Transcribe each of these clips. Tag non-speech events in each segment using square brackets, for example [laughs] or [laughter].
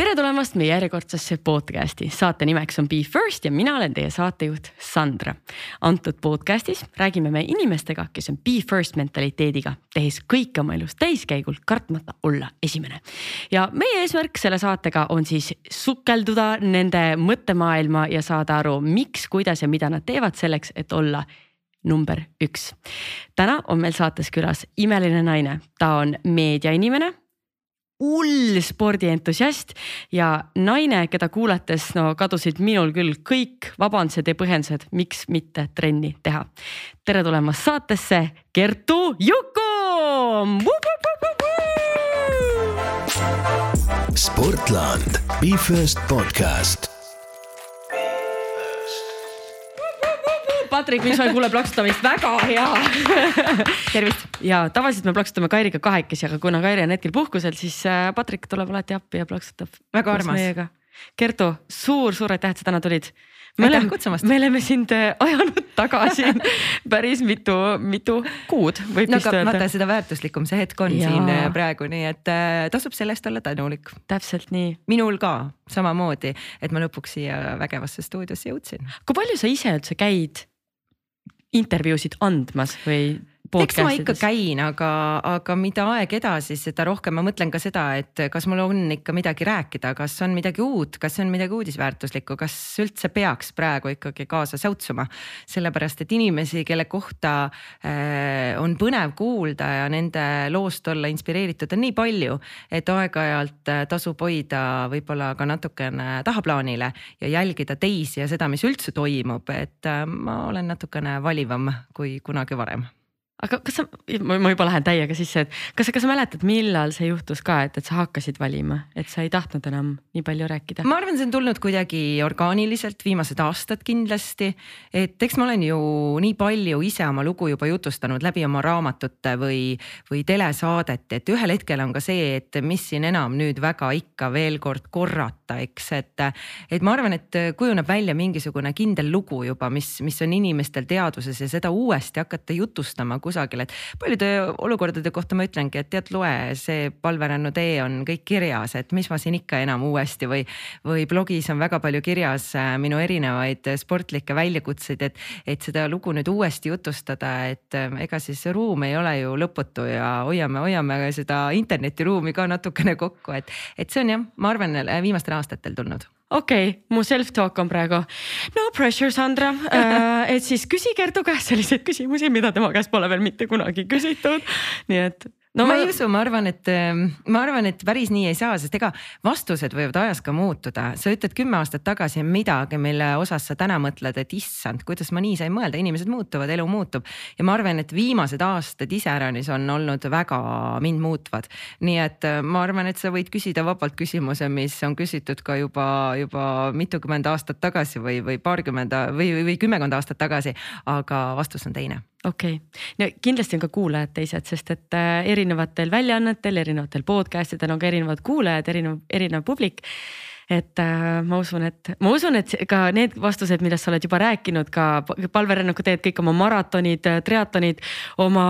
tere tulemast meie järjekordsesse podcast'i, saate nimeks on Be First ja mina olen teie saatejuht Sandra. antud podcast'is räägime me inimestega, kes on Be First mentaliteediga, tehes kõike oma elus täiskäigul, kartmata olla esimene. ja meie eesmärk selle saatega on siis sukelduda nende mõttemaailma ja saada aru, miks, kuidas ja mida nad teevad selleks, et olla number üks. täna on meil saates külas imeline naine, ta on meediainimene hull spordientusiast ja naine, keda kuulates no kadusid minul küll kõik vabandused ja põhjendused, miks mitte trenni teha. tere tulemast saatesse, Kertu Juku. sportland, Be First podcast Patrik Mikson kuuleb plaksutamist, väga hea tervist. ja tavaliselt me plaksutame Kairiga kahekesi, aga kuna Kairi on hetkel puhkusel, siis äh, Patrik tuleb alati appi ja plaksutab. väga armas. Kertu suur,, suur-suur aitäh, et sa täna tulid. me oleme, me oleme sind äh, ajanud taga siin [laughs] päris mitu, mitu kuud võib no, vist öelda. vaata, seda väärtuslikum see hetk on ja. siin äh, praegu, nii et tasub selle eest olla tänulik. täpselt nii. minul ka samamoodi, et ma lõpuks siia vägevasse stuudiosse jõudsin. kui palju sa ise üldse käid intervjuusid andmas või eks ma ikka käin, aga, aga mida aeg edasi, seda rohkem ma mõtlen ka seda, et kas mul on ikka midagi rääkida, kas on midagi uut, kas on midagi uudisväärtuslikku, kas üldse peaks praegu ikkagi kaasa säutsuma. sellepärast, et inimesi, kelle kohta äh, on põnev kuulda ja nende loost olla inspireeritud, on nii palju, et aeg-ajalt äh, tasub hoida võib-olla ka natukene tahaplaanile ja jälgida teisi ja seda, mis üldse toimub, et äh, ma olen natukene valivam kui kunagi varem aga kas sa, ma juba lähen täiega sisse, et kas, kas sa mäletad, millal see juhtus ka, et, et sa hakkasid valima, et sa ei tahtnud enam nii palju rääkida? ma arvan, see on tulnud kuidagi orgaaniliselt, viimased aastad kindlasti. et eks ma olen ju nii palju ise oma lugu juba jutustanud läbi oma raamatute või, või telesaadete, et ühel hetkel on ka see, et mis siin enam nüüd väga ikka veel kord korrata, eks, et. et ma arvan, et kujuneb välja mingisugune kindel lugu juba, mis, mis on inimestel teadvuses ja seda uuesti hakata jutustama kusagil, et paljude olukordade kohta ma ütlengi, et tead, loe see palverännu tee on kõik kirjas, et mis ma siin ikka enam uuesti või, või blogis on väga palju kirjas äh, minu erinevaid sportlikke väljakutseid, et, et seda lugu nüüd uuesti jutustada, et äh, ega siis ruum ei ole ju lõputu ja hoiame, hoiame seda internetiruumi ka natukene kokku, et, et see on jah, ma arvan, viimastel aastatel tulnud okei okay,, mu self-talk on praegu no pressure, Sandra uh,. [laughs] et siis küsi Kertu käest selliseid küsimusi, mida tema käest pole veel mitte kunagi küsitud. nii et no ma ei usu, ma arvan, et ähm, ma arvan, et päris nii ei saa, sest ega vastused võivad ajas ka muutuda. sa ütled kümme aastat tagasi midagi, mille osas sa täna mõtled, et issand, kuidas ma nii sain mõelda, inimesed muutuvad, elu muutub. ja ma arvan, et viimased aastad iseäranis on olnud väga mind muutvad. nii et äh, ma arvan, et sa võid küsida vabalt küsimuse, mis on küsitud ka juba, juba mitukümmend aastat tagasi või, või paarkümmend või, või kümmekond aastat tagasi, aga vastus on teine okei okay., no kindlasti on ka kuulajad teised, sest et äh, erinevatel väljaannetel, erinevatel podcast idel on ka erinevad kuulajad, erinev, erinev publik. et äh, ma usun, et ma usun, et ka need vastused, millest sa oled juba rääkinud, ka palverännaku teed kõik oma maratonid, triatlonid, oma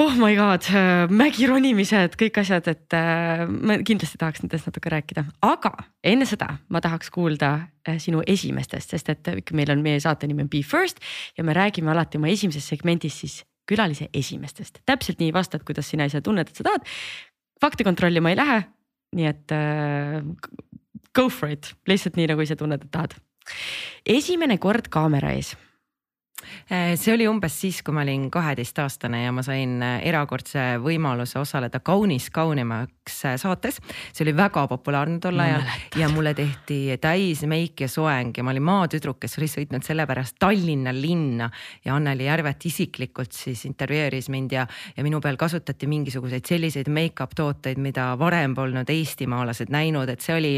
oh my god, äh, mägironimised, kõik asjad, et äh, ma kindlasti tahaks nendest natuke rääkida, aga enne seda ma tahaks kuulda äh, sinu esimestest, sest et ikka meil on meie saate nimi on Be First ja me räägime alati oma esimeses segmendis siis külalise esimestest, täpselt nii vastad, kuidas sina ise tunned, et sa tahad. fakte kontrollima ei lähe, nii et go for it, lihtsalt nii nagu ise tunned, et tahad. esimene kord kaamera ees see oli umbes siis, kui ma olin kaheteistaastane ja ma sain äh, erakordse võimaluse osaleda Kaunis kaunimaks äh, saates. see oli väga populaarne tol ajal ja mulle tehti täis meik ja soeng ja ma olin maatüdruk, kes oli sõitnud sellepärast Tallinna linna ja Anneli Järvet isiklikult siis intervjueeris mind ja, ja minu peal kasutati mingisuguseid selliseid make-up tooteid, mida varem polnud eestimaalased näinud, et see oli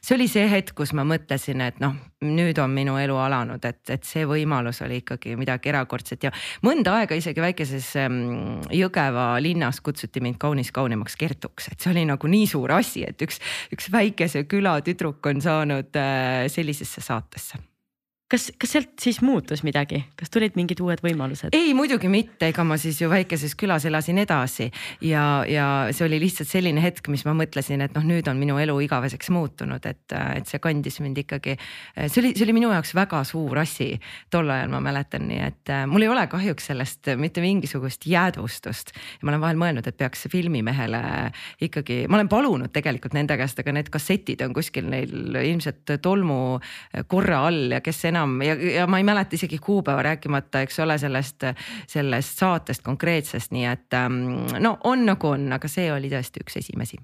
see oli see hetk, kus ma mõtlesin, et noh, nüüd on minu elu alanud, et, et see võimalus oli ikkagi midagi erakordset. Ja mõnda aega isegi väikeses ähm, Jõgeva linnas kutsuti mind kaunis kaunimaks Kertuks, et see oli nagu nii suur asi, et üks, üks väikese küla tüdruk on saanud äh, sellisesse saatesse kas, kas sealt siis muutus midagi, kas tulid mingid uued võimalused? ei, muidugi mitte, ega ma siis ju väikeses külas elasin edasi ja, ja see oli lihtsalt selline hetk, mis ma mõtlesin, et noh, nüüd on minu elu igaveseks muutunud, et, et see kandis mind ikkagi. see oli, see oli minu jaoks väga suur asi tol ajal, ma mäletan, nii et äh, mul ei ole kahjuks sellest mitte mingisugust jäädvustust. ma olen vahel mõelnud, et peaks filmimehele ikkagi, ma olen palunud tegelikult nende käest, aga need kassetid on kuskil neil ilmselt tolmukorra all ja kes enam enam. Ja, ja ma ei mäleta isegi kuupäeva, rääkimata, eks ole, sellest, sellest saatest konkreetsest, nii et ähm, no on nagu on, aga see oli tõesti üks esimesi.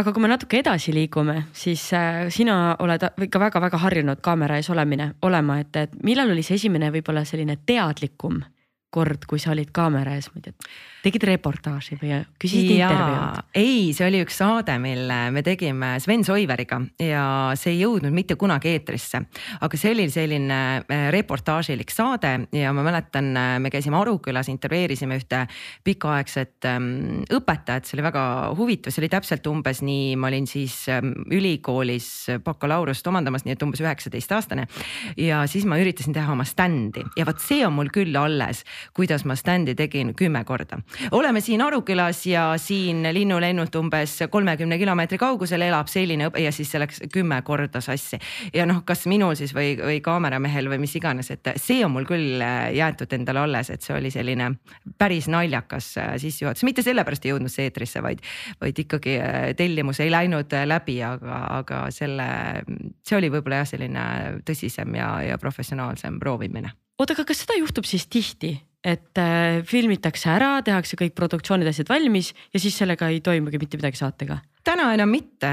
Aga kui me natuke edasi liigume, siis äh, sina oled ikka väga-väga harjunud kaamera ees olemine, olema, et, et millal oli see esimene võib-olla selline teadlikum kord, kui sa olid kaamera ees, ma ei tea, tegid reportaaži või küsisid intervjuud? ei, see oli üks saade, mille me tegime Sven Soiveriga ja see ei jõudnud mitte kunagi eetrisse. aga see oli selline äh, reportaažilik saade ja ma mäletan, äh, me käisime Arukülas, intervjueerisime ühte pikaaegset ähm, õpetajat, see oli väga huvitav, see oli täpselt umbes nii, ma olin siis ähm, ülikoolis bakalaureust omandamas, nii et umbes üheksateistaastane. ja siis ma üritasin teha oma stand'i ja vot see on mul küll alles, kuidas ma stand'i tegin kümme korda oleme siin Arukülas ja siin linnulennult umbes kolmekümne kilomeetri kaugusel elab selline ja siis see läks kümme korda sassi. ja noh, kas minul siis või, või kaameramehel või mis iganes, et see on mul küll äh, jäetud endale alles, et see oli selline päris naljakas äh, sissejuhatus, mitte sellepärast ei jõudnud see eetrisse, vaid, vaid ikkagi äh, tellimus ei läinud läbi, aga, aga selle, see oli võib-olla jah, selline tõsisem ja, ja professionaalsem proovimine. oota, aga kas seda juhtub siis tihti? Et äh, filmitakse ära, tehakse kõik produktsioonid, asjad valmis ja siis sellega ei toimugi mitte midagi saatega. Täna enam mitte,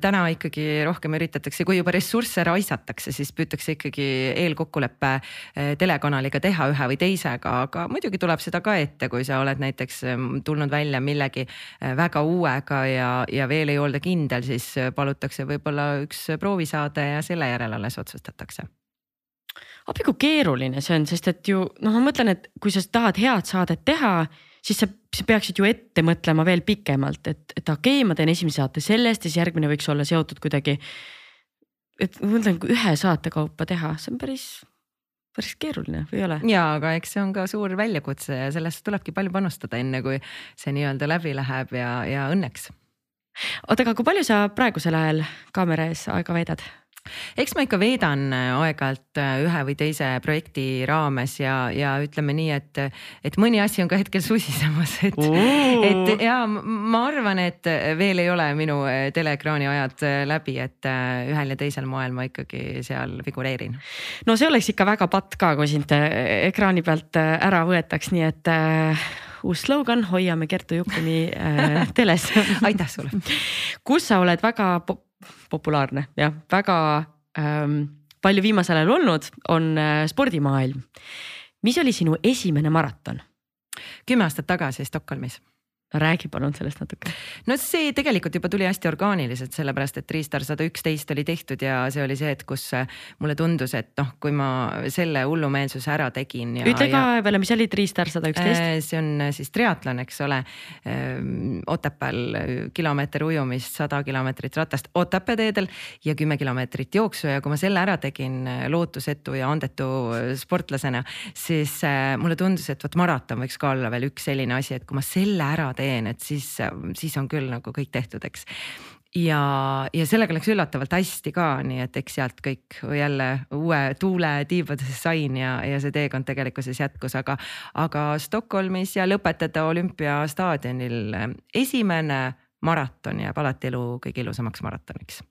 täna ikkagi rohkem üritatakse, kui juba ressursse raisatakse, siis püütakse ikkagi eelkokkuleppe äh, telekanaliga teha ühe või teisega, aga muidugi tuleb seda ka ette, kui sa oled näiteks ähm, tulnud välja millegi äh, väga uuega ja, ja veel ei olda kindel, siis palutakse võib-olla üks proovisaade ja selle järel alles otsustatakse appi kui keeruline see on, sest et ju noh, ma mõtlen, et kui sa tahad head saadet teha, siis sa, sa peaksid ju ette mõtlema veel pikemalt, et, et okei okay,, ma teen esimese saate sellest ja siis järgmine võiks olla seotud kuidagi. et ma mõtlen, kui ühe saate kaupa teha, see on päris, päris keeruline või ei ole? ja, aga eks see on ka suur väljakutse ja sellesse tulebki palju panustada, enne kui see nii-öelda läbi läheb ja, ja õnneks. oota, aga kui palju sa praegusel ajal kaamera ees aega veedad? Eks ma ikka veedan äh, aeg-ajalt äh, ühe või teise projekti raames ja, ja ütleme nii, et, et mõni asi on ka hetkel susisemas, [laughs] et, et ja ma arvan, et veel ei ole minu äh, teleekraani ajad läbi, et ühel ja teisel moel ma ikkagi seal figureerin. no see oleks ikka väga patt ka, kui sind ekraani pealt ära võetaks, nii et äh, uus slogan, hoiame Kertu Jukkumi äh, teles [laughs] aitäh sulle. kus sa oled väga populaarne jah, väga ähm, palju viimasel ajal olnud, on äh, spordimaailm. mis oli sinu esimene maraton? kümme aastat tagasi Stockholmis räägi palun sellest natuke. no see tegelikult juba tuli hästi orgaaniliselt, sellepärast et Riistar sada üksteist oli tehtud ja see oli see, et kus äh, mulle tundus, et noh, kui ma selle hullumeelsuse ära tegin. ütle ka ja... veel, mis oli Riistar sada üksteist? Äh, see on äh, siis triatlon, eks ole. Ähm, Otepääl kilomeeter ujumist, sada kilomeetrit ratast Otepää teedel ja kümme kilomeetrit jooksu ja kui ma selle ära tegin lootusetu ja andetu sportlasena, siis mulle tundus, et vot maraton võiks ka olla veel üks selline asi, et kui ma selle ära teen, et siis, siis on küll nagu kõik tehtud, eks ja, ja sellega läks üllatavalt hästi ka, nii et eks sealt kõik jälle uue tuule tiibadesse sain ja, ja see teekond tegelikkuses jätkus, aga, aga Stockholmis ja lõpetada olümpiastaadionil esimene maraton jääb alati elu kõige ilusamaks maratoniks.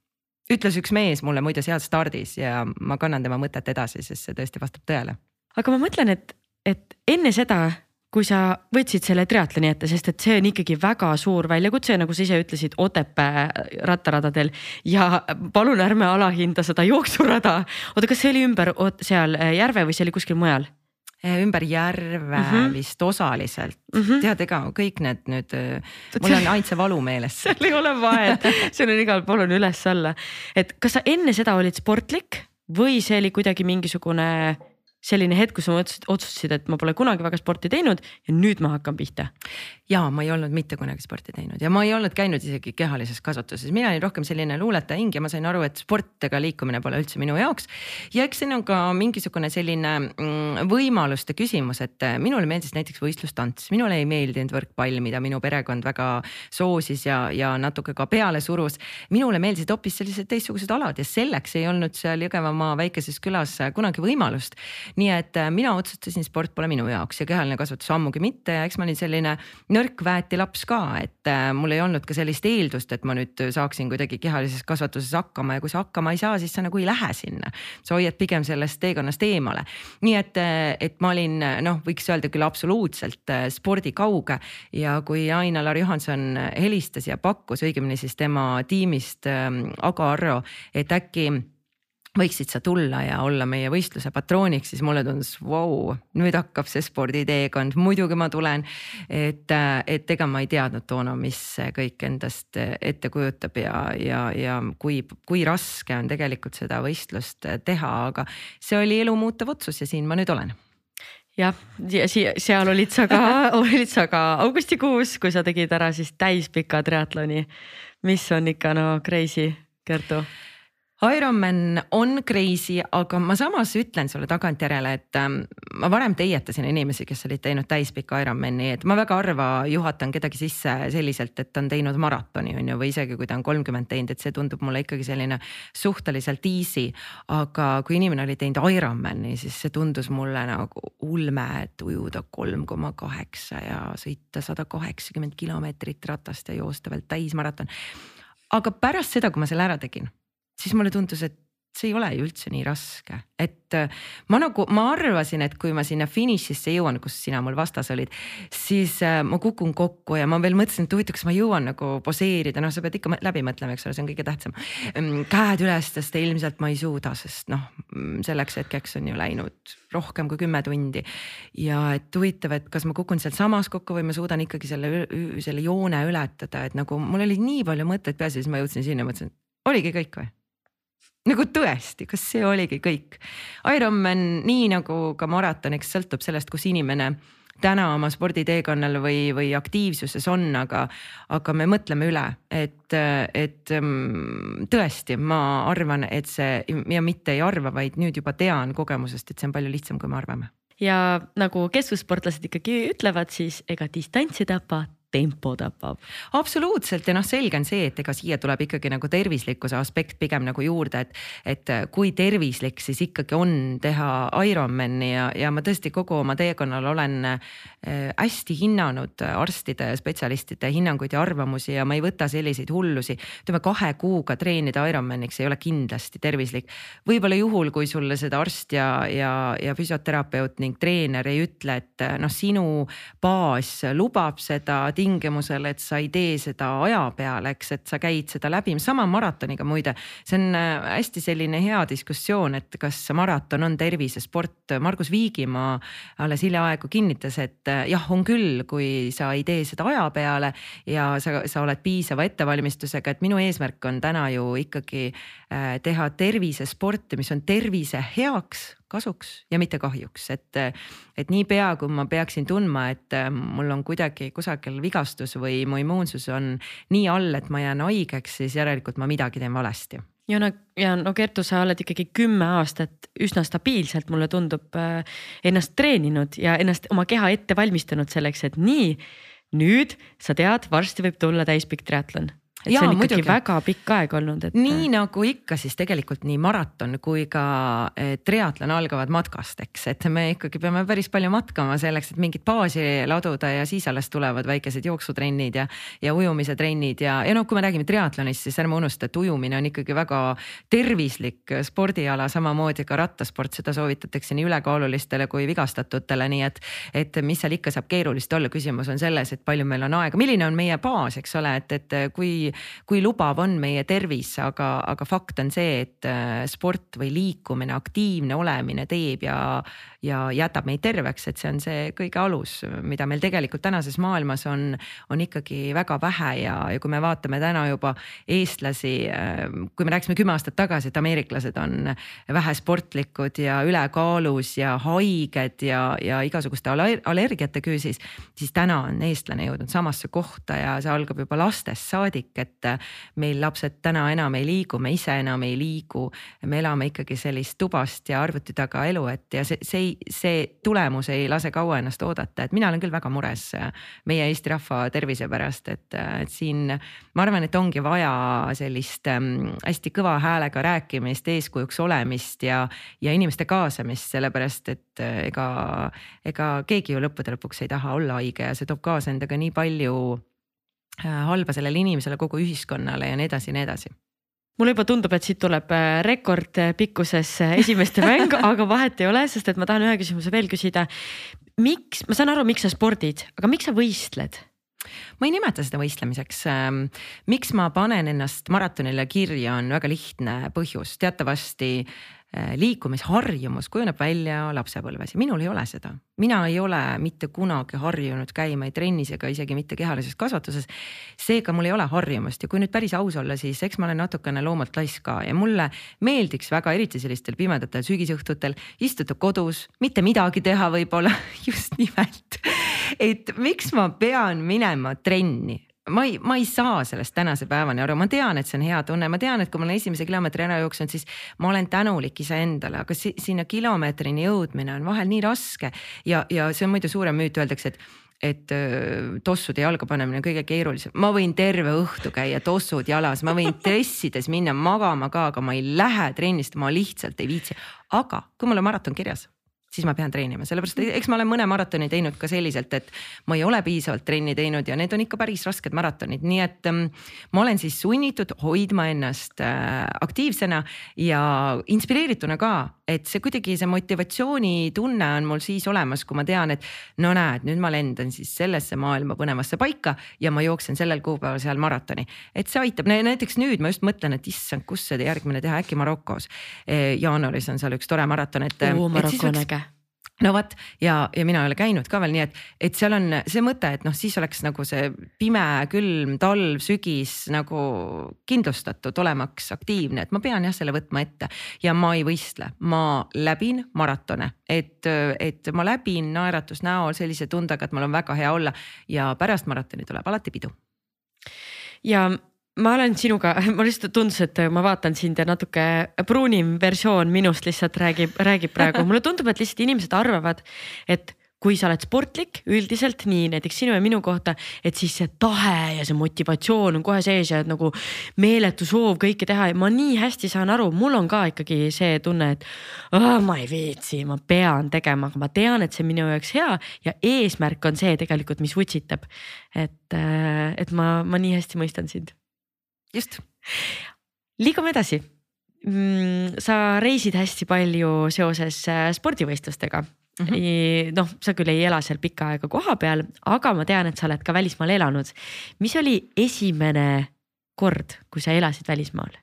ütles üks mees mulle muide seal stardis ja ma kannan tema mõtet edasi, sest see tõesti vastab tõele. aga ma mõtlen, et, et enne seda kui sa võtsid selle triatloni ette, sest et see on ikkagi väga suur väljakutse, nagu sa ise ütlesid, Otepää rattaradadel ja palun ärme alahinda seda jooksurada. oota, kas see oli ümber seal äh, järve või see oli kuskil mujal? Äh, ümber järve mm -hmm. vist osaliselt mm, -hmm. tead, ega kõik need nüüd, äh, mul on see valu meeles [laughs] seal ei ole vahet, seal on igal pool on üles-alla, et kas sa enne seda olid sportlik või see oli kuidagi mingisugune selline hetk, kus sa otsustasid, et ma pole kunagi väga sporti teinud ja nüüd ma hakkan pihta? ja ma ei olnud mitte kunagi sporti teinud ja ma ei olnud käinud isegi kehalises kasvatuses, mina olin rohkem selline luuletaja hing ja ma sain aru, et sport ega liikumine pole üldse minu jaoks. ja eks siin on ka mingisugune selline mm, võimaluste küsimus, et äh, minule meeldis näiteks võistlustants, minule ei meeldinud võrkpall, mida minu perekond väga soosis ja, ja natuke ka peale surus. minule meeldisid hoopis sellised teistsugused alad ja selleks ei olnud seal Jõgevamaa väikeses külas kunagi võimalust nii et äh, mina otsustasin, sport pole minu jaoks ja kehaline kasvatus ammugi mitte ja eks ma olin selline nõrk väeti laps ka, et äh, mul ei olnud ka sellist eeldust, et ma nüüd saaksin kuidagi kehalises kasvatuses hakkama ja kui sa hakkama ei saa, siis sa nagu ei lähe sinna. sa hoiad pigem sellest teekonnast eemale. nii et, äh, et ma olin noh, võiks öelda küll absoluutselt spordikauge ja kui Aina-Lar Johanson helistas ja pakkus, õigemini siis tema tiimist ähm, Ago Arro, et äkki võiksid sa tulla ja olla meie võistluse patrooniks, siis mulle tundus, vau, nüüd hakkab see sporditeekond, muidugi ma tulen. et, et ega ma ei teadnud toona, mis see kõik endast ette kujutab ja, ja, ja kui, kui raske on tegelikult seda võistlust teha, aga see oli elu muutev otsus ja siin ma nüüd olen. Jah, ja seal olid sa ka [laughs] olid sa ka augustikuus, kui sa tegid ära siis täispika triatloni, mis on ikka no crazy, Kertu Ironman on crazy, aga ma samas ütlen sulle tagantjärele, et ähm, ma varem teietasin inimesi, kes olid teinud täispika Ironmani, et ma väga harva juhatan kedagi sisse selliselt, et ta on teinud maratoni, on ju, või isegi kui ta on kolmkümmend teinud, et see tundub mulle ikkagi selline suhteliselt easy. aga kui inimene oli teinud Ironmani, siis see tundus mulle nagu ulme, et ujuda kolm koma kaheksa ja sõita sada kaheksakümmend kilomeetrit ratast ja joosta veel täismaraton. aga pärast seda, kui ma selle ära tegin siis mulle tundus, et see ei ole ju üldse nii raske, et äh, ma nagu, ma arvasin, et kui ma sinna finišisse jõuan, kus sina mul vastas olid, siis äh, ma kukun kokku ja ma veel mõtlesin, et huvitav, kas ma jõuan nagu poseerida, noh, sa pead ikka läbi mõtlema, eks ole, see on kõige tähtsam. Mm, käed üles tõsta ilmselt ma ei suuda, sest noh, mm, selleks hetkeks on ju läinud rohkem kui kümme tundi. ja et huvitav, et kas ma kukun sealsamas kokku või ma suudan ikkagi selle, selle joone ületada, et nagu mul oli nii palju mõtteid peas ja siis ma jõudsin sinna, mõtlesin, oligi kõik või nagu tõesti, kas see oligi kõik? Ironman nii nagu ka maraton, eks sõltub sellest, kus inimene täna oma sporditeekonnal või, või aktiivsuses on, aga, aga me mõtleme üle, et, et mm, tõesti, ma arvan, et see ja mitte ei arva, vaid nüüd juba tean kogemusest, et see on palju lihtsam, kui me arvame ja nagu kestvussportlased ikkagi ütlevad, siis ega distants ei tapa, tempo tapab. absoluutselt ja noh, selge on see, et ega siia tuleb ikkagi nagu tervislikkuse aspekt pigem nagu juurde, et, et kui tervislik siis ikkagi on teha Ironmani ja, ja ma tõesti kogu oma teekonnal olen äh, hästi hinnanud arstide ja spetsialistide hinnanguid ja arvamusi ja ma ei võta selliseid hullusi. ütleme kahe kuuga treenida Ironmaniks ei ole kindlasti tervislik. võib-olla juhul, kui sulle seda arst ja, ja, ja füsioterapeut ning treener ei ütle, et noh, sinu baas lubab seda tingimusel, et sa ei tee seda aja peale, eks, et sa käid seda läbi, sama maratoniga muide. see on äh, hästi selline hea diskussioon, et kas maraton on tervisesport, Margus Viigimaa alles hiljaaegu kinnitas, et äh, jah, on küll, kui sa ei tee seda aja peale ja sa, sa oled piisava ettevalmistusega, et minu eesmärk on täna ju ikkagi äh, teha tervisesporti, mis on tervise heaks kasuks ja mitte kahjuks, et, et niipea kui ma peaksin tundma, et mul on kuidagi kusagil vigastus või mu immuunsus on nii all, et ma jään haigeks, siis järelikult ma midagi teen valesti. Ja no, ja no Kertu, sa oled ikkagi kümme aastat üsna stabiilselt, mulle tundub äh, ennast treeninud ja ennast oma keha ette valmistanud selleks, et nii nüüd sa tead, varsti võib tulla täispikk triatlon et Jaa, see on ikkagi muidugi. väga pikk aeg olnud, et. nii nagu ikka, siis tegelikult nii maraton kui ka eh, triatlon algavad matkast, eks, et me ikkagi peame päris palju matkama selleks, et mingit baasi laduda ja siis alles tulevad väikesed jooksutrennid ja, ja ujumise trennid ja, ja noh, kui me räägime triatlonist, siis ärme unusta, et ujumine on ikkagi väga tervislik spordiala, samamoodi ka rattasport, seda soovitatakse nii ülekaalulistele kui vigastatutele, nii et, et mis seal ikka saab keerulist olla, küsimus on selles, et palju meil on aega, milline on meie baas, eks ole, et, et kui kui lubav on meie tervis, aga, aga fakt on see, et äh, sport või liikumine, aktiivne olemine teeb ja, ja jätab meid terveks, et see on see kõige alus, mida meil tegelikult tänases maailmas on, on ikkagi väga vähe ja, ja kui me vaatame täna juba eestlasi, kui me rääkisime kümme aastat tagasi, et ameeriklased on vähesportlikud ja ülekaalus ja haiged ja, ja igasuguste allergiate küüsis, siis täna on eestlane jõudnud samasse kohta ja see algab juba lastest saadik, et meil lapsed täna enam ei liigu, me ise enam ei liigu. me elame ikkagi sellist tubast ja arvuti taga elu, et ja see, see, see tulemus ei lase kaua ennast oodata, et mina olen küll väga mures meie Eesti rahva tervise pärast, et, et siin ma arvan, et ongi vaja sellist ähm, hästi kõva häälega rääkimist, eeskujuks olemist ja, ja inimeste kaasamist, sellepärast et äh, ega, ega keegi ju lõppude lõpuks ei taha olla haige ja see toob kaasa endaga nii palju äh, halba sellele inimesele, kogu ühiskonnale ja nii edasi ja nii edasi mulle juba tundub, et siit tuleb äh, rekordpikkuses esimeste mäng, [laughs] aga vahet ei ole, sest et ma tahan ühe küsimuse veel küsida. miks, ma saan aru, miks sa spordid, aga miks sa võistled? ma ei nimeta seda võistlemiseks. Ähm, miks ma panen ennast maratonile kirja, on väga lihtne põhjus, teatavasti äh, liikumisharjumus kujuneb välja lapsepõlves ja minul ei ole seda. mina ei ole mitte kunagi harjunud käima ei trennis ega isegi mitte kehalises kasvatuses. seega mul ei ole harjumust ja kui nüüd päris aus olla, siis eks ma olen natukene loomult laisk ka ja mulle meeldiks väga, eriti sellistel pimedatel sügisõhtutel istuda kodus, mitte midagi teha, võib-olla [laughs] just nimelt et miks ma pean minema trenni ma ei, ma ei saa sellest tänase päevani aru, ma tean, et see on hea tunne, ma tean, et kui ma olen esimese kilomeetri ära jooksnud, siis ma olen tänulik iseendale, aga si sinna kilomeetrini jõudmine on vahel nii raske. Ja, ja see on muidu suurem müüt, öeldakse, et et tossude jalga panemine on kõige keerulisem, ma võin terve õhtu käia tossud jalas, ma võin dressides minna magama ka, aga ma ei lähe trennist, ma lihtsalt ei viitsi. aga kui mul on maraton kirjas siis ma pean treenima, sellepärast eks ma olen mõne maratoni teinud ka selliselt, et ma ei ole piisavalt trenni teinud ja need on ikka päris rasked maratonid, nii et ähm, ma olen siis sunnitud hoidma ennast äh, aktiivsena ja inspireerituna ka, et see kuidagi see motivatsioonitunne on mul siis olemas, kui ma tean, et no näed, nüüd ma lendan siis sellesse maailma põnevasse paika ja ma jooksen sellel kuupäeval seal maratoni. et see aitab, näiteks nüüd ma just mõtlen, et issand, kus see järgmine teha, äkki Marokos. jaanuaris on seal üks tore maraton, et. Maroko on äge no vot ja, ja mina ei ole käinud ka veel, nii et, et seal on see mõte, et noh, siis oleks nagu see pime, külm talv, sügis nagu kindlustatud, olemaks aktiivne, et ma pean jah selle võtma ette ja ma ei võistle, ma läbin maratone, et, et ma läbin naeratus näol sellise tundega, et mul on väga hea olla ja pärast maratoni tuleb alati pidu. ja ma olen sinuga, [laughs] mul lihtsalt tundus, et ma vaatan sind ja natuke pruunim versioon minust lihtsalt räägib, [laughs] räägib praegu, mulle tundub, et lihtsalt inimesed arvavad, et kui sa oled sportlik üldiselt nii näiteks sinu ja minu kohta, et siis see tahe ja see motivatsioon on kohe sees ja nagu meeletu soov kõike teha. Ja ma nii hästi saan aru, mul on ka ikkagi see tunne, et oh, ma ei viitsi, ma pean tegema, aga ma tean, et see on minu jaoks hea ja eesmärk on see tegelikult, mis vutsitab. et, et ma, ma nii hästi mõistan sind just. liigume edasi. Mm, sa reisid hästi palju seoses äh, spordivõistlustega mm -hmm.. noh, sa küll ei ela seal pikka aega kohapeal, aga ma tean, et sa oled ka välismaal elanud. mis oli esimene kord, kui sa elasid välismaal?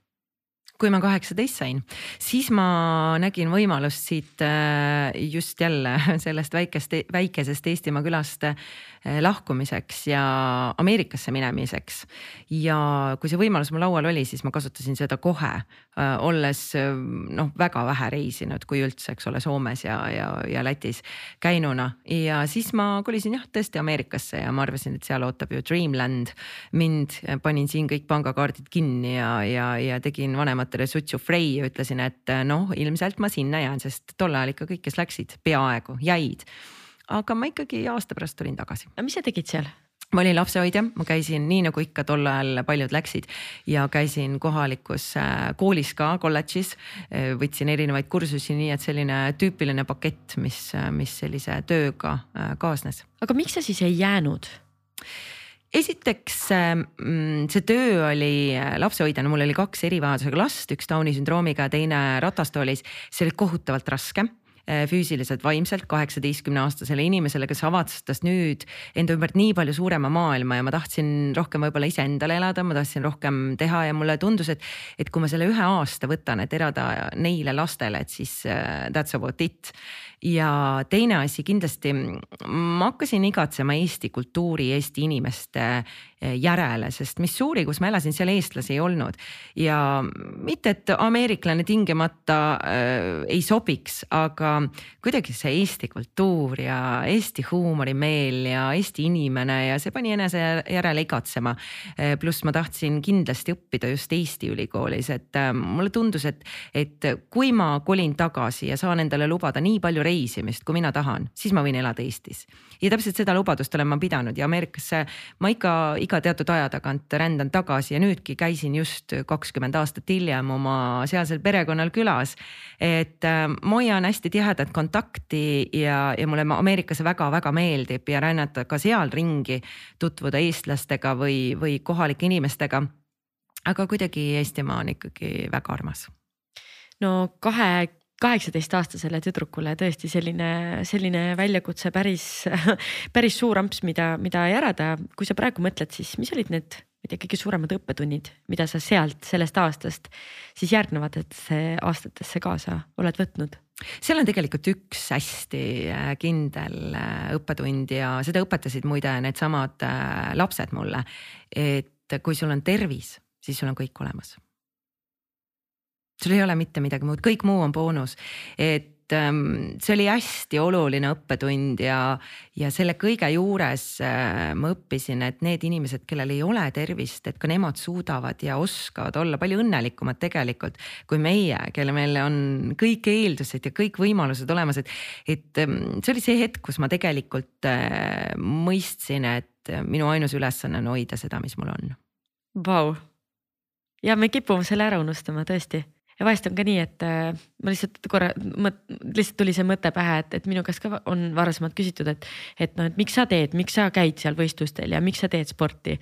kui ma kaheksateist sain, siis ma nägin võimalust siit äh, just jälle [laughs] sellest väikest, väikesest Eestimaa külast Eh, lahkumiseks ja Ameerikasse minemiseks. ja kui see võimalus mul laual oli, siis ma kasutasin seda kohe, eh, olles eh, noh, väga vähe reisinud, kui üldse, eks ole, Soomes ja, ja, ja Lätis käinuna. Ja siis ma kolisin jah, tõesti Ameerikasse ja ma arvasin, et seal ootab ju Dreamland mind, panin siin kõik pangakaardid kinni ja, ja, ja tegin vanematele sutsu frei ja ütlesin, et noh, ilmselt ma sinna jään, sest tol ajal ikka kõik, kes läksid, peaaegu jäid aga ma ikkagi aasta pärast tulin tagasi. aga mis sa tegid seal? ma olin lapsehoidja, ma käisin nii nagu ikka tol ajal paljud läksid ja käisin kohalikus äh, koolis ka kolledžis. Äh, võtsin erinevaid kursusi, nii et selline tüüpiline pakett, mis, äh, mis sellise tööga kaasnes. aga miks sa siis ei jäänud? esiteks mm, see töö oli lapsehoidjana, mul oli kaks erivajadusega last, üks Downi sündroomiga, teine ratastoolis, see oli kohutavalt raske füüsiliselt, vaimselt kaheksateistkümne aastasele inimesele, kes avastas nüüd enda ümbert nii palju suurema maailma ja ma tahtsin rohkem võib-olla iseendale elada, ma tahtsin rohkem teha ja mulle tundus, et, et kui ma selle ühe aasta võtan, et elada neile lastele, et siis uh, that's about it. Ja teine asi kindlasti, ma hakkasin igatsema Eesti kultuuri, Eesti inimeste järele, sest Missouri, kus ma elasin, seal eestlasi ei olnud. ja mitte, et ameeriklane tingimata äh, ei sobiks, aga kuidagi see Eesti kultuur ja Eesti huumorimeel ja Eesti inimene ja see pani enese järele igatsema. Eh, pluss ma tahtsin kindlasti õppida just Eesti ülikoolis, et äh, mulle tundus, et, et kui ma kolin tagasi ja saan endale lubada nii palju reisimist, kui mina tahan, siis ma võin elada Eestis. ja täpselt seda lubadust olen ma pidanud ja Ameerikasse ma ikka iga teatud aja tagant rändan tagasi ja nüüdki käisin just kakskümmend aastat hiljem oma sealsel perekonnal külas. et äh, ma hoian hästi tihedat kontakti ja, ja mulle Ameerikas väga-väga meeldib ja rännata ka seal ringi, tutvuda eestlastega või, või kohalike inimestega. aga kuidagi Eestimaa on ikkagi väga armas no kahe kaheksateistaastasele tüdrukule tõesti selline, selline väljakutse päris, [laughs] päris suur amps, mida, mida järada. kui sa praegu mõtled, siis mis olid need, ma ei tea, kõige suuremad õppetunnid, mida sa sealt, sellest aastast siis järgnevatesse aastatesse kaasa oled võtnud? seal on tegelikult üks hästi äh, kindel äh, õppetund ja seda õpetasid muide needsamad äh, lapsed mulle. et kui sul on tervis, siis sul on kõik olemas sul ei ole mitte midagi muud, kõik muu on boonus, et ähm, see oli hästi oluline õppetund ja, ja selle kõige juures äh, ma õppisin, et need inimesed, kellel ei ole tervist, et ka nemad suudavad ja oskavad olla palju õnnelikumad tegelikult kui meie, kelle meil on kõik eeldused ja kõik võimalused olemas, et, et ähm, see oli see hetk, kus ma tegelikult äh, mõistsin, et minu ainus ülesanne on hoida seda, mis mul on. Vau, ja me kipume selle ära unustama tõesti ja vahest on ka nii, et äh, ma lihtsalt korra, lihtsalt tuli see mõte pähe, et, et minu käest ka on varasemalt küsitud, et, et noh, et miks sa teed, miks sa käid seal võistlustel ja miks sa teed sporti.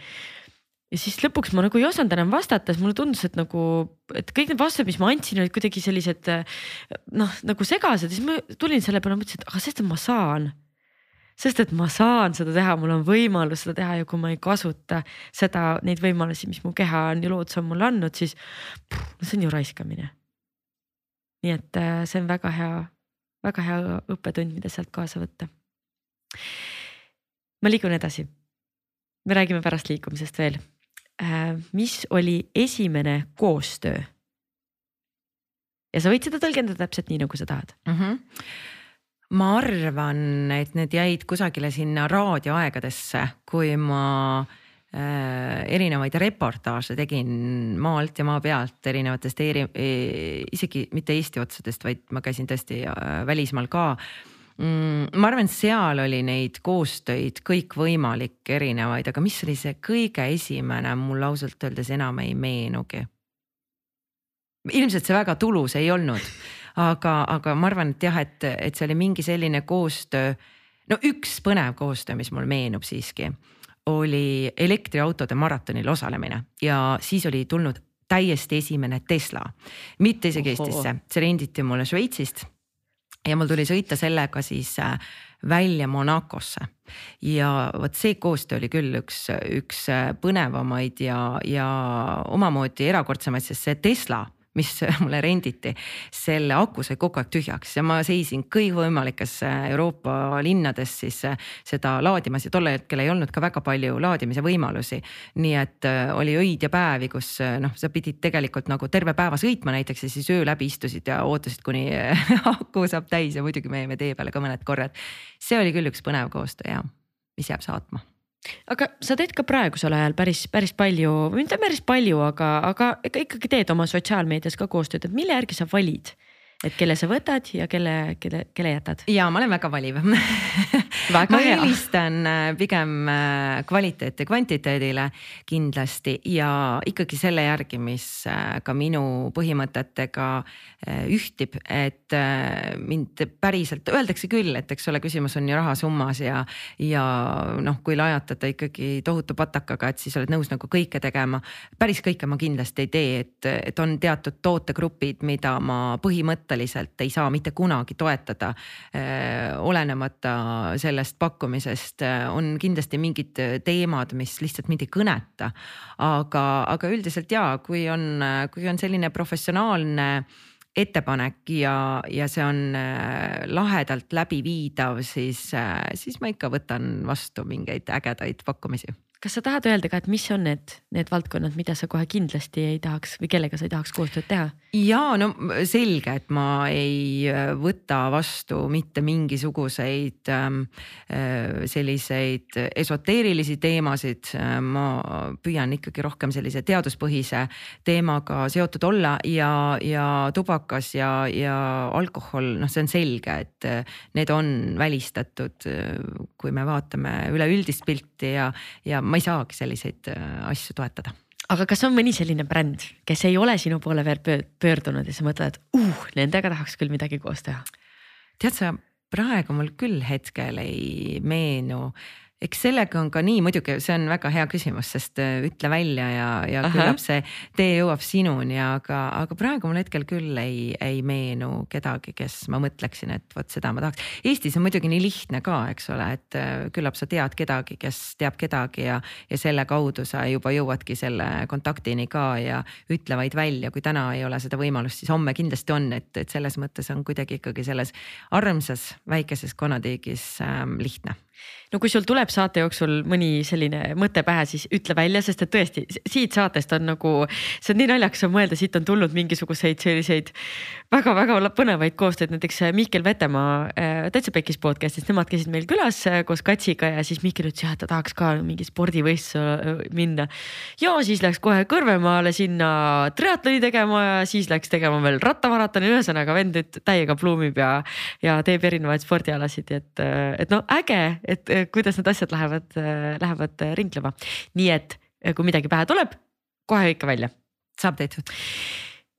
ja siis lõpuks ma nagu ei osanud enam vastata, sest mulle tundus, et nagu, et kõik need vastused, mis ma andsin, olid kuidagi sellised noh, nagu segased ja siis ma tulin selle peale, mõtlesin, et aga sest, ma saan sest et ma saan seda teha, mul on võimalus seda teha ja kui ma ei kasuta seda, neid võimalusi, mis mu keha on ja loodus on mulle andnud, siis pff, see on ju raiskamine. nii et äh, see on väga hea, väga hea õppetund, mida sealt kaasa võtta. ma liigun edasi. me räägime pärast liikumisest veel. Äh, mis oli esimene koostöö? ja sa võid seda tõlgendada täpselt nii, nagu sa tahad mm. -hmm ma arvan, et need jäid kusagile sinna raadioaegadesse, kui ma äh, erinevaid reportaaže tegin maalt ja maa pealt erinevatest eri, e, isegi mitte Eesti otsadest, vaid ma käisin tõesti äh, välismaal ka mm,. ma arvan, seal oli neid koostöid kõikvõimalikke erinevaid, aga mis oli see kõige esimene, mul ausalt öeldes enam ei meenugi. ilmselt see väga tulus ei olnud aga, aga ma arvan, et jah, et, et see oli mingi selline koostöö. no üks põnev koostöö, mis mul meenub siiski, oli elektriautode maratonil osalemine ja siis oli tulnud täiesti esimene Tesla, mitte isegi Oho. Eestisse, see renditi mulle Šveitsist ja mul tuli sõita sellega siis äh, välja Monacosse. ja vot see koostöö oli küll üks, üks äh, põnevamaid ja, ja omamoodi erakordsemaid, sest see Tesla mis [laughs] mulle renditi, selle aku sai kogu aeg tühjaks ja ma seisin kõikvõimalikes äh, Euroopa linnades siis äh, seda laadimas ja tol hetkel ei olnud ka väga palju laadimise võimalusi. nii et äh, oli öid ja päevi, kus noh, sa pidid tegelikult nagu terve päeva sõitma näiteks ja siis öö läbi istusid ja ootasid, kuni [laughs] aku saab täis ja muidugi me jäime tee peale ka mõned korrad. see oli küll üks põnev koostöö ja mis jääb saatma aga sa teed ka praegusel ajal päris, päris palju, mitte päris palju, aga, aga ikka ikkagi teed oma sotsiaalmeedias ka koostööd, et mille järgi sa valid? et kelle sa võtad ja kelle, kelle, kelle jätad? ja ma olen väga valiv [laughs] ma hea. eelistan äh, pigem äh, kvaliteeti kvantiteedile kindlasti ja ikkagi selle järgi, mis äh, ka minu põhimõtetega ühtib, et mind päriselt öeldakse küll, et eks ole, küsimus on ju rahasummas ja, ja noh, kui lajatada ikkagi tohutu patakaga, et siis oled nõus nagu kõike tegema. päris kõike ma kindlasti ei tee, et, et on teatud tootegrupid, mida ma põhimõtteliselt ei saa mitte kunagi toetada. olenemata sellest pakkumisest on kindlasti mingid teemad, mis lihtsalt mind ei kõneta. aga, aga üldiselt ja kui on, kui on selline professionaalne ettepanek ja, ja see on äh, lahedalt läbiviidav, siis, siis ma ikka võtan vastu mingeid ägedaid pakkumisi kas sa tahad öelda ka, et mis on need, need valdkonnad, mida sa kohe kindlasti ei tahaks või kellega sa ei tahaks koostööd teha? Ja no selge, et ma ei äh, võta vastu mitte mingisuguseid ähm, äh, selliseid esoteerilisi teemasid. ma püüan ikkagi rohkem sellise teaduspõhise teemaga seotud olla ja, ja tubakas ja, ja alkohol, noh, see on selge, et äh, need on välistatud, kui me vaatame üleüldist pilti ja, ja ma ei saagi selliseid asju toetada aga kas on mõni selline bränd, kes ei ole sinu poole veel pöördunud ja sa mõtled, et uh, nendega tahaks küll midagi koos teha? tead sa, praegu mul küll hetkel ei meenu eks sellega on ka nii, muidugi see on väga hea küsimus, sest äh, ütle välja ja, ja Aha. küllap see tee jõuab sinuni, aga, aga praegu mul hetkel küll ei, ei meenu kedagi, kes ma mõtleksin, et vot seda ma tahaks. Eestis on muidugi nii lihtne ka, eks ole, et äh, küllap sa tead kedagi, kes teab kedagi ja, ja selle kaudu sa juba jõuadki selle kontaktini ka ja ütle vaid välja, kui täna ei ole seda võimalust, siis homme kindlasti on, et, et selles mõttes on kuidagi ikkagi selles armsas väikeses konnatiigis ähm, lihtne no kui sul tuleb saate jooksul mõni selline mõte pähe, siis ütle välja, sest et tõesti siit saatest on nagu, see on nii naljakas on mõelda, siit on tulnud mingisuguseid selliseid väga-väga põnevaid koostöid, näiteks äh, Mihkel Vetemaa äh, Täitsa Pekis podcast'is, nemad käisid meil külas äh, koos Katsiga ja siis Mihkel ütles jah, et ta tahaks ka mingi spordivõistlusele minna. ja siis läks kohe Kõrvemaale sinna triatloni tegema ja siis läks tegema veel rattamaratoni, ühesõnaga vend nüüd täiega pluumib ja, ja teeb erinevaid spordialasid, et, et no äge, et kuidas need asjad lähevad, lähevad ringlema. nii et kui midagi pähe tuleb, kohe ikka välja. saab tehtud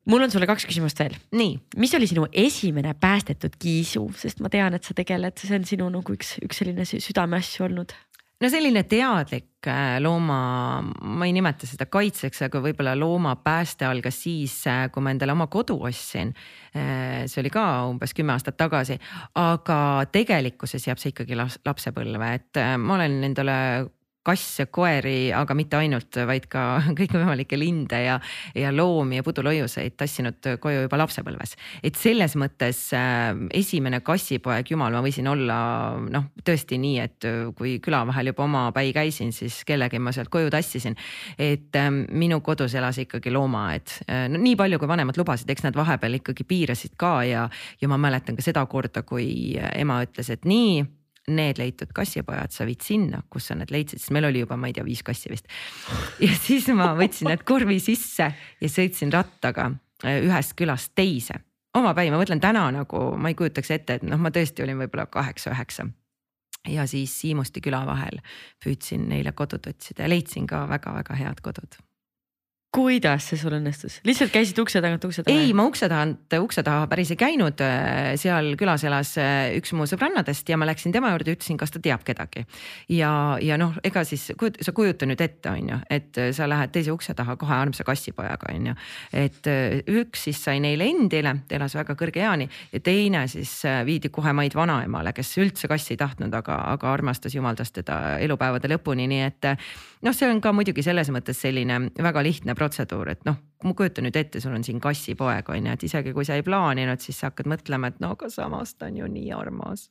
mul on sulle kaks küsimust veel. nii, mis oli sinu esimene päästetud kiisu, sest ma tean, et sa tegeled, see on sinu nagu üks, üks selline südameasju olnud no selline teadlik äh, looma, ma ei nimeta seda kaitseks, aga võib-olla loomapääste algas siis, äh, kui ma endale oma kodu ostsin. Äh, see oli ka umbes kümme aastat tagasi, aga tegelikkuses jääb see ikkagi lapsepõlve, et ma olen endale kasse, koeri, aga mitte ainult, vaid ka [laughs] kõikvõimalikke linde ja, ja loomi ja puduloiuseid tassinud koju juba lapsepõlves. et selles mõttes äh, esimene kassipoeg, jumal, ma võisin olla noh, tõesti nii, et kui küla vahel juba omapäi käisin, siis kellegi ma sealt koju tassisin. et äh, minu kodus elas ikkagi loomaaed äh,, no nii palju, kui vanemad lubasid, eks nad vahepeal ikkagi piirasid ka ja, ja ma mäletan ka seda korda, kui ema ütles, et nii need leitud kassipojad sa viid sinna, kus sa need leidsid, sest meil oli juba, ma ei tea, viis kassi vist. ja siis ma võtsin need korvi sisse ja sõitsin rattaga äh, ühest külast teise. omapäi, ma mõtlen täna nagu ma ei kujutaks ette, et noh, ma tõesti olin võib-olla kaheksa-üheksa ja siis Siimusti küla vahel püüdsin neile kodud otsida ja leidsin ka väga-väga head kodud kuidas see sul õnnestus, lihtsalt käisid ukse tagant ukse taha? ei, ma ukse tagant ukse taha päris ei käinud, seal külas elas äh, üks mu sõbrannadest ja ma läksin tema juurde, ütlesin, kas ta teab kedagi. ja, ja noh, ega siis kujut, sa kujuta nüüd ette, on ju, et sa lähed teise ukse taha kohe armsa kassipojaga, on ju. et äh, üks siis sai neile endile, ta elas väga kõrge eani ja teine siis äh, viidi kohe maid vanaemale, kes üldse kassi ei tahtnud, aga, aga armastas, jumaldas teda elupäevade lõpuni, nii et noh, see on ka muidugi selles mõttes selline väga lihtne protseduur, et noh, ma kujutan nüüd ette, sul on siin kassipoeg on ju, et isegi kui sa ei plaaninud, siis sa hakkad mõtlema, et no aga samas ta on ju nii armas.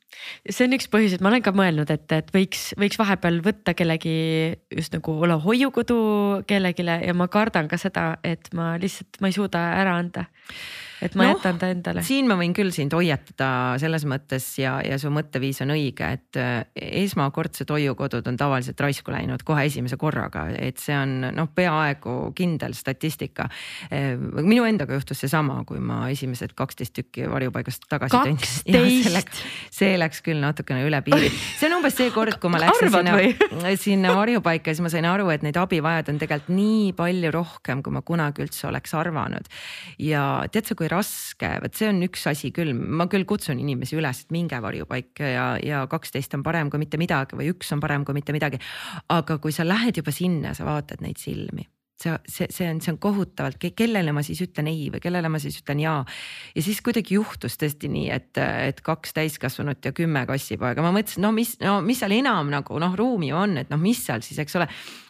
see on üks põhjus, et ma olen ka mõelnud, et, et võiks, võiks vahepeal võtta kellegi just nagu olla hoiukodu kellelegi ja ma kardan ka seda, et ma lihtsalt, ma ei suuda ära anda et ma no, jätan ta endale. siin ma võin küll sind hoiatada selles mõttes ja, ja su mõtteviis on õige, et äh, esmakordsed hoiukodud on tavaliselt raisku läinud kohe esimese korraga, et see on noh, peaaegu kindel statistika. Eh, minu endaga juhtus seesama, kui ma esimesed kaksteist tükki varjupaigast tagasi tõin. kaksteist? see läks küll natukene üle piiri, see on umbes see kord, kui ma läksin sinna, sinna varjupaika, siis ma sain aru, et neid abivajajaid on tegelikult nii palju rohkem, kui ma kunagi üldse oleks arvanud. ja tead sa, kui raske, vot see on üks asi küll, ma küll kutsun inimesi üles, et minge varjupaika ja, ja kaksteist on parem kui mitte midagi või üks on parem kui mitte midagi. aga kui sa lähed juba sinna, sa vaatad neid silmi see, see, see on, see on kohutavalt, kellele ma siis ütlen ei või kellele ma siis ütlen jaa. ja siis kuidagi juhtus tõesti nii, et, et kaks täiskasvanut ja kümme kassipoega, ma mõtlesin, no mis, no mis seal enam nagu noh, ruumi on, et noh, mis seal siis, eks ole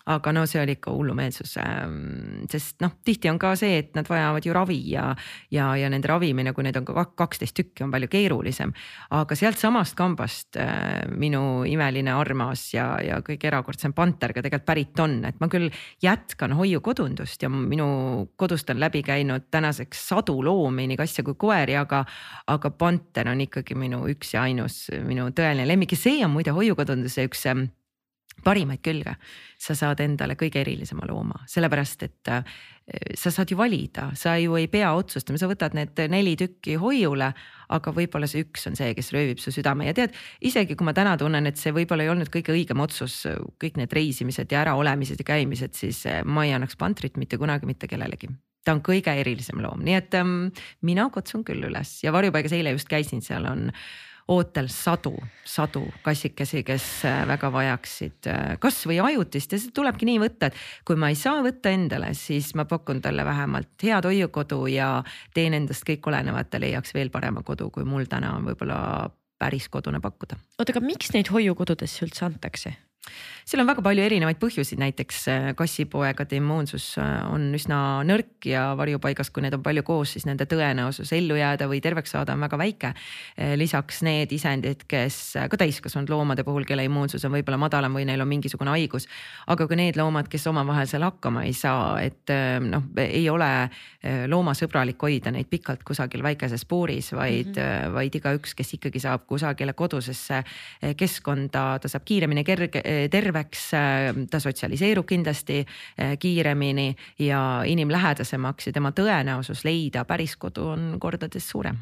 aga no see oli ikka hullumeelsus, ähm, sest noh, tihti on ka see, et nad vajavad ju ravi ja, ja, ja nende ravimine, kui neid on ka kaksteist tükki, on palju keerulisem. aga sealtsamast kambast äh, minu imeline armas ja, ja kõige erakordsem panter ka tegelikult pärit on, et ma küll jätkan hoiukodundust ja minu kodust on läbi käinud tänaseks sadu loomi, nii kasse kui koeri, aga, aga panter on ikkagi minu üks ja ainus, minu tõeline lemmik ja see on muide hoiukodunduse üks ähm, parimaid külge. sa saad endale kõige erilisema looma, sellepärast et äh, sa saad ju valida, sa ju ei pea otsustama, sa võtad need neli tükki hoiule, aga võib-olla see üks on see, kes röövib su südame. Ja tead, isegi kui ma täna tunnen, et see võib-olla ei olnud kõige õigem otsus, kõik need reisimised ja äraolemised ja käimised, siis äh, ma ei annaks pantrit mitte kunagi mitte kellelegi. Ta on kõige erilisem loom, nii et ähm, mina kutsun küll üles. Ja varjupaigas eile just käisin, seal on ootel sadu, sadu kassikesi, kes äh, väga vajaksid äh, kasvõi ajutist ja see tulebki nii võtta, et kui ma ei saa võtta endale, siis ma pakun talle vähemalt head hoiukodu ja teen endast kõik olenevat, ta leiaks veel parema kodu, kui mul täna on võib-olla päris kodune pakkuda. oota, aga miks neid hoiukodudesse üldse antakse? Seal on väga palju erinevaid põhjuseid, näiteks äh, kassipoegade immuunsus äh, on üsna nõrk ja varjupaigas, kui need on palju koos, siis nende tõenäosus ellu jääda või terveks saada on väga väike. Äh, lisaks need isendid, kes ka täiskasvanud loomade puhul, kelle immuunsus on võib-olla madalam või neil on mingisugune haigus. aga ka need loomad, kes omavahel seal hakkama ei saa, et noh, ei ole loomasõbralik hoida neid pikalt kusagil väikeses puuris, vaid mm, -hmm. vaid igaüks, kes ikkagi saab kusagile kodusesse keskkonda, ta saab kiiremini kerge terveks, ta sotsialiseerub kindlasti eh, kiiremini ja inimlähedasemaks ja tema tõenäosus leida päris kodu on kordades suurem.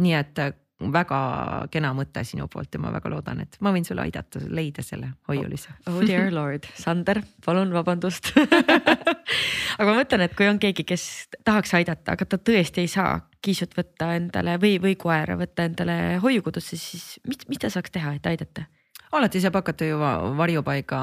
nii et eh, väga kena mõte sinu poolt ja ma väga loodan, et ma võin sulle aidata leida selle hoiulise. Oh, oh dear lord, [laughs] Sander, palun vabandust [laughs] aga ma mõtlen, et kui on keegi, kes tahaks aidata, aga ta tõesti ei saa kiisut võtta endale või, või koera võtta endale hoiukodusse, siis mis, mis ta saaks teha, et aidata? Alati saab hakata ju varjupaiga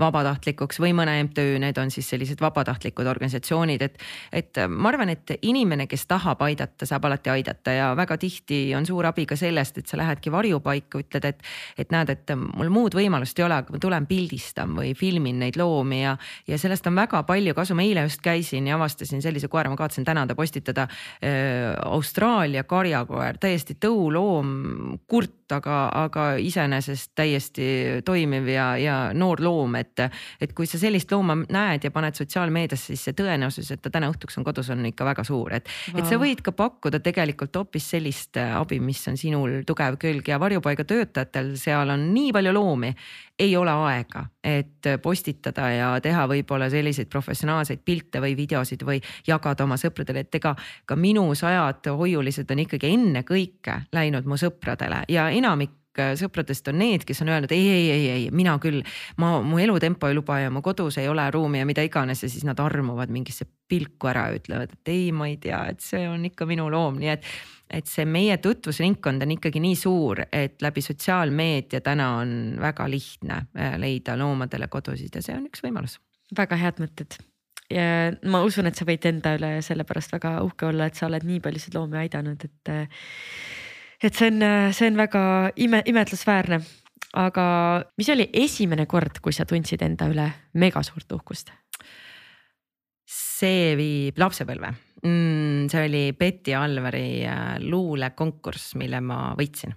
vabatahtlikuks või mõne MTÜ, need on siis sellised vabatahtlikud organisatsioonid, et. et ma arvan, et inimene, kes tahab aidata, saab alati aidata ja väga tihti on suur abi ka sellest, et sa lähedki varjupaika, ütled, et. et näed, et mul muud võimalust ei ole, aga ma tulen pildistan või filmin neid loomi ja, ja sellest on väga palju kasu, ma eile just käisin ja avastasin sellise koera, ma kavatsen täna ta postitada äh,. Austraalia karjakoer, täiesti tõuloom, kurt, aga, aga iseenesest täiesti täiesti toimiv ja, ja noor loom, et. et kui sa sellist looma näed ja paned sotsiaalmeediasse, siis see tõenäosus, et ta täna õhtuks on kodus, on ikka väga suur, et wow.. et sa võid ka pakkuda tegelikult hoopis sellist abi, mis on sinul tugev külg ja varjupaiga töötajatel, seal on nii palju loomi ei ole aega, et postitada ja teha võib-olla selliseid professionaalseid pilte või videosid või jagada oma sõpradele, et ega ka minu sajad hoiulised on ikkagi ennekõike läinud mu sõpradele ja enamik Äh, sõpradest on need, kes on öelnud ei, ei, ei, ei, mina küll, ma, mu elutempo ei luba ja mu kodus ei ole ruumi ja mida iganes. Ja siis nad armuvad mingisse pilku ära ja ütlevad, et ei, ma ei tea, et see on ikka minu loom, nii et et see meie tutvusringkond on ikkagi nii suur, et läbi sotsiaalmeedia täna on väga lihtne äh, leida loomadele kodusid ja see on üks võimalus. väga head mõtted. Ja ma usun, et sa võid enda üle sellepärast väga uhke olla, et sa oled nii paljusid loomi aidanud, et et see on, see on väga ime, imetlusväärne. aga mis oli esimene kord, kui sa tundsid enda üle mega suurt uhkust? see viib lapsepõlve mm,. see oli Betty Alvari äh, luulekonkurss, mille ma võitsin.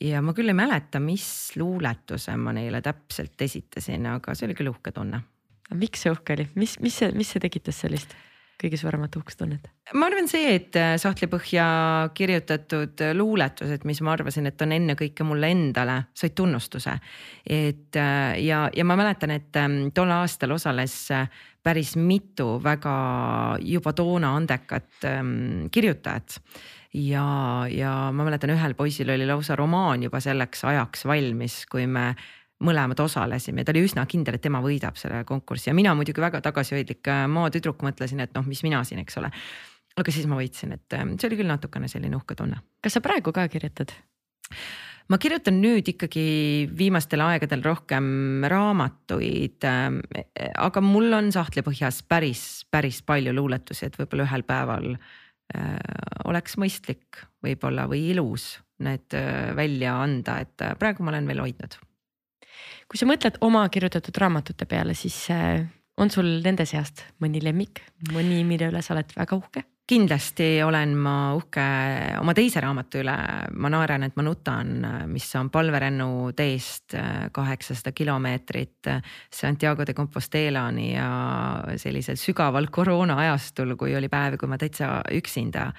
ja ma küll ei mäleta, mis luuletuse ma neile täpselt esitasin, aga see oli küll uhke tunne. miks see uhke oli, mis, mis mis see tekitas sellist? Kõige suuremat uhkust tunned? ma arvan see, et äh, sahtlipõhja kirjutatud luuletused, mis ma arvasin, et on ennekõike mulle endale, said tunnustuse. et äh, ja, ja ma mäletan, et ähm, tol aastal osales äh, päris mitu väga juba toona andekat ähm, kirjutajat ja, ja ma mäletan, ühel poisil oli lausa romaan juba selleks ajaks valmis, kui me mõlemad osalesime, ta oli üsna kindel, et tema võidab selle konkursi ja mina muidugi väga tagasihoidlik maatüdruk mõtlesin, et noh, mis mina siin, eks ole aga siis ma võitsin, et ähm, see oli küll natukene selline uhke tunne. kas sa praegu ka kirjutad? ma kirjutan nüüd ikkagi viimastel aegadel rohkem raamatuid, ähm, aga mul on sahtlipõhjas päris, päris palju luuletusi, et võib-olla ühel päeval äh, oleks mõistlik võib-olla või ilus need äh, välja anda, et äh, praegu ma olen veel hoidnud. Kui sa mõtled oma kirjutatud raamatute peale, siis äh, on sul nende seast mõni lemmik, mõni, mille üle sa oled väga uhke? kindlasti olen ma uhke oma teise raamatu üle, Ma naeran, et ma nutan, mis on palverännu teest kaheksasada kilomeetrit Santiago de Compostelani ja sellisel sügaval koroona ajastul, kui oli päevi, kui ma täitsa üksinda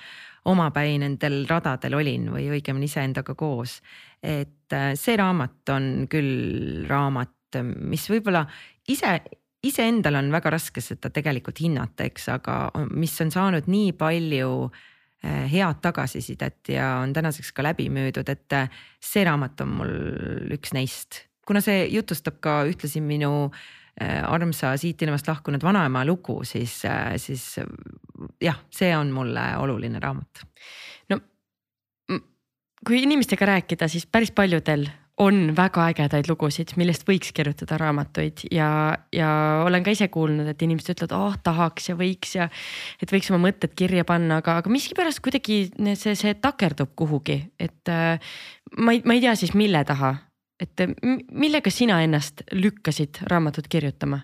omapäi nendel radadel olin või õigemini iseendaga koos. et see raamat on küll raamat, mis võib-olla ise iseendal on väga raske seda tegelikult hinnata, eks, aga mis on saanud nii palju eh, head tagasisidet ja on tänaseks ka läbi müüdud, et eh, see raamat on mul üks neist. kuna see jutustab ka ühtlasi minu eh, armsa siit ilmast lahkunud vanaema lugu, siis, siis jah, see on mulle oluline raamat. no kui inimestega rääkida, siis päris paljudel on väga ägedaid lugusid, millest võiks kirjutada raamatuid ja, ja olen ka ise kuulnud, et inimesed ütlevad, ah oh, tahaks ja võiks ja. et võiks oma mõtted kirja panna, aga, aga miskipärast kuidagi see, see takerdub kuhugi, et äh, ma ei, ma ei tea siis mille taha. Et millega sina ennast lükkasid raamatut kirjutama?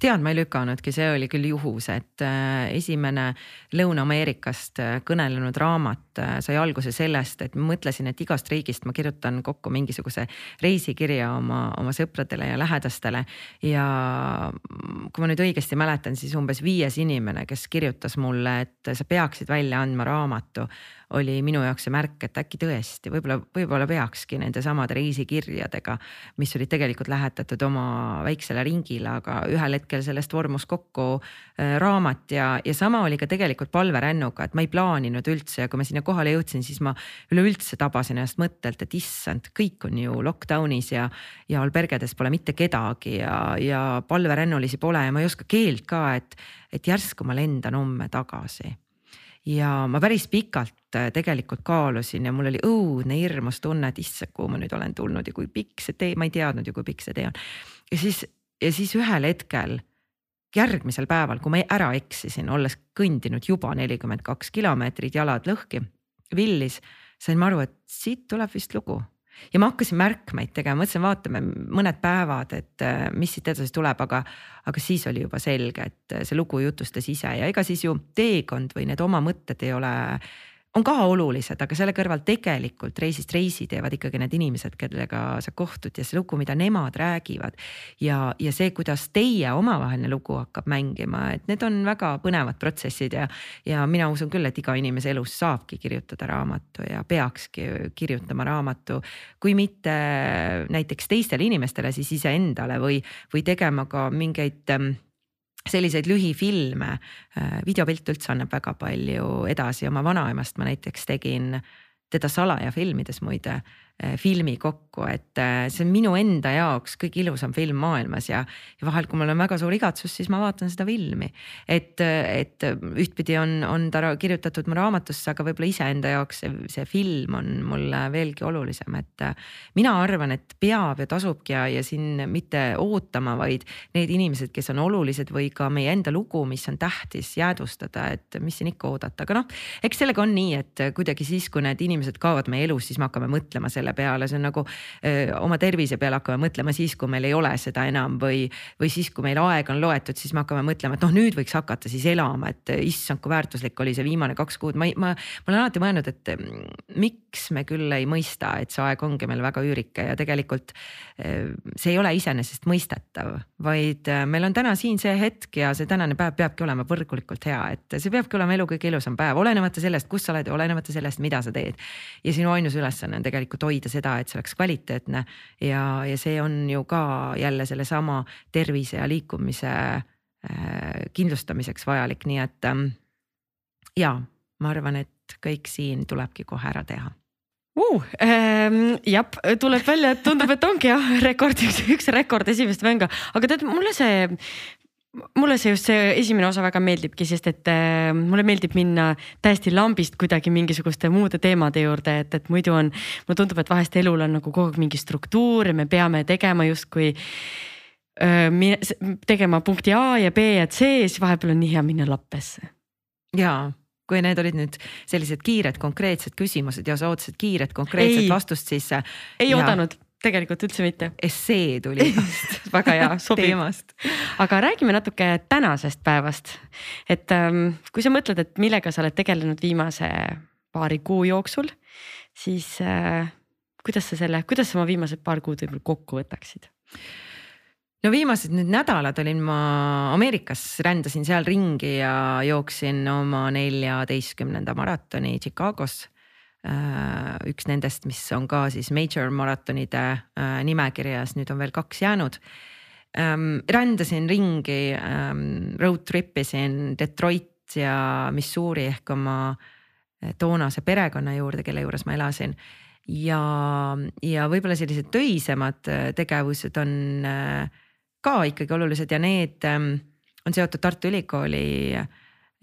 tead, ma ei lükanudki, see oli küll juhus, et äh, esimene Lõuna-Ameerikast äh, kõnelenud raamat äh, sai alguse sellest, et mõtlesin, et igast riigist ma kirjutan kokku mingisuguse reisikirja oma, oma sõpradele ja lähedastele. ja kui ma nüüd õigesti mäletan, siis umbes viies inimene, kes kirjutas mulle, et sa peaksid välja andma raamatu oli minu jaoks see märk, et äkki tõesti võib-olla, võib-olla peakski nendesamade reisikirjadega, mis olid tegelikult lähetatud oma väiksele ringile, aga ühel hetkel sellest vormus kokku äh, raamat. Ja, ja sama oli ka tegelikult palverännuga, et ma ei plaaninud üldse ja kui ma sinna kohale jõudsin, siis ma üleüldse tabasin ennast mõttelt, et issand, kõik on ju lockdown'is ja, ja albergedes pole mitte kedagi ja, ja palverännulisi pole ja ma ei oska keelt ka, et, et järsku ma lendan homme tagasi ja ma päris pikalt äh, tegelikult kaalusin ja mul oli õudne hirmus tunne, et issand, kuhu ma nüüd olen tulnud ja kui pikk see tee, ma ei teadnud ju, kui pikk see tee on. ja siis, ja siis ühel hetkel, järgmisel päeval, kui ma ära eksisin, olles kõndinud juba nelikümmend kaks kilomeetrit, jalad lõhki, villis, sain ma aru, et siit tuleb vist lugu ja ma hakkasin märkmeid tegema, mõtlesin, vaatame mõned päevad, et äh, mis siit edasi tuleb, aga, aga siis oli juba selge, et see lugu jutustas ise. Ja ega siis ju teekond või need oma mõtted ei ole on ka olulised, aga selle kõrval tegelikult reisist reisi teevad ikkagi need inimesed, kellega sa kohtud ja see lugu, mida nemad räägivad. ja, ja see, kuidas teie omavaheline lugu hakkab mängima, et need on väga põnevad protsessid ja, ja mina usun küll, et iga inimese elus saabki kirjutada raamatu ja peakski kirjutama raamatu. kui mitte näiteks teistele inimestele, siis iseendale või, või tegema ka mingeid selliseid lühifilme, äh, videopilt üldse annab väga palju edasi, oma vanaemast ma näiteks tegin teda salaja filmides muide filmi kokku, et äh, see on minu enda jaoks kõige ilusam film maailmas ja, ja vahel, kui mul on väga suur igatsus, siis ma vaatan seda filmi. et, et ühtpidi on, on ta kirjutatud mu raamatusse, aga võib-olla iseenda jaoks see, see film on mulle veelgi olulisem, et mina arvan, et peab ja tasubki ja, ja siin mitte ootama, vaid need inimesed, kes on olulised või ka meie enda lugu, mis on tähtis jäädvustada, et mis siin ikka oodata, aga noh, eks sellega on nii, et kuidagi siis, kui need inimesed kaovad meie elus, siis me hakkame mõtlema selle selle peale, see on nagu öö, oma tervise peale hakkame mõtlema siis, kui meil ei ole seda enam või, või siis, kui meil aeg on loetud, siis me hakkame mõtlema, et noh, nüüd võiks hakata siis elama, et issand, kui väärtuslik oli see viimane kaks kuud, ma, ma, ma olen alati mõelnud, et mm, miks me küll ei mõista, et see aeg ongi meil väga üürike ja tegelikult see ei ole iseenesestmõistetav, vaid meil on täna siin see hetk ja see tänane päev peabki olema võrgulikult hea, et see peabki olema elu kõige ilusam päev, olenemata sellest, kus sa oled ja olenemata sellest, mida sa teed. ja sinu ainus ülesanne on tegelikult hoida seda, et see oleks kvaliteetne ja, ja see on ju ka jälle sellesama tervise ja liikumise äh, kindlustamiseks vajalik, nii et ähm, ja ma arvan, et kõik siin tulebki kohe ära teha uh,. Ähm, jah, tuleb välja, et tundub, et ongi jah rekord, üks, rekord esimest mängu, aga tead, mulle see mulle see just see esimene osa väga meeldibki, sest et äh, mulle meeldib minna täiesti lambist kuidagi mingisuguste muude teemade juurde, et, et muidu on, mulle tundub, et vahest elul on nagu kogu aeg mingi struktuur ja me peame tegema justkui tegema punkti A ja B ja C siis vahepeal on nii hea minna lappesse. ja kui need olid nüüd sellised kiired konkreetsed küsimused ja sa ootasid kiiret konkreetset ei, vastust, siis. ei ja... oodanud tegelikult üldse mitte. essee tuli väga hea, [laughs] sobib. aga räägime natuke tänasest päevast. et ähm, kui sa mõtled, et millega sa oled tegelenud viimase paari kuu jooksul, siis äh, kuidas sa selle, kuidas sa oma viimased paar kuud võib-olla kokku võtaksid? No viimased nüüd nädalad olin ma Ameerikas, rändasin seal ringi ja jooksin oma neljateistkümnenda maratoni Chicagos Äh, üks nendest, mis on ka siis major maratonide äh, nimekirjas, nüüd on veel kaks jäänud. Ähm, rändasin ringi, ähm, road trip isin Detroit ja Missouri ehk oma äh, toonase perekonna juurde, kelle juures ma elasin ja, ja võib-olla sellised töisemad tegevused on ka ikkagi olulised ja need ähm, on seotud Tartu Ülikooli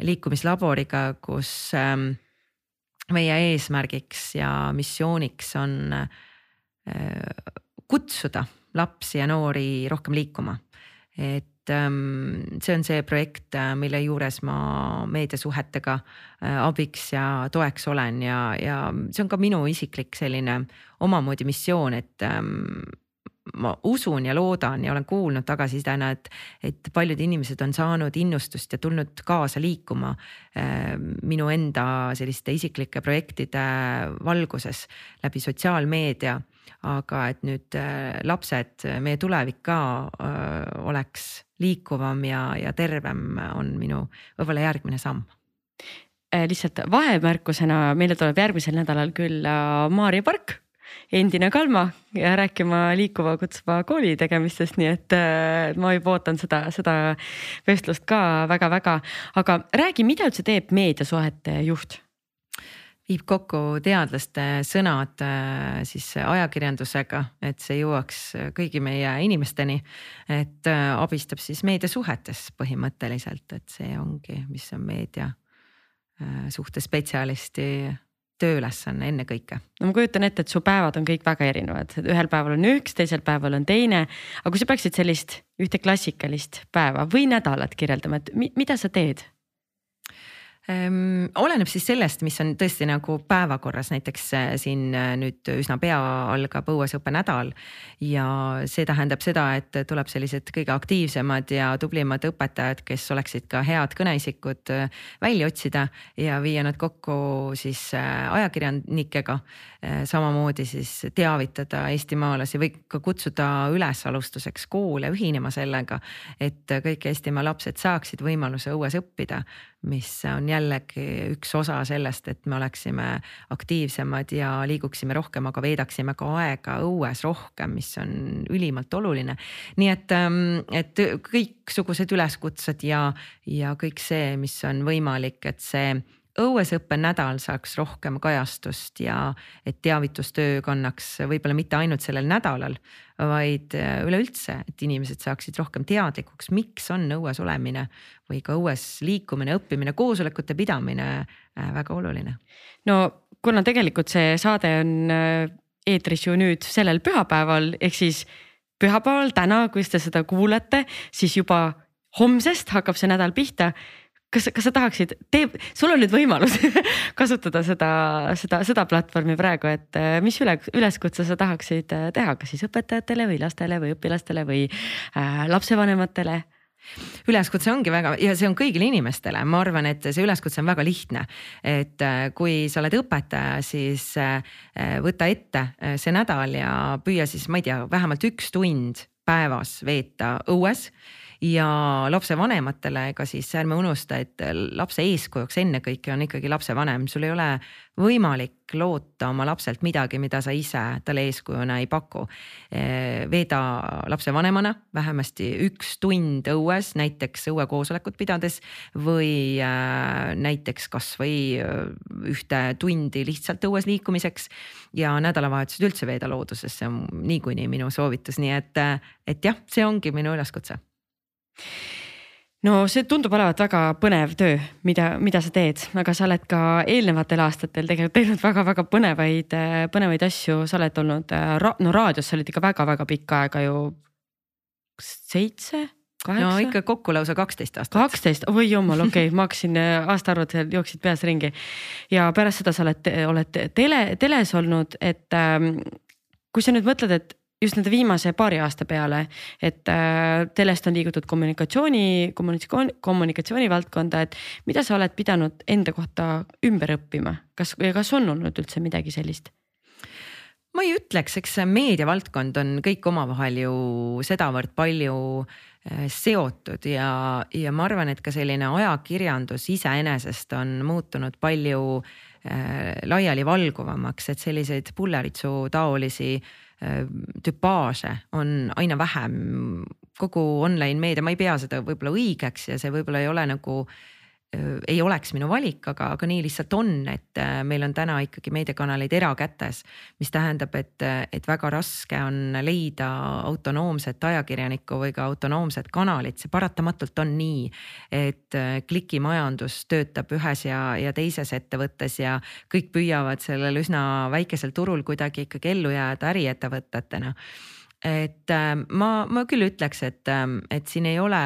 liikumislaboriga, kus meie eesmärgiks ja missiooniks on äh, kutsuda lapsi ja noori rohkem liikuma. et ähm, see on see projekt, äh, mille juures ma meediasuhetega äh, abiks ja toeks olen ja, ja see on ka minu isiklik selline omamoodi missioon, et ähm, ma usun ja loodan ja olen kuulnud tagasisidena, et, et paljud inimesed on saanud innustust ja tulnud kaasa liikuma äh, minu enda selliste isiklike projektide valguses läbi sotsiaalmeedia. aga et nüüd äh, lapsed, meie tulevik ka äh, oleks liikuvam ja, ja tervem, on minu võib-olla järgmine samm lihtsalt vahemärkusena meile tuleb järgmisel nädalal küll Maarja Park endine Kalma ja rääkima liikuva kutsuva kooli tegemistest, nii et äh, ma juba ootan seda, seda vestlust ka väga-väga. aga räägi, mida üldse teeb meediasuhete juht? viib kokku teadlaste sõnad äh, siis ajakirjandusega, et see jõuaks kõigi meie inimesteni. et äh, abistab siis meediasuhetes põhimõtteliselt, et see ongi, mis on meedia suhtespetsialisti tööülesanne ennekõike. no ma kujutan ette, et su päevad on kõik väga erinevad, ühel päeval on üks, teisel päeval on teine. aga kui sa peaksid sellist ühte klassikalist päeva või nädalat kirjeldama, et mida sa teed? Ehm, oleneb siis sellest, mis on tõesti nagu päevakorras, näiteks äh, siin äh, nüüd üsna pea algab õuesõppe nädal. ja see tähendab seda, et tuleb sellised kõige aktiivsemad ja tublimad õpetajad, kes oleksid ka head kõneisikud äh, välja otsida ja viia nad kokku siis ajakirjanikega. samamoodi siis teavitada eestimaalasi või ka kutsuda üles alustuseks koole ühinema sellega, et kõik Eestimaa lapsed saaksid võimaluse õues õppida mis on jällegi üks osa sellest, et me oleksime aktiivsemad ja liiguksime rohkem, aga veedaksime ka aega õues rohkem, mis on ülimalt oluline. nii et, ähm, et kõiksugused üleskutsed ja, ja kõik see, mis on võimalik, et see õuesõppe nädal saaks rohkem kajastust ja et teavitustöö kannaks võib-olla mitte ainult sellel nädalal, vaid äh, üleüldse, et inimesed saaksid rohkem teadlikuks, miks on õues olemine või ka õues liikumine, õppimine, koosolekute pidamine äh, väga oluline. no kuna tegelikult see saade on äh, eetris ju nüüd sellel pühapäeval, ehk siis pühapäeval täna, kui te seda kuulete, siis juba homsest hakkab see nädal pihta kas, kas sa tahaksid, tee, sul on nüüd võimalus [laughs] kasutada seda, seda, seda platvormi praegu, et äh, mis üle, üleskutse sa tahaksid äh, teha, kas siis õpetajatele või lastele või õpilastele või äh, lapsevanematele? Üleskutse ongi väga ja see on kõigile inimestele, ma arvan, et see üleskutse on väga lihtne. et kui sa oled õpetaja, siis võta ette see nädal ja püüa siis, ma ei tea, vähemalt üks tund päevas veeta õues ja lapsevanematele, ega siis ärme unusta, et lapse eeskujuks ennekõike on ikkagi lapsevanem, sul ei ole võimalik loota oma lapselt midagi, mida sa ise talle eeskujuna ei paku. veeda lapsevanemana vähemasti üks tund õues, näiteks õuekoosolekut pidades või äh, näiteks kasvõi äh, ühte tundi lihtsalt õues liikumiseks ja nädalavahetused üldse veeda looduses, see on niikuinii minu soovitus, nii et, et jah, see ongi minu üleskutse no see tundub olevat väga põnev töö, mida, mida sa teed, aga sa oled ka eelnevatel aastatel tegelikult teinud väga-väga põnevaid, põnevaid asju, sa oled olnud ra, no raadios sa olid ikka väga-väga pikka aega ju. seitse, kaheksa? no ikka kokku lausa kaksteist aastat. kaksteist, oi jumal, okei okay,, ma hakkasin aastaarvud jooksid peas ringi. ja pärast seda sa oled, oled tele, teles olnud, et ähm, kui sa nüüd mõtled, et just nende viimase paari aasta peale, et äh, telest on liigutud kommunikatsiooni, kommunikatsiooni, kommunikatsiooni valdkonda, et mida sa oled pidanud enda kohta ümber õppima, kas, kas on olnud üldse midagi sellist? ma ei ütleks, eks see meediavaldkond on kõik omavahel ju sedavõrd palju äh, seotud ja, ja ma arvan, et ka selline ajakirjandus iseenesest on muutunud palju äh, laialivalguvamaks, et selliseid pulleritsu taolisi äh, tüpaaže on aina vähem. kogu online meedia, ma ei pea seda võib-olla õigeks ja see võib-olla ei ole nagu Äh, ei oleks minu valik, aga, aga nii lihtsalt on, et äh, meil on täna ikkagi meediakanaleid erakätes. mis tähendab, et, et väga raske on leida autonoomset ajakirjanikku või ka autonoomset kanalit, see paratamatult on nii. et äh, klikimajandus töötab ühes ja, ja teises ettevõttes ja kõik püüavad sellel üsna väikesel turul kuidagi ikkagi ellu jääda äriettevõtetena et ma, ma küll ütleks, et, et siin ei ole,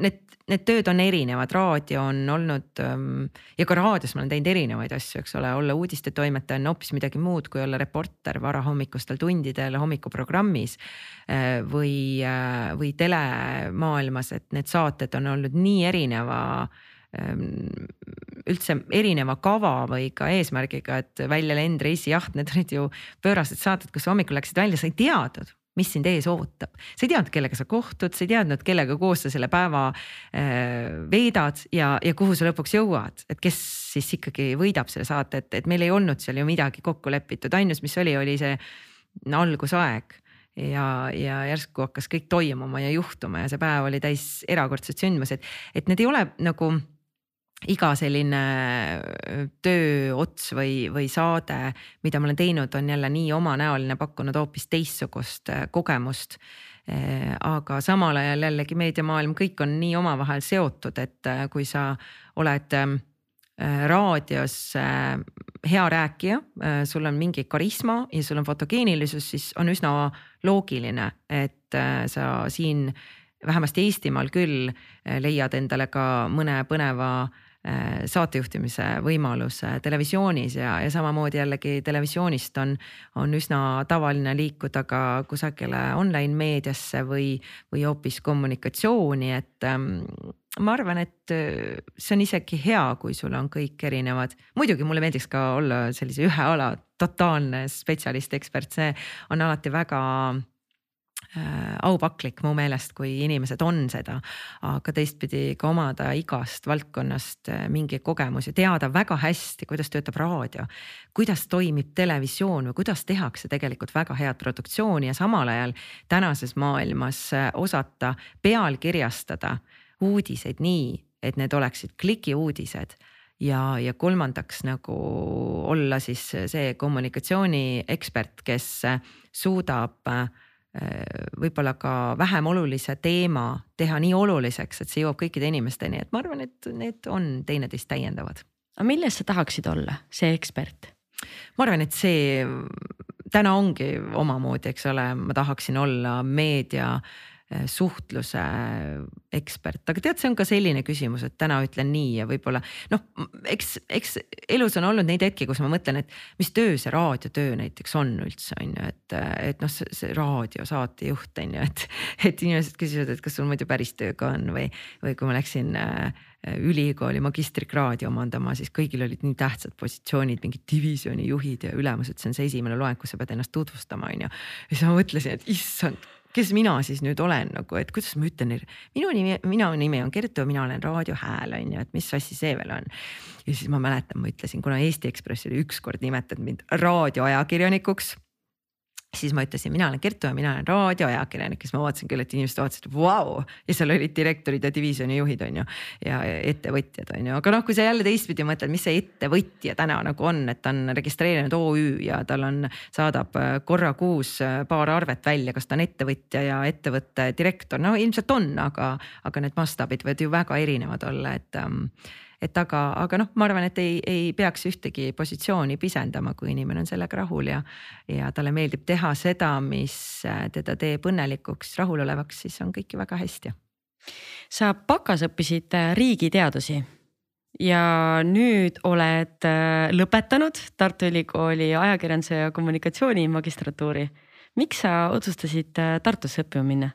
need need tööd on erinevad, raadio on olnud ähm, ja ka raadios ma olen teinud erinevaid asju, eks ole, olla uudistetoimetaja on hoopis midagi muud, kui olla reporter varahommikustel tundidel hommikuprogrammis. Äh, või, äh, või telemaailmas, et need saated on olnud nii erineva ähm, üldse erineva kava või ka eesmärgiga, et välja lend, reisijaht, need olid ju pöörased saated, kus hommikul läksid välja, sa ei teadnud mis sind ees ootab. sa ei teadnud, kellega sa kohtud, sa ei teadnud, kellega koos sa selle päeva äh, veedad ja, ja kuhu sa lõpuks jõuad, et kes siis ikkagi võidab selle saate, et, et meil ei olnud seal ju midagi kokku lepitud, ainus, mis oli, oli see algusaeg ja, ja järsku hakkas kõik toimuma ja juhtuma ja see päev oli täis erakordset sündmused, et need ei ole nagu iga selline tööots või, või saade, mida ma olen teinud, on jälle nii omanäoline, pakkunud hoopis teistsugust kogemust. aga samal ajal jällegi meediamaailm, kõik on nii omavahel seotud, et kui sa oled raadios hea rääkija, sul on mingi karisma ja sul on fotogeenilisus, siis on üsna loogiline, et sa siin vähemasti Eestimaal küll leiad endale ka mõne põneva Äh, saatejuhtimise võimalus televisioonis ja, ja samamoodi jällegi televisioonist on, on üsna tavaline liikuda ka kusagile online meediasse või, või hoopis kommunikatsiooni, et ähm, ma arvan, et äh, see on isegi hea, kui sul on kõik erinevad, muidugi mulle meeldiks ka olla sellise ühe ala totaalne spetsialist, ekspert, see on alati väga Äh, aupaklik mu meelest, kui inimesed on seda. aga teistpidi ka omada igast valdkonnast äh, mingi kogemus ja teada väga hästi, kuidas töötab raadio. kuidas toimib televisioon või kuidas tehakse tegelikult väga head produktsiooni ja samal ajal tänases maailmas äh, osata pealkirjastada uudiseid nii, et need oleksid klikiuudised ja, ja kolmandaks nagu olla siis see kommunikatsiooniekspert, kes suudab äh, Äh, võib-olla ka vähem olulise teema teha nii oluliseks, et see jõuab kõikide inimesteni, et ma arvan, et need on teineteist täiendavad. aga milles sa tahaksid olla, see ekspert? ma arvan, et see täna ongi omamoodi, eks ole, ma tahaksin olla meedia äh, suhtluse ekspert, aga tead, see on ka selline küsimus, et täna ütlen nii ja võib-olla noh, eks, eks elus on olnud neid hetki, kus ma mõtlen, et mis töö see raadiotöö näiteks on üldse on ju, et, et noh, see, see raadiosaatejuht on ju, et, et inimesed küsivad, et kas sul muidu päris töö ka on või, või kui ma läksin äh, ülikooli magistrikraadi omandama, siis kõigil olid nii tähtsad positsioonid, mingid divisjoni juhid ja ülemused, see on see esimene loeng, kus sa pead ennast tutvustama, on ju. ja siis ma mõtlesin, et issand, kes mina siis nüüd olen nagu, et kuidas ma ütlen minu nimi, minu nimi on Kertu, mina olen Raadio Hääl on ju, et mis asi see veel on. ja siis ma mäletan, ma ütlesin, kuna Eesti Ekspress oli ükskord nimetanud mind raadioajakirjanikuks siis ma ütlesin, mina olen Kertu ja mina olen raadioajakirjanik, siis ma vaatasin küll, et inimesed vaatasid, vau. ja seal olid direktorid ja divisjoni juhid on ju ja ettevõtjad on ju, aga noh, kui sa jälle teistpidi mõtled, mis see ettevõtja täna nagu on, et ta on registreerinud OÜ ja tal on, saadab äh, korra kuus äh, paar arvet välja, kas ta on ettevõtja ja ettevõtte direktor, no ilmselt on, aga, aga need mastaabid võivad ju väga erinevad olla, et ähm, et aga, aga noh, ma arvan, et ei, ei peaks ühtegi positsiooni pisendama, kui inimene on sellega rahul ja, ja talle meeldib teha seda, mis teda teeb õnnelikuks, rahulolevaks, siis on kõik ju väga hästi. sa bakas õppisid äh, riigiteadusi ja nüüd oled äh, lõpetanud Tartu Ülikooli ajakirjanduse ja kommunikatsiooni magistratuuri. miks sa otsustasid äh, Tartusse õppima minna?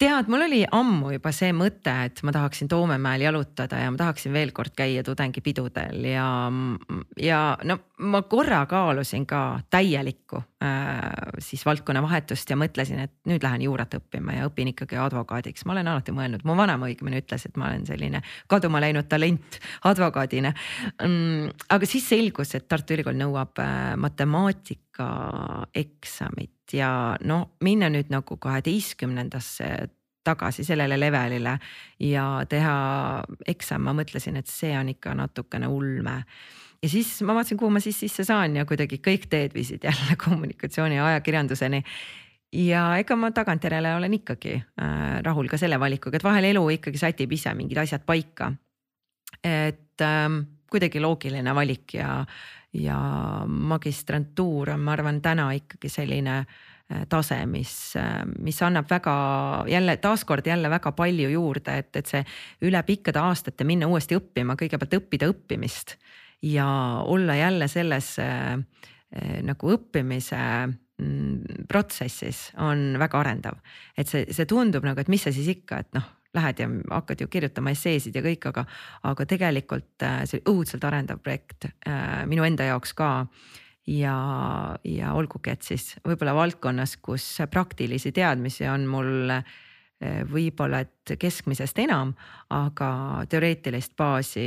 Tead, mul oli ammu juba see mõte, et ma tahaksin Toomemäel jalutada ja ma tahaksin veel kord käia tudengipidudel ja, ja no ma korra kaalusin ka täielikku äh, siis valdkonna vahetust ja mõtlesin, et nüüd lähen juurat õppima ja õpin ikkagi advokaadiks. ma olen alati mõelnud, mu vanaema õigemini ütles, et ma olen selline kaduma läinud talent advokaadina mm,. aga siis selgus, et Tartu Ülikool nõuab äh, matemaatika eksamit ja no minna nüüd nagu kaheteistkümnendasse tagasi sellele levelile ja teha eksam, ma mõtlesin, et see on ikka natukene ulme ja siis ma vaatasin, kuhu ma siis sisse saan ja kuidagi kõik teed viisid jälle [laughs] kommunikatsiooni ja ajakirjanduseni. ja ega ma tagantjärele olen ikkagi äh, rahul ka selle valikuga, et vahel elu ikkagi sätib ise mingid asjad paika. et ähm, kuidagi loogiline valik ja, ja magistrantuur on, ma arvan, täna ikkagi selline äh, tase, mis, äh, mis annab väga jälle taaskord jälle väga palju juurde, et, et see üle pikkade aastate minna uuesti õppima, kõigepealt õppida õppimist ja olla jälle selles äh, nagu õppimise mm, protsessis on väga arendav. et see, see tundub nagu, et mis sa siis ikka, et noh lähed ja hakkad ju kirjutama esseesid ja kõik, aga, aga tegelikult äh, see õudselt arendav projekt äh, minu enda jaoks ka ja, ja olgugi, et siis võib-olla valdkonnas, kus praktilisi teadmisi on mul äh, võib-olla, et keskmisest enam, aga teoreetilist baasi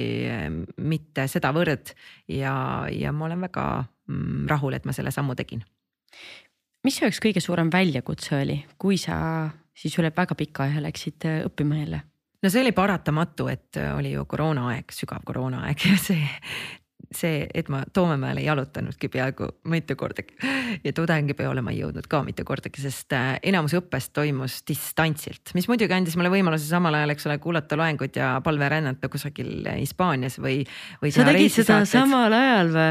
mitte sedavõrd ja, ja ma olen väga mm, rahul, et ma selle sammu tegin. mis su jaoks kõige suurem väljakutse oli, kui sa siis üle väga pika aja läksid äh, õppima jälle? no see oli paratamatu, et äh, oli ju koroonaaeg, sügav koroonaaeg [laughs] ja see see, et ma Toomemäele ei jalutanudki peaaegu mitu kordagi ja tudengipeole ma ei jõudnud ka mitu kordagi, sest äh, enamus õppest toimus distantsilt, mis muidugi andis mulle võimaluse samal ajal, eks ole, kuulata loenguid ja palverännata kusagil Hispaanias või, või. sa tegid seda samal ajal või?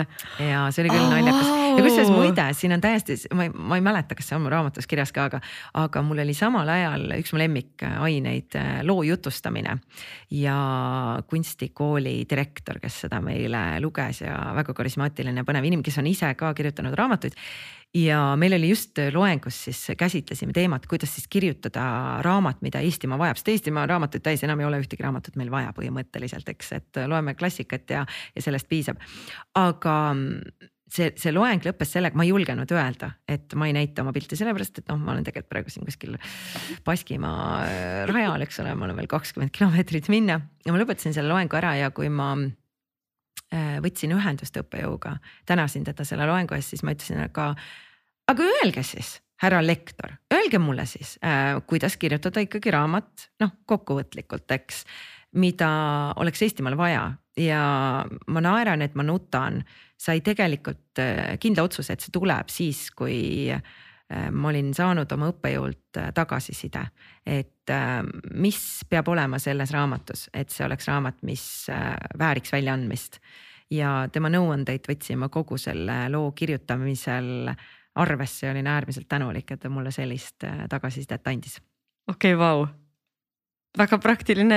ja see oli küll oh. naljakas ja kusjuures muide, siin on täiesti, ma ei, ma ei mäleta, kas see on mu raamatus kirjas ka, aga, aga mul oli samal ajal üks mu lemmikaineid äh, loo jutustamine ja kunstikooli direktor, kes seda meile luges juures ja väga karismaatiline põnev inimene, kes on ise ka kirjutanud raamatuid. ja meil oli just loengus siis käsitlesime teemat, kuidas siis kirjutada raamat, mida Eestimaa vajab, sest Eestimaa raamatuid täis enam ei ole ühtegi raamatut meil vaja põhimõtteliselt, eks, et loeme klassikat ja, ja sellest piisab. aga see, see loeng lõppes sellega, ma ei julgenud öelda, et ma ei näita oma pilti, sellepärast et noh, ma olen tegelikult praegu siin kuskil Baskimaa äh, rajal, eks ole, mul on veel kakskümmend kilomeetrit minna ja ma lõpetasin selle loengu ära ja kui ma võtsin ühendust õppejõuga, tänasin teda selle loengu eest, siis ma ütlesin ka, aga öelge siis, härra lektor, öelge mulle siis äh,, kuidas kirjutada ikkagi raamat, noh kokkuvõtlikult, eks, mida oleks Eestimaal vaja. Ja ma naeran, et ma nutan, sai tegelikult äh, kindla otsuse, et see tuleb siis, kui äh, ma olin saanud oma õppejõult äh, tagasiside, et äh, mis peab olema selles raamatus, et see oleks raamat, mis äh, vääriks väljaandmist. ja tema nõuandeid võtsin ma kogu selle loo kirjutamisel arvesse ja olin äärmiselt tänulik, et ta mulle sellist äh, tagasisidet andis. okei okay,, vau väga praktiline,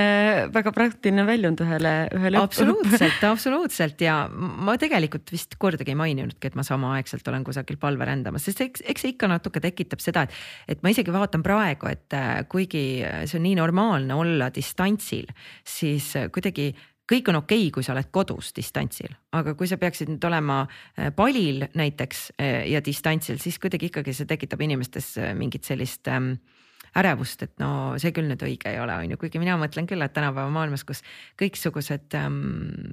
väga praktiline väljund ühele, ühele. absoluutselt, absoluutselt ja ma tegelikult vist kordagi ei maininudki, et ma samaaegselt olen kusagil palve rändamas, sest eks, eks see ikka natuke tekitab seda, et, et ma isegi vaatan praegu, et äh, kuigi see on nii normaalne olla distantsil, siis kuidagi kõik on okei okay,, kui sa oled kodus distantsil, aga kui sa peaksid nüüd olema äh, palil näiteks äh, ja distantsil, siis kuidagi ikkagi see tekitab inimestes mingit sellist ähm, ärevust, et no see küll nüüd õige ei ole, on ju, kuigi mina mõtlen küll, et tänapäeva maailmas, kus kõiksugused ähm,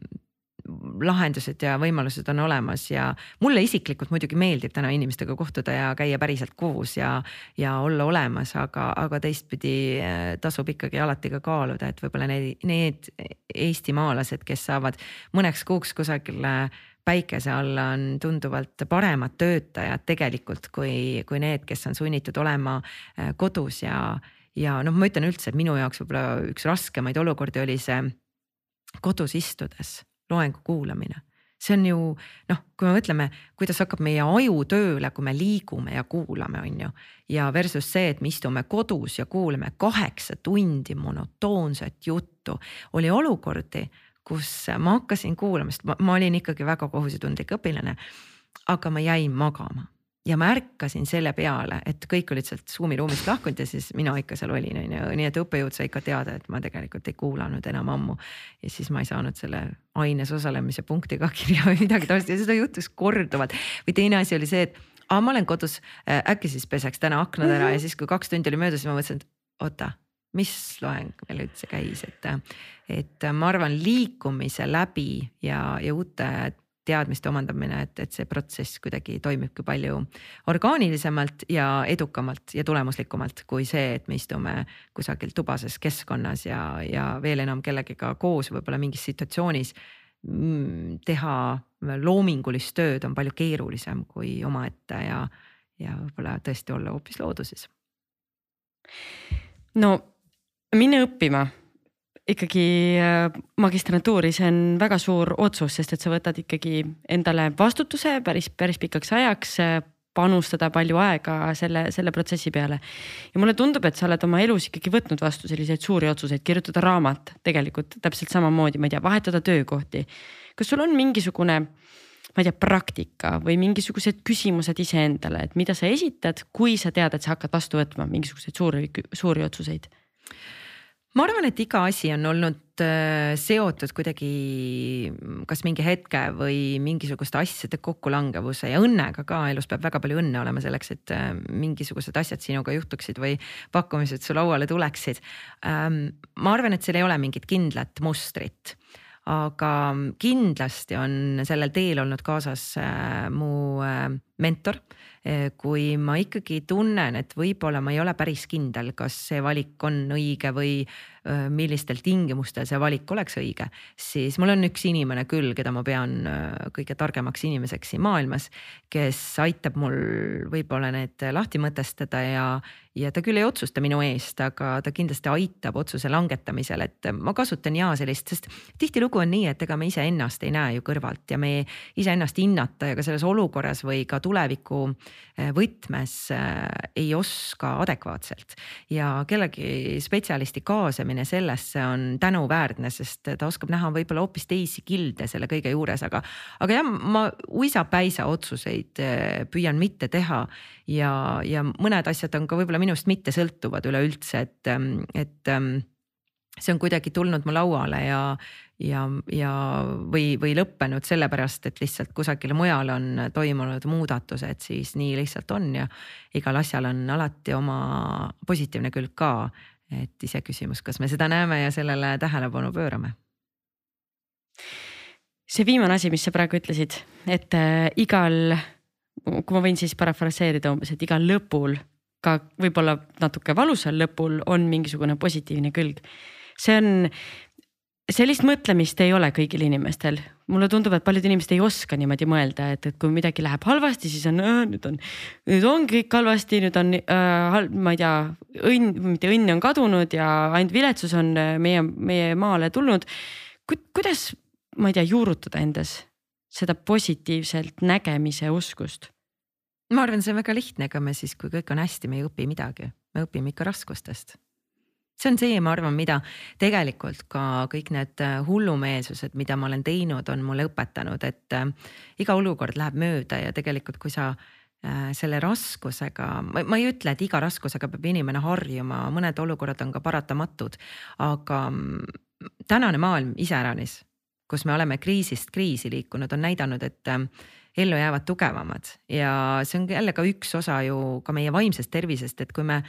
lahendused ja võimalused on olemas ja mulle isiklikult muidugi meeldib täna inimestega kohtuda ja käia päriselt koos ja, ja olla olemas, aga, aga teistpidi äh, tasub ikkagi alati ka kaaluda, et võib-olla need, need eestimaalased, kes saavad mõneks kuuks kusagile päikese alla on tunduvalt paremad töötajad tegelikult kui, kui need, kes on sunnitud olema äh, kodus ja, ja noh, ma ütlen üldse, et minu jaoks võib-olla üks raskemaid olukordi oli see kodus istudes loengu kuulamine see on ju noh, kui me mõtleme, kuidas hakkab meie aju tööle, kui me liigume ja kuulame, on ju. ja versus see, et me istume kodus ja kuulame kaheksa tundi monotoonset juttu, oli olukordi, kus ma hakkasin kuulama, sest ma, ma olin ikkagi väga kohusetundlik õpilane. aga ma jäin magama ja ma ärkasin selle peale, et kõik olid sealt Zoom'i ruumist lahkunud ja siis mina ikka seal olin, on ju, nii et õppejõud sai ikka teada, et ma tegelikult ei kuulanud enam ammu. ja siis ma ei saanud selle aines osalemise punkti ka kirja või midagi taolist ja seda juhtus korduvalt. või teine asi oli see, et aa, ma olen kodus, äh, äkki siis peseks täna aknad ära ja siis, kui kaks tundi oli möödas, siis ma mõtlesin, et oota mis loeng meil üldse käis, et, et ma arvan, liikumise läbi ja, ja uute teadmiste omandamine, et, et see protsess kuidagi toimibki palju orgaanilisemalt ja edukamalt ja tulemuslikumalt kui see, et me istume kusagil tubases keskkonnas ja, ja veel enam kellegagi koos võib-olla mingis situatsioonis mm, teha loomingulist tööd on palju keerulisem kui omaette ja, ja võib-olla tõesti olla hoopis looduses. no minna õppima ikkagi äh, magistrantuuri, see on väga suur otsus, sest et sa võtad ikkagi endale vastutuse päris, päris pikaks ajaks äh, panustada palju aega selle, selle protsessi peale. ja mulle tundub, et sa oled oma elus ikkagi võtnud vastu selliseid suuri otsuseid, kirjutada raamat tegelikult täpselt samamoodi, ma ei tea, vahetada töökohti. kas sul on mingisugune, ma ei tea, praktika või mingisugused küsimused iseendale, et mida sa esitad, kui sa tead, et sa hakkad vastu võtma mingisuguseid suuri, suuri otsuseid ma arvan, et iga asi on olnud äh, seotud kuidagi kas mingi hetke või mingisuguste asjade kokkulangevuse ja õnnega ka elus peab väga palju õnne olema selleks, et äh, mingisugused asjad sinuga juhtuksid või pakkumised su lauale tuleksid. Ähm, ma arvan, et seal ei ole mingit kindlat mustrit aga kindlasti on sellel teel olnud kaasas äh, mu mentor kui ma ikkagi tunnen, et võib-olla ma ei ole päris kindel, kas see valik on õige või millistel tingimustel see valik oleks õige, siis mul on üks inimene küll, keda ma pean kõige targemaks inimeseks siin maailmas, kes aitab mul võib-olla need lahti mõtestada ja, ja ta küll ei otsusta minu eest, aga ta kindlasti aitab otsuse langetamisel, et ma kasutan ja sellist, sest tihtilugu on nii, et ega me iseennast ei näe ju kõrvalt ja me iseennast hinnata ja ka selles olukorras või ka tuleviku võtmes ei oska adekvaatselt. Ja kellegi spetsialisti kaasamine kaasamine sellesse on tänuväärne, sest ta oskab näha võib-olla hoopis teisi kilde selle kõige juures, aga, aga jah, ma uisapäisa otsuseid eh, püüan mitte teha ja, ja mõned asjad on ka võib-olla minust mitte sõltuvad üleüldse, et, et see on kuidagi tulnud mu lauale ja, ja, ja või, või lõppenud sellepärast, et lihtsalt kusagil mujal on toimunud muudatused, siis nii lihtsalt on ja igal asjal on alati oma positiivne külg ka et iseküsimus, kas me seda näeme ja sellele tähelepanu pöörame. see viimane asi, mis sa praegu ütlesid, et äh, igal, kui ma võin siis parafraseerida umbes, et igal lõpul ka võib-olla natuke valusal lõpul on mingisugune positiivne külg. see on sellist mõtlemist ei ole kõigil inimestel, mulle tundub, et paljud inimesed ei oska niimoodi mõelda, et, et kui midagi läheb halvasti, siis on äh, nüüd on, nüüd ongi kõik halvasti, nüüd on äh, ma ei tea, õnn, mitte õnn on kadunud ja ainult viletsus on äh, meie, meie maale tulnud Ku,. kuidas, ma ei tea, juurutada endas seda positiivselt nägemise oskust? Ma arvan, see on väga lihtne, ega me siis, kui kõik on hästi, me ei õpi midagi, me õpime ikka raskustest. See on see, ma arvan, mida tegelikult ka kõik need äh, hullumeelsused, mida ma olen teinud, on mulle õpetanud, et äh, iga olukord läheb mööda ja tegelikult, kui sa äh, selle raskusega, ma ei ütle, et iga raskusega peab inimene harjuma, mõned olukorrad on ka paratamatud, aga mm, tänane maailm iseäranis, kus me oleme kriisist kriisi liikunud, on näidanud, et ellu jäävad tugevamad. Ja see on jälle ka üks osa ju ka meie vaimsest tervisest, et kui me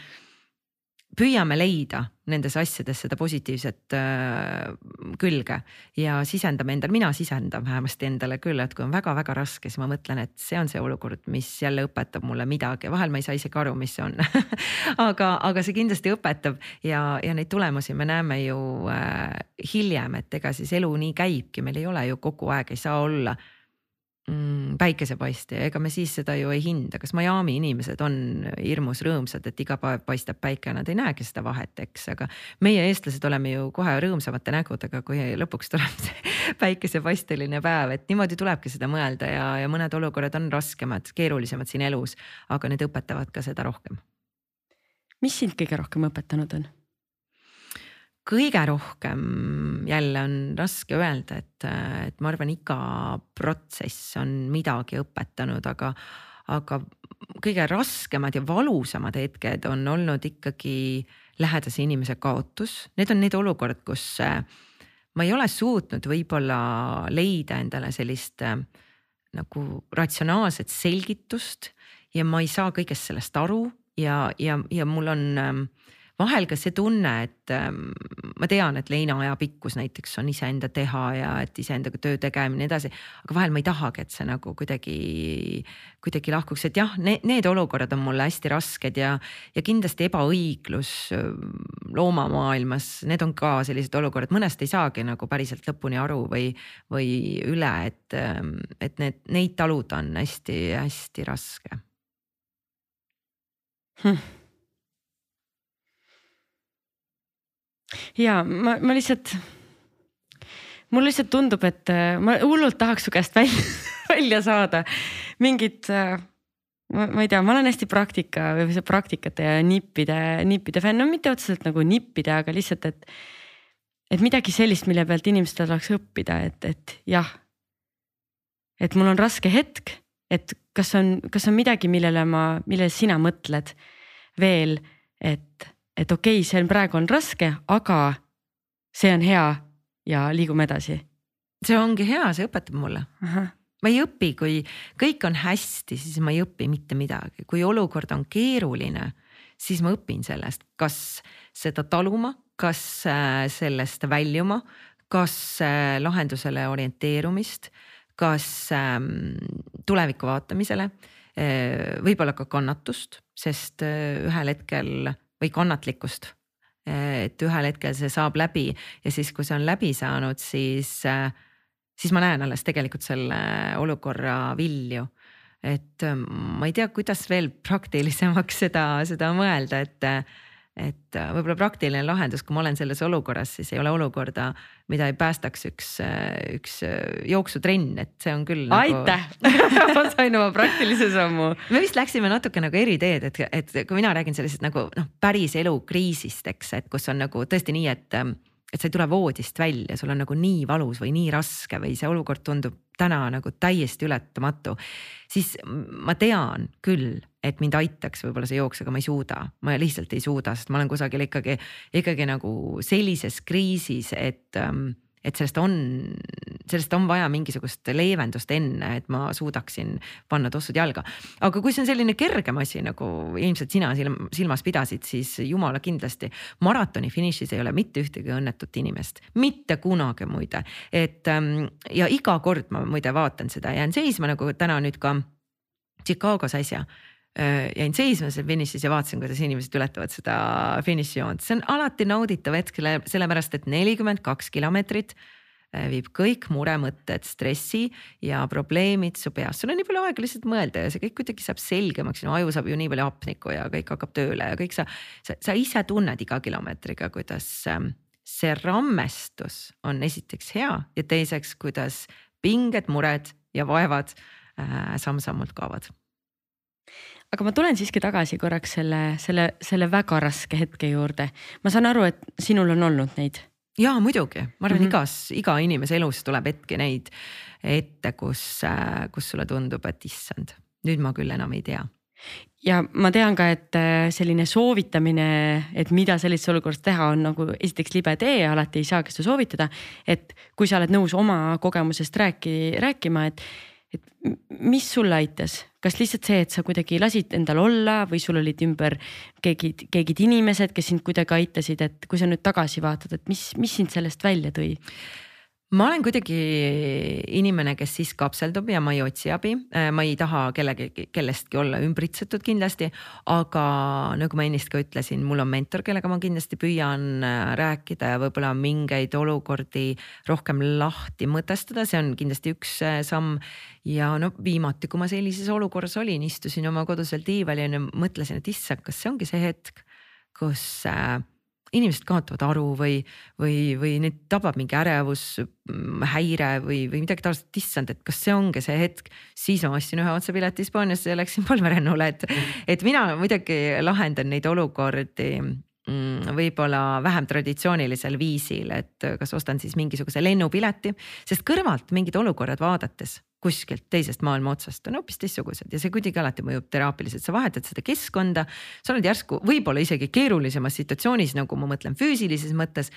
püüame leida nendes asjades seda positiivset äh, külge ja sisendame endale, mina sisendan vähemasti endale küll, et kui on väga-väga raske, siis ma mõtlen, et see on see olukord, mis jälle õpetab mulle midagi, vahel ma ei saa isegi aru, mis see on [laughs] aga, aga see kindlasti õpetab ja, ja neid tulemusi me näeme ju äh, hiljem, et ega siis elu nii käibki, meil ei ole ju kogu aeg, ei saa olla mm, päikesepaiste ja ega me siis seda ju ei hinda, kas Miami inimesed on hirmus rõõmsad, et iga päev paistab päike, nad ei näegi seda vahet, eks, aga meie, eestlased, oleme ju kohe rõõmsamate nägudega, kui lõpuks tuleb see [laughs] päikesepaisteline päev, et niimoodi tulebki seda mõelda ja, ja mõned olukorrad on raskemad, keerulisemad siin elus, aga need õpetavad ka seda rohkem. mis sind kõige rohkem õpetanud on? Kõige rohkem jälle on raske öelda, et, et ma arvan, iga protsess on midagi õpetanud, aga, aga kõige raskemad ja valusamad hetked on olnud ikkagi lähedase inimese kaotus. Need on need olukorrad, kus äh, ma ei ole suutnud võib-olla leida endale sellist äh, nagu ratsionaalset selgitust ja ma ei saa kõigest sellest aru ja, ja, ja mul on äh, vahel ka see tunne, et ähm, ma tean, et leina pikkus näiteks on iseenda teha ja et iseendaga töö tegemine ja nii edasi. aga vahel ma ei tahagi, et see nagu kuidagi, kuidagi lahkuks, et jah, need, need olukorrad on mulle hästi rasked ja, ja kindlasti ebaõiglus ähm, loomamaailmas, need on ka sellised olukorrad, mõnest ei saagi nagu päriselt lõpuni aru või, või üle, et, ähm, et need, neid taluda on hästi-hästi raske hm ja ma, ma lihtsalt, mulle lihtsalt tundub, et äh, ma hullult tahaks su käest välja, [laughs] välja saada mingit äh, ma, ma ei tea, ma olen hästi praktika või see praktikate ja nippide, nippide fänn, no mitte otseselt nagu nippide, aga lihtsalt, et. et midagi sellist, mille pealt inimestel saaks õppida, et, et jah. et mul on raske hetk, et kas on, kas on midagi, millele ma, millele sina mõtled veel, et et okei okay,, see on praegu on raske, aga see on hea ja liigume edasi. see ongi hea, see õpetab mulle. ma ei õpi, kui kõik on hästi, siis ma ei õpi mitte midagi, kui olukord on keeruline, siis ma õpin sellest, kas seda taluma, kas äh, sellest väljuma, kas äh, lahendusele orienteerumist, kas ähm, tuleviku vaatamisele, äh, võib-olla ka kannatust, sest ühel hetkel või kannatlikkust. et ühel hetkel see saab läbi ja siis, kui see on läbi saanud, siis, siis ma näen alles tegelikult selle olukorra vilju et ma ei tea, kuidas veel praktilisemaks seda, seda mõelda, et et äh, võib-olla praktiline lahendus, kui ma olen selles olukorras, siis ei ole olukorda, mida ei päästaks üks, äh, üks äh, jooksutrenn, et see on küll nagu.... aitäh [laughs] ma sain oma praktilise sammu. me vist läksime natuke nagu eri teed, et, et kui mina räägin sellisest nagu noh, päris elu kriisist, eks, et kus on nagu tõesti nii, et et sa ei tule voodist välja, sul on nagu nii valus või nii raske või see olukord tundub täna nagu täiesti ületamatu. siis ma tean küll, et mind aitaks võib-olla see jooks, aga ma ei suuda, ma lihtsalt ei suuda, sest ma olen kusagil ikkagi, ikkagi nagu sellises kriisis, et ähm, et sellest on, sellest on vaja mingisugust leevendust enne, et ma suudaksin panna tossud jalga. aga kui see on selline kergem asi, nagu ilmselt sina silmas pidasid, siis jumala kindlasti maratoni finišis ei ole mitte ühtegi õnnetut inimest, mitte kunagi muide. et ähm, ja iga kord ma muide vaatan seda, jään seisma nagu täna nüüd ka Chicagos äsja jäin seisma seal finišis ja vaatasin, kuidas inimesed ületavad seda finišijoont, see on alati nauditav hetk, sellepärast et nelikümmend kaks kilomeetrit äh, viib kõik muremõtted, stressi ja probleemid su peas, sul on nii palju aega lihtsalt mõelda ja see kõik kuidagi saab selgemaks, sinu aju saab ju nii palju hapnikku ja kõik hakkab tööle ja kõik sa, sa, sa ise tunned iga kilomeetriga, kuidas ähm, see rammestus on esiteks hea ja teiseks, kuidas pinged, mured ja vaevad äh, samm-sammult kaovad aga ma tulen siiski tagasi korraks selle, selle, selle väga raske hetke juurde. ma saan aru, et sinul on olnud neid. ja muidugi, ma arvan mm, -hmm. igas, iga inimese elus tuleb hetki neid ette, kus, kus sulle tundub, et issand, nüüd ma küll enam ei tea ja ma tean ka, et äh, selline soovitamine, et mida sellises olukorras teha, on nagu esiteks libe tee, alati ei saagi seda soovitada. et kui sa oled nõus oma kogemusest rääki, rääkima, et et mis sulle aitas, kas lihtsalt see, et sa kuidagi lasid endal olla või sul olid ümber keegi, keegi inimesed, kes sind kuidagi aitasid, et kui sa nüüd tagasi vaatad, et mis, mis sind sellest välja tõi? Ma olen kuidagi inimene, kes siis kapseldub ja ma ei otsi abi, äh, ma ei taha kellegi, kellestki olla ümbritsetud kindlasti. aga nagu ma ennist ka ütlesin, mul on mentor, kellega ma kindlasti püüan äh, rääkida ja võib-olla mingeid olukordi rohkem lahti mõtestada, see on kindlasti üks äh, samm. ja no viimati, kui ma sellises olukorras olin, istusin oma kodusel diivanil ja mõtlesin, et issand, kas see ongi see hetk, kus äh, inimesed kaotavad aru või, või, või neid tabab mingi ärevus, mm, häire või, või midagi taolist, et issand, et kas see ongi see hetk. siis ma ostsin ühe otsapileti Hispaaniasse ja läksin palmerennule, et, et mina muidugi lahendan neid olukordi mm, võib-olla vähem traditsioonilisel viisil, et kas ostan siis mingisuguse lennupileti, sest kõrvalt mingid olukorrad vaadates kuskilt teisest maailma otsast on hoopis teistsugused ja see kuidagi alati mõjub teraapiliselt, sa vahetad seda keskkonda. sa oled järsku võib-olla isegi keerulisemas situatsioonis, nagu ma mõtlen füüsilises mõttes,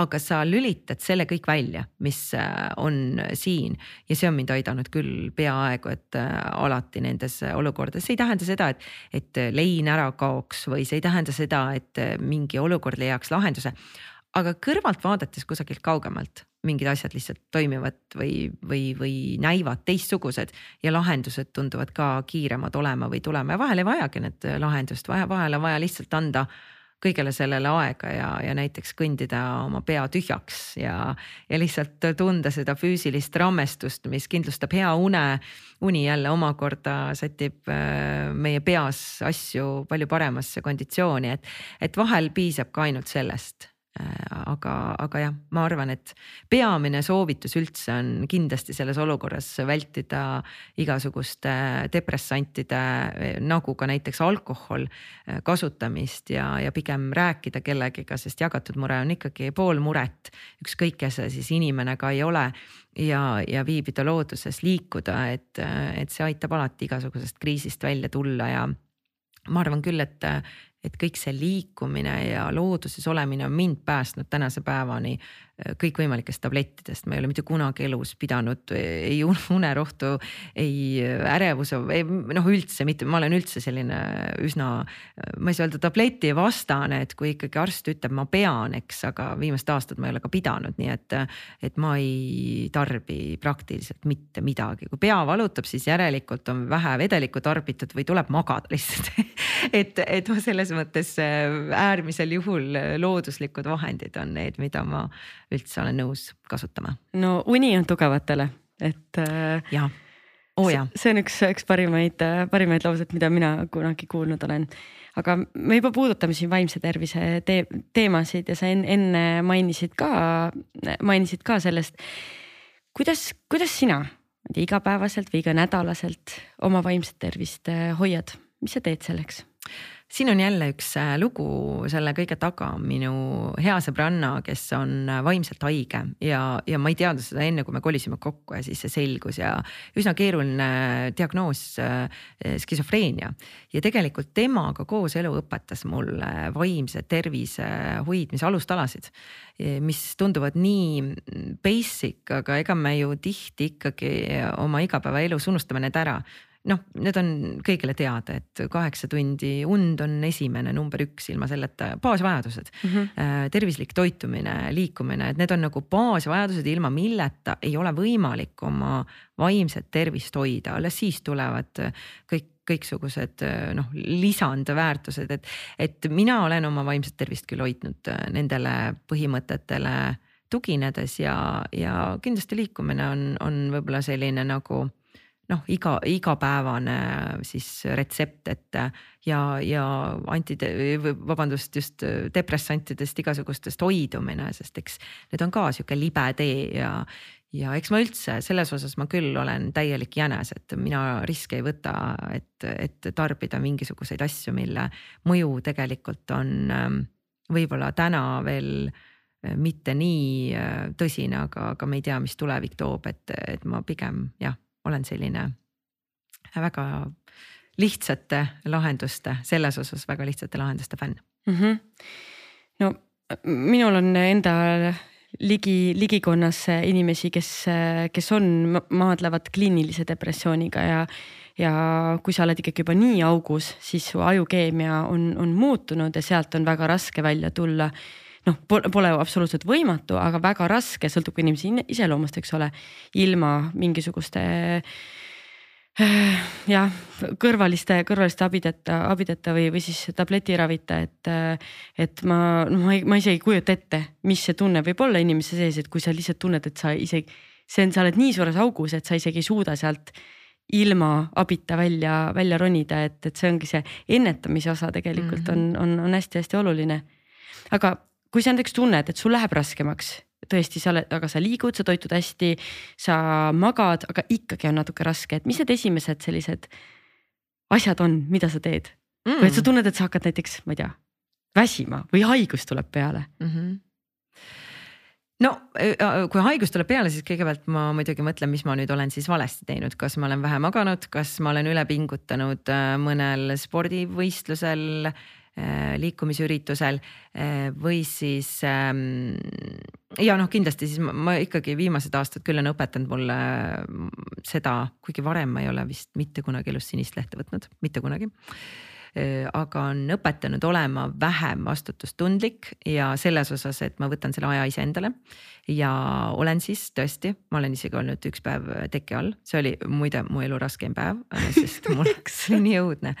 aga sa lülitad selle kõik välja, mis äh, on siin. Ja see on mind aidanud küll peaaegu, et äh, alati nendes olukordades, see ei tähenda seda, et, et lein ära kaoks või see ei tähenda seda, et mingi olukord leiaks lahenduse. Aga kõrvalt vaadates kusagilt kaugemalt mingid asjad lihtsalt toimivad või, või, või näivad teistsugused ja lahendused tunduvad ka kiiremad olema või tulema. Ja vahel ei vajagi need lahendust, vahel on vaja lihtsalt anda kõigele sellele aega ja, ja näiteks kõndida oma pea tühjaks ja, ja lihtsalt tunda seda füüsilist rammestust, mis kindlustab hea une. uni jälle omakorda sätib äh, meie peas asju palju paremasse konditsiooni, et, et vahel piisab ka ainult sellest aga, aga jah, ma arvan, et peamine soovitus üldse on kindlasti selles olukorras vältida igasuguste depressantide nagu ka näiteks alkohol äh, kasutamist ja, ja pigem rääkida kellegiga, sest jagatud mure on ikkagi pool muret. ükskõik, kes sa siis inimene ka ei ole ja, ja viibida looduses, liikuda, et, et see aitab alati igasugusest kriisist välja tulla ja ma arvan küll, et, et kõik see liikumine ja looduses olemine on mind päästnud tänase päevani kõikvõimalikest tablettidest, ma ei ole mitte kunagi elus pidanud ei unerohtu, ei ärevuse, noh üldse mitte, ma olen üldse selline üsna, ma ei saa öelda tabletivastane, et kui ikkagi arst ütleb, ma pean, eks, aga viimased aastad ma ei ole ka pidanud, nii et, et ma ei tarbi praktiliselt mitte midagi, kui pea valutab, siis järelikult on vähe vedelikku tarbitud või tuleb magada lihtsalt. [laughs] Et, et ma selles mõttes äärmisel juhul looduslikud vahendid on need, mida ma üldse olen nõus kasutama. no uni on tugevatele, et. Äh, jah, oo oh, jaa. see on üks, üks parimaid, äh, parimaid lauseid, mida mina kunagi kuulnud olen. aga me juba puudutame siin vaimse tervise te teemasid ja sa enne mainisid ka, mainisid ka sellest. kuidas, kuidas sina igapäevaselt või iganädalaselt oma vaimset tervist äh, hoiad, mis sa teed selleks? Siin on jälle üks äh, lugu selle kõige taga, minu hea sõbranna, kes on äh, vaimselt haige ja, ja ma ei teadnud seda enne, kui me kolisime kokku ja siis see selgus ja üsna keeruline diagnoos äh, skisofreenia. ja tegelikult temaga koos elu õpetas mulle vaimse tervise hoidmise alustalasid, mis tunduvad nii basic, aga ega me ju tihti ikkagi oma igapäevaelus unustame need ära noh, need on kõigile teada, et kaheksa tundi und on esimene number üks, ilma selleta baasvajadused mm. -hmm. tervislik toitumine, liikumine, et need on nagu baasvajadused, ilma milleta ei ole võimalik oma vaimset tervist hoida, alles siis tulevad kõik kõiksugused noh, lisandväärtused, et, et mina olen oma vaimset tervist küll hoidnud nendele põhimõtetele tuginedes ja, ja kindlasti liikumine on, on võib-olla selline nagu noh, iga, igapäevane siis retsept, et ja, ja anti, vabandust, just depressantidest igasugustest hoidumine, sest eks need on ka sihuke libe tee ja, ja eks ma üldse selles osas ma küll olen täielik jänes, et mina riske ei võta, et, et tarbida mingisuguseid asju, mille mõju tegelikult on ähm, võib-olla täna veel äh, mitte nii äh, tõsine, aga, aga me ei tea, mis tulevik toob, et, et ma pigem jah, olen selline väga lihtsate lahenduste, selles osas väga lihtsate lahenduste fänn mm. -hmm. no minul on enda ligi, ligikonnas inimesi, kes, kes on, maadlevad kliinilise depressiooniga ja ja kui sa oled ikkagi juba nii augus, siis su ajukeemia on, on muutunud ja sealt on väga raske välja tulla. Noh, pole absoluutselt võimatu, aga väga raske, sõltub ka inimese iseloomust, eks ole, ilma mingisuguste jah, kõrvaliste, kõrvaliste abideta, abideta või, või siis tabletiravita, et, et ma, no ma, ma isegi ei kujuta ette, mis see tunne võib olla inimese sees, et kui sa lihtsalt tunned, et sa isegi, see on, sa oled nii suures augus, et sa isegi ei suuda sealt ilma abita välja, välja ronida, et, et see ongi see ennetamise osa tegelikult mm -hmm. on, on, on hästi-hästi oluline. aga kui sa näiteks tunned, et sul läheb raskemaks tõesti, sa oled, aga sa liigud, sa toitud hästi, sa magad, aga ikkagi on natuke raske, et mis need esimesed sellised asjad on, mida sa teed mm.? või et sa tunned, et sa hakkad näiteks, ma ei tea, väsima või haigus tuleb peale mm? -hmm no kui haigus tuleb peale, siis kõigepealt ma muidugi mõtlen, mis ma nüüd olen siis valesti teinud, kas ma olen vähe maganud, kas ma olen üle pingutanud äh, mõnel spordivõistlusel liikumisüritusel äh, või siis ähm, ja noh, kindlasti siis ma, ikkagi viimased aastad küll on õpetanud mulle mm, seda, kuigi varem ma ei ole vist mitte kunagi elus sinist lehte võtnud, mitte kunagi Äh, aga on õpetanud olema vähem vastutustundlik ja selles osas, et ma võtan selle aja iseendale. Ja olen siis tõesti, ma olen isegi olnud üks päev teki all, see oli muide mu elu raskem päev, [laughs] sest mul läks [laughs] nii õudne.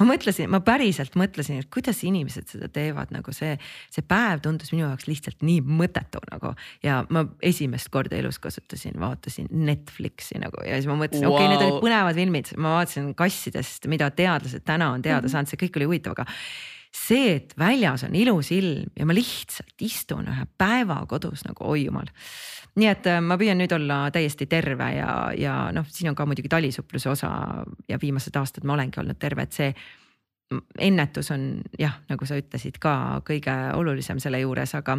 ma mõtlesin, ma päriselt mõtlesin, et kuidas inimesed seda teevad, nagu see, see päev tundus minu jaoks lihtsalt nii mõttetu nagu. ja ma esimest korda elus kasutasin, vaatasin Netflixi nagu ja siis ma mõtlesin wow., okei okay,, need olid põnevad filmid, ma vaatasin kassidest, mida teadlased täna on teada saanud saanud, see kõik oli huvitav, aga see, et väljas on ilus ilm ja ma lihtsalt istun ühe päeva kodus nagu oi jumal. nii et äh, ma püüan nüüd olla täiesti terve ja, ja noh, siin on ka muidugi talisupluse osa ja viimased aastad ma olengi olnud terve, et see ennetus on jah, nagu sa ütlesid ka kõige olulisem selle juures, aga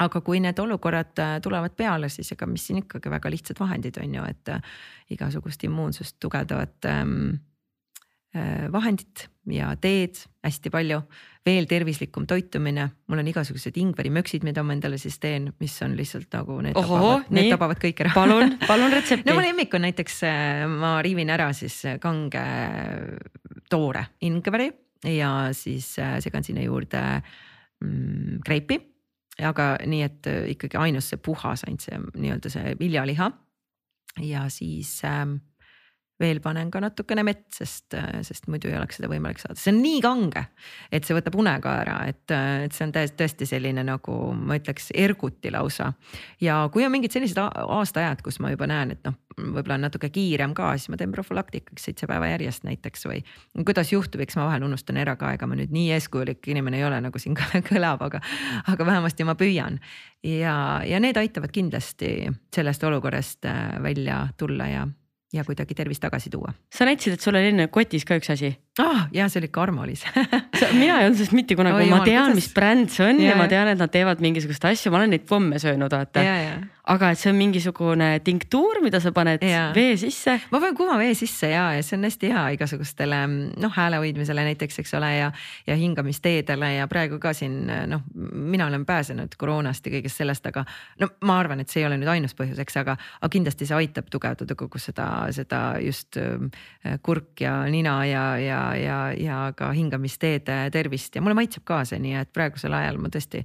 aga kui need olukorrad äh, tulevad peale, siis ega mis siin ikkagi väga lihtsad vahendid on ju, et äh, igasugust immuunsust tugevdavat ähm, Äh, vahendit ja teed hästi palju, veel tervislikum toitumine, mul on igasugused ingverimöksid, mida ma endale siis teen, mis on lihtsalt nagu need Oho, tabavad, need tabavad kõiki ära. palun, palun [laughs] retsepti. no mu lemmik on näiteks, äh, ma riivin ära siis kange toore ingveri ja siis äh, segan sinna juurde mm, kreipi. aga nii, et ikkagi ainus see puhas, ainult see nii-öelda see viljaliha ja siis ähm, veel panen ka natukene mett, sest, sest muidu ei oleks seda võimalik saada, see on nii kange, et see võtab une ka ära, et, et see on tõesti selline nagu ma ütleks erguti lausa. ja kui on mingid sellised aastaajad, kus ma juba näen, et noh, võib-olla on natuke kiirem ka, siis ma teen profülaktikaks seitse päeva järjest näiteks või. kuidas juhtub, eks ma vahel unustan ära ka, ega ma nüüd nii eeskujulik inimene ei ole, nagu siin kõlab, aga, aga vähemasti ma püüan. ja, ja need aitavad kindlasti sellest olukorrast äh, välja tulla ja ja kuidagi tervist tagasi tuua. sa näitasid, et sul oli enne kotis ka üks asi. Ah ja see oli Karmolis [laughs] mina ei olnud sellest mitte kunagi, ma tean, mis bränd see on ja, ja ma tean, et nad teevad mingisugust asju, ma olen neid pomme söönud, vaata aga et see on mingisugune tinktuur, mida sa paned ja. vee sisse. ma panen kuuma vee sisse ja, ja see on hästi hea igasugustele noh, hääle hoidmisele näiteks, eks ole, ja, ja hingamisteedele ja praegu ka siin noh, mina olen pääsenud koroonast ja kõigest sellest, aga no ma arvan, et see ei ole nüüd ainus põhjus, eks, aga, aga kindlasti see aitab tugevdada kogu seda, seda just äh, kurk ja nina ja, ja, ja, ja ka hingamisteede tervist ja mulle maitseb ka see, nii et praegusel ajal ma tõesti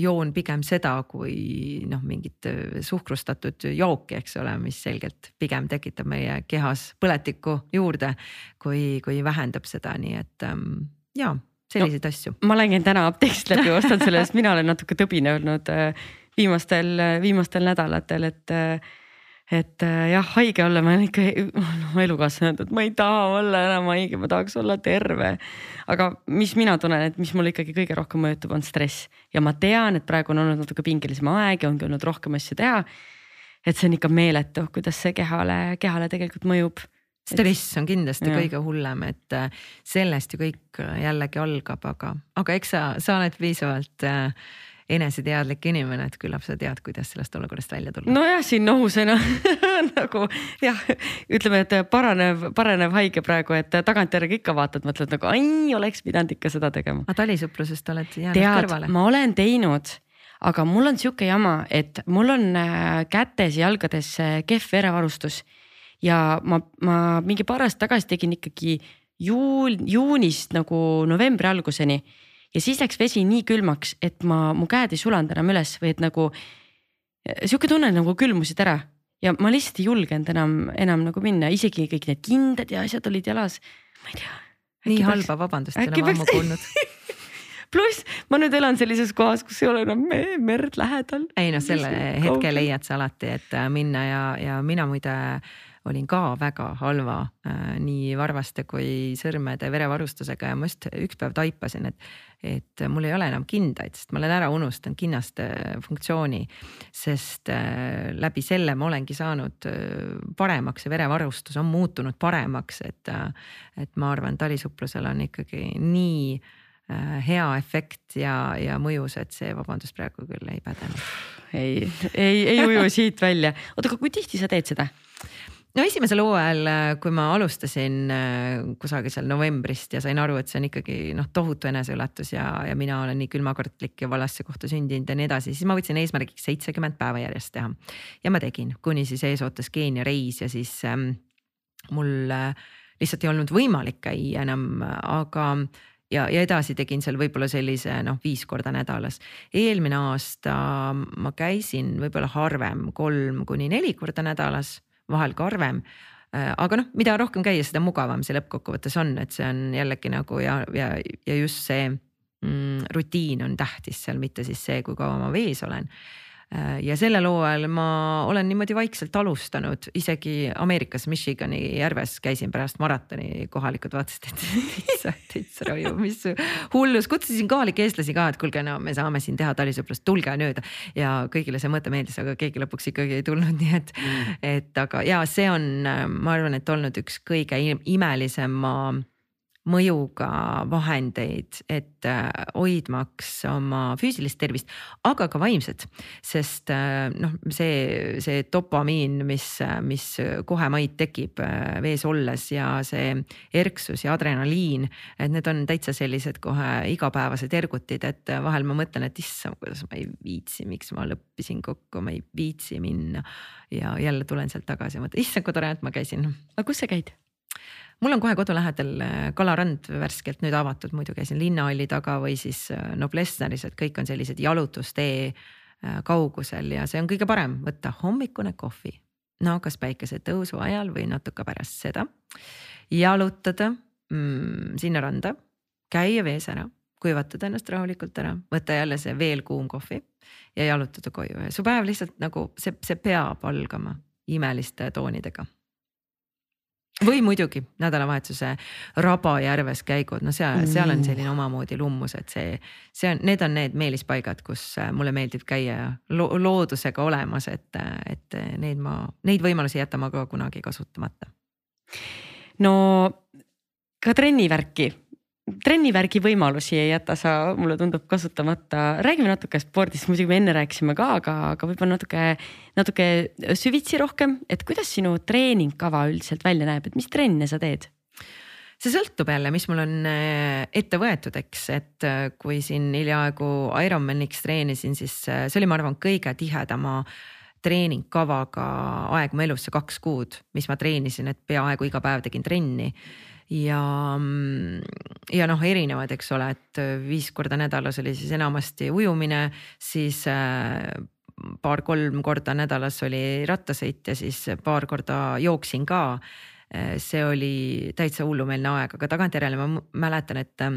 joon pigem seda, kui noh, mingit äh, suhkrustatud jooki, eks ole, mis selgelt pigem tekitab meie kehas põletikku juurde, kui, kui vähendab seda, nii et ähm, ja selliseid no, asju. ma käinud täna apteegist läbi, ostnud selle, sest mina olen natuke tõbine olnud äh, viimastel, viimastel nädalatel, et et äh, jah, haige olla, ma olen ikka, [laughs] noh elukaaslane öelnud, et ma ei taha olla enam haige, ma tahaks olla terve. aga mis mina tunnen, et mis mul ikkagi kõige rohkem mõjutab, on stress ja ma tean, et praegu on olnud natuke pingelisem aeg ja ongi olnud rohkem asju teha. et see on ikka meeletu, kuidas see kehale, kehale tegelikult mõjub stress on kindlasti Jah. kõige hullem, et äh, sellest ju kõik äh, jällegi algab, aga, aga eks sa, sa oled piisavalt äh, eneseteadlik inimene, et küllap sa tead, kuidas sellest olukorrast välja tulla. nojah, siin nohusena [laughs] nagu jah, ütleme, et paranev, paranev haige praegu, et tagantjärgi ikka vaatad, mõtled nagu ai, oleks pidanud ikka seda tegema. aga talisuuplusest oled jäänud tead, kõrvale? ma olen teinud, aga mul on sihuke jama, et mul on äh, kätes ja jalgades äh, kehv verevarustus ja ma, ma mingi paar aastat tagasi tegin ikkagi juul, juunist nagu novembri alguseni ja siis läks vesi nii külmaks, et ma, mu käed ei sulanud enam üles või et nagu sihuke tunne nagu külmusid ära ja ma lihtsalt ei julgenud enam, enam nagu minna, isegi kõik need kindad ja asjad olid jalas. ma ei tea. nii halba vabandust ei ole ma ammu kuulnud [laughs] pluss ma nüüd elan sellises kohas, kus ei ole enam me merd lähedal. ei noh, selle hetke leiad sa alati, et äh, minna ja, ja mina muide olin ka väga halva äh, nii varvaste kui sõrmede verevarustusega ja ma just üks päev taipasin, et, et mul ei ole enam kindaid, sest ma olen ära unustanud kinnaste funktsiooni. sest äh, läbi selle ma olengi saanud äh, paremaks ja verevarustus on muutunud paremaks, et et ma arvan, talisuplusel on ikkagi nii hea efekt ja, ja mõjus, et see vabandust praegu küll ei pädenud. ei, ei, ei uju siit välja. oota, aga kui tihti sa teed seda? No esimesel hooajal, kui ma alustasin äh, kusagil seal novembrist ja sain aru, et see on ikkagi noh, tohutu eneseületus ja, ja mina olen nii külmakartlik ja valasse kohta sündinud ja nii edasi, siis ma võtsin eesmärgiks seitsekümmend päeva järjest teha. ja ma tegin, kuni siis ees ootas Keenia reis ja siis ähm, mul äh, lihtsalt ei olnud võimalik käia enam, aga ja, ja edasi tegin seal võib-olla sellise noh, viis korda nädalas. eelmine aasta ma käisin võib-olla harvem, kolm kuni neli korda nädalas vahel ka harvem aga noh, mida rohkem käia, seda mugavam see lõppkokkuvõttes on, et see on jällegi nagu ja, ja, ja just see mm, rutiin on tähtis seal, mitte siis see, kui kaua ma vees olen. Äh, ja sellel hooajal ma olen niimoodi vaikselt alustanud, isegi Ameerikas Michigani järves käisin pärast maratoni, kohalikud vaatasid, et [laughs] täitsa, täitsa raju, mis hullus, kutsusin kohalikke eestlasi ka, et kuulge, no me saame siin teha talisuplust, tulge nüüd. ja kõigile see mõte meeldis, aga keegi lõpuks ikkagi ei tulnud, [laughs] nii et mm., et aga ja see on, ma arvan, et olnud üks kõige imelisema mõjuga vahendeid, et äh, hoidmaks oma füüsilist tervist, aga ka vaimset. sest äh, noh, see, see dopamiin, mis, mis kohe maid tekib äh, vees olles ja see erksus ja adrenaliin, et need on täitsa sellised kohe igapäevased ergutid, et vahel ma mõtlen, et issand, kuidas ma ei viitsi, miks ma leppisin kokku, ma ei viitsi minna. ja jälle tulen sealt tagasi ja mõtlen, issand, kui tore, et ma käisin. aga kus sa käid? Mul on kohe kodu lähedal äh, kalarand värskelt nüüd avatud, muidu käisin linnahalli taga või siis äh, Noblessneris, et kõik on sellised jalutustee äh, kaugusel ja see on kõige parem võtta hommikune kohvi. no kas päikesetõusu ajal või natuke pärast seda. jalutada mm, sinna randa, käia vees ära, kuivatada ennast rahulikult ära, võtta jälle see veel kuum kohvi ja jalutada koju ja su päev lihtsalt nagu see, see peab algama imeliste toonidega või muidugi nädalavahetuse Rabajärves käigud, no seal, seal on selline omamoodi lummus, et see, see on, need on need meelispaigad, kus äh, mulle meeldib käia lo loodusega olemas, et, et need ma, neid võimalusi jätan ma ka kunagi kasutamata. no ka trennivärki trennivärgi võimalusi ei jäta sa, mulle tundub kasutamata. räägime natuke spordist, muidugi me enne rääkisime ka, aga, aga võib-olla natuke, natuke süvitsi rohkem, et kuidas sinu treeningkava üldiselt välja näeb, et mis trenne sa teed? see sõltub jälle, mis mul on äh, ette võetud, eks, et äh, kui siin hiljaaegu Ironmaniks treenisin, siis äh, see oli, ma arvan, kõige tihedama treeningkavaga aeg mu elus, see kaks kuud, mis ma treenisin, et peaaegu iga päev tegin trenni ja, ja noh, erinevad, eks ole, et viis korda nädalas oli siis enamasti ujumine, siis äh, paar-kolm korda nädalas oli rattasõit ja siis paar korda jooksin ka. Äh, see oli täitsa hullumeelne aeg, aga tagantjärele ma mäletan, et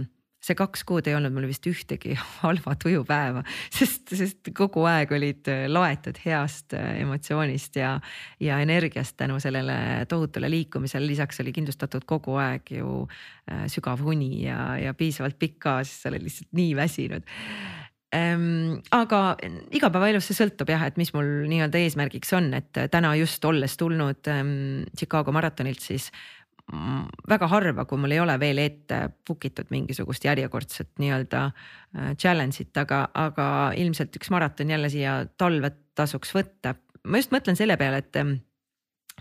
see kaks kuud ei olnud mul vist ühtegi [laughs] halba tujupäeva, sest, sest kogu aeg olid äh, laetud heast äh, emotsioonist ja, ja energiast tänu sellele tohutule liikumisele. lisaks oli kindlustatud kogu aeg ju äh, sügav uni ja, ja piisavalt pikk ka, sest sa oled lihtsalt nii väsinud ähm,. aga igapäevaelus see sõltub jah, et mis mul nii-öelda eesmärgiks on, et täna just olles tulnud ähm, Chicago maratonilt, siis väga harva, kui mul ei ole veel ette book itud mingisugust järjekordset nii-öelda äh, challenge'it, aga, aga ilmselt üks maraton jälle siia talve tasuks võtta. ma just mõtlen selle peale, et ähm,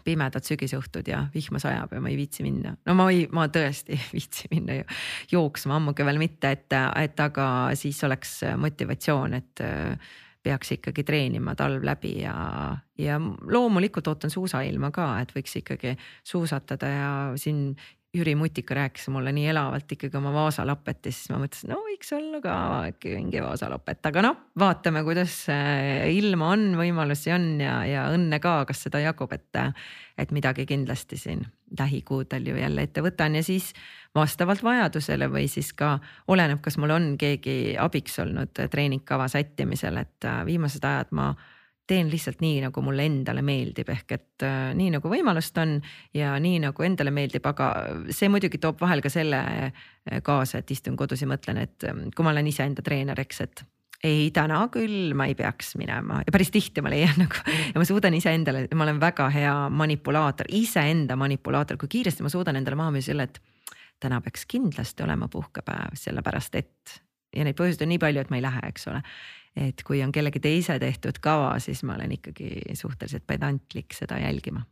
pimedad sügisõhtud ja vihma sajab ja ma ei viitsi minna. no ma ei, ma tõesti [laughs] ei viitsi minna ju jooksma, ammugi veel mitte, et, et aga siis oleks motivatsioon, et äh, peaks ikkagi treenima talv läbi ja, ja loomulikult ootan suusailma ka, et võiks ikkagi suusatada ja siin Jüri Mutika rääkis mulle nii elavalt ikkagi oma Vaasa-Lapet ja siis ma mõtlesin, no võiks olla ka äkki mingi Vaasa-Lapet, aga noh, vaatame, kuidas äh, ilma on, võimalusi on ja, ja õnne ka, kas seda jagub, et, et midagi kindlasti siin lähikuudel ju jälle ette võtan ja siis vastavalt vajadusele või siis ka oleneb, kas mul on keegi abiks olnud treeningkava sättimisel, et äh, viimased ajad ma teen lihtsalt nii, nagu mulle endale meeldib, ehk et äh, nii nagu võimalust on ja nii nagu endale meeldib, aga see muidugi toob vahel ka selle äh, kaasa, et istun kodus ja mõtlen, et äh, kui ma olen iseenda treener, eks, et ei, täna küll ma ei peaks minema. Ja päris tihti ma leian [laughs] nagu ja ma suudan iseendale, ma olen väga hea manipulaator, iseenda manipulaator, kui kiiresti ma suudan endale maha müüa selle, et täna peaks kindlasti olema puhkepäev, sellepärast et ja neid põhjuseid on nii palju, et ma ei lähe, eks ole et kui on kellegi teise tehtud kava, siis ma olen ikkagi suhteliselt pedantlik seda jälgima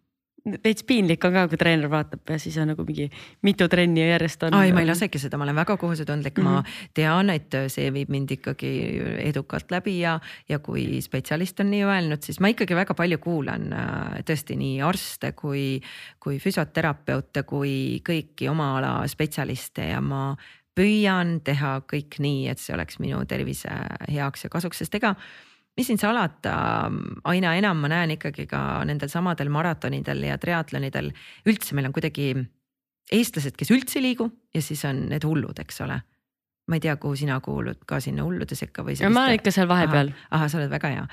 veits piinlik on ka, kui treener vaatab ja siis on nagu mingi mitu trenni järjest on. ai, ma ei lasegi seda, ma olen väga kohusetundlik mm, -hmm. ma mhm. tean, et see viib mind ikkagi edukalt läbi ja, ja kui spetsialist on nii öelnud, siis ma ikkagi väga palju kuulan äh, tõesti nii arste kui, kui füsioterapeute kui kõiki oma ala spetsialiste ja ma püüan teha kõik nii, et see oleks minu tervise heaks ja kasuks, sest ega mis siin salata, aina enam ma näen ikkagi ka nendel samadel maratonidel ja triatlonidel üldse meil on kuidagi eestlased, kes üldse ei liigu ja siis on need hullud, eks ole ma ei tea, kuhu sina kuulud ka sinna hullude sekka või. ma olen ikka seal vahepeal. ahah, sa oled väga hea,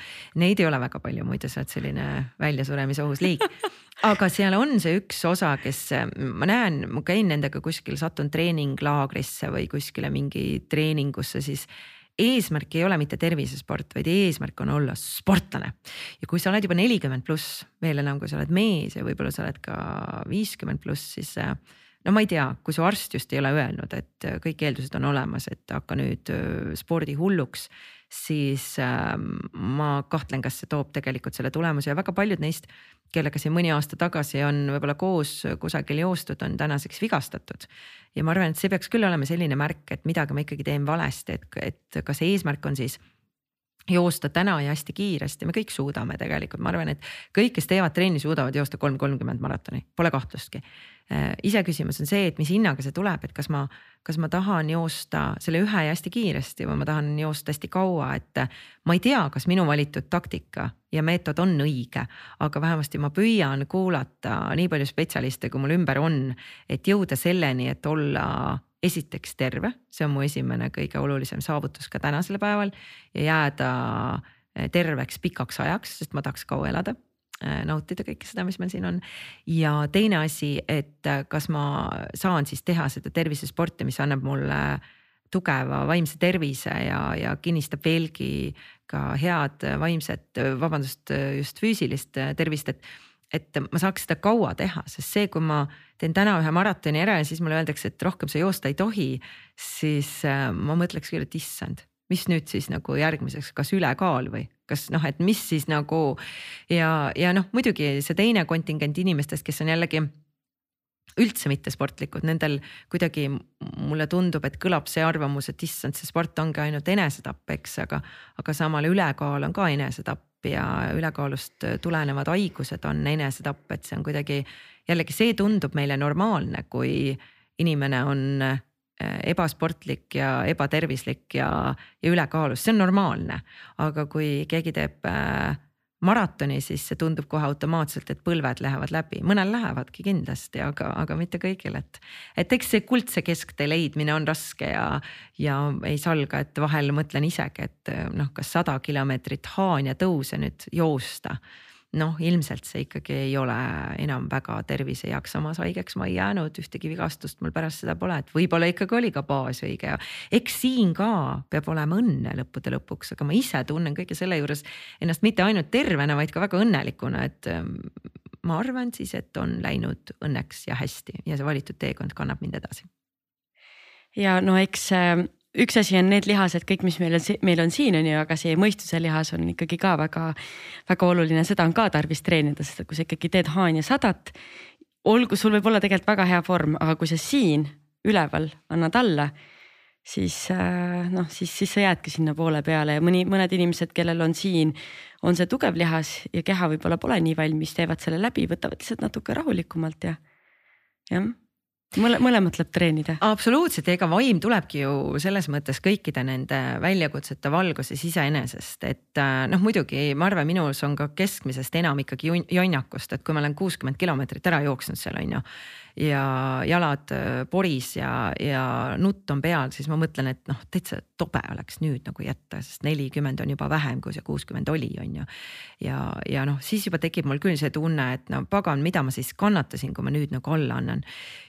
neid ei ole väga palju, muidu sa oled selline väljasuremise ohus liik [laughs] aga seal on see üks osa, kes ma näen, ma käin nendega kuskil, satun treeninglaagrisse või kuskile mingi treeningusse, siis eesmärk ei ole mitte tervisesport, vaid eesmärk on olla sportlane. ja kui sa oled juba nelikümmend pluss, veel enam, kui sa oled mees ja võib-olla sa oled ka viiskümmend pluss, siis no ma ei tea, kui su arst just ei ole öelnud, et kõik eeldused on olemas, et hakka nüüd spordihulluks, siis ma kahtlen, kas see toob tegelikult selle tulemuse ja väga paljud neist kellega siin mõni aasta tagasi on võib-olla koos kusagil joostud, on tänaseks vigastatud. ja ma arvan, et see peaks küll olema selline märk, et midagi ma ikkagi teen valesti, et, et kas eesmärk on siis joosta täna ja hästi kiiresti, me kõik suudame tegelikult, ma arvan, et kõik, kes teevad trenni, suudavad joosta kolm kolmkümmend maratoni, pole kahtlustki. Äh, iseküsimus on see, et mis hinnaga see tuleb, et kas ma, kas ma tahan joosta selle ühe ja hästi kiiresti või ma tahan joosta hästi kaua, et ma ei tea, kas minu valitud taktika ja meetod on õige, aga vähemasti ma püüan kuulata nii palju spetsialiste, kui mul ümber on, et jõuda selleni, et olla esiteks terve, see on mu esimene kõige olulisem saavutus ka tänasel päeval ja jääda eh, terveks pikaks ajaks, sest ma tahaks kaua elada nautida kõike seda, mis meil siin on. ja teine asi, et eh, kas ma saan siis teha seda tervisesporti, mis annab mulle tugeva vaimse tervise ja, ja kinnistab veelgi ka head vaimset, vabandust, just füüsilist tervist, et et ma saaks seda kaua teha, sest see, kui ma teen täna ühe maratoni ära ja siis mulle öeldakse, et rohkem sa joosta ei tohi, siis äh, ma mõtleks küll, et issand, mis nüüd siis nagu järgmiseks, kas ülekaal või kas noh, et mis siis nagu ja, ja noh, muidugi see teine kontingent inimestest, kes on jällegi üldse mitte sportlikud, nendel kuidagi mulle tundub, et kõlab see arvamus, et issand, see sport ongi ainult enesetapp, eks, aga, aga samal ülekaal on ka enesetapp ja ülekaalust tulenevad haigused on enesetapp, et see on kuidagi jällegi see tundub meile normaalne, kui inimene on ebasportlik ja ebatervislik ja, ja ülekaalus, see on normaalne. aga kui keegi teeb äh, maratoni, siis see tundub kohe automaatselt, et põlved lähevad läbi, mõnel lähevadki kindlasti, aga, aga mitte kõigil, et. et eks see kuldse kesktee leidmine on raske ja, ja ei salga, et vahel mõtlen isegi, et noh, kas sada kilomeetrit Haanja tõuse nüüd joosta noh, ilmselt see ikkagi ei ole enam väga tervise heaks, samas haigeks ma ei jäänud, ühtegi vigastust mul pärast seda pole, et võib-olla ikkagi oli ka baas õige eks siin ka peab olema õnne lõppude lõpuks, aga ma ise tunnen kõige selle juures ennast mitte ainult tervena, vaid ka väga õnnelikuna, et ähm, ma arvan siis, et on läinud õnneks ja hästi ja see valitud teekond kannab mind edasi. ja no eks üks asi on need lihased, kõik, mis meil on, meil on siin on ju, aga see mõistuse lihas on ikkagi ka väga-väga oluline, seda on ka tarvis treenida, sest et kui sa ikkagi teed haanja sadat. olgu, sul võib olla tegelikult väga hea vorm, aga kui sa siin üleval annad alla, siis äh, noh, siis, siis sa jäädki sinna poole peale ja mõni, mõned inimesed, kellel on siin, on see tugev lihas ja keha võib-olla pole nii valmis, teevad selle läbi, võtavad lihtsalt natuke rahulikumalt ja jah mõle, mõlemat tuleb treenida. absoluutselt, ega vaim tulebki ju selles mõttes kõikide nende väljakutsete valguses iseenesest, et äh, noh, muidugi ma arvan, minus on ka keskmisest enam ikkagi jonnakust, et kui ma olen kuuskümmend kilomeetrit ära jooksnud seal on ju ja jalad äh, poris ja, ja nutt on peal, siis ma mõtlen, et noh, täitsa tobe oleks nüüd nagu jätta, sest nelikümmend on juba vähem, kui see kuuskümmend oli, on ju. ja, ja noh, siis juba tekib mul küll see tunne, et no pagan, mida ma siis kannatasin, kui ma nüüd nagu alla annan.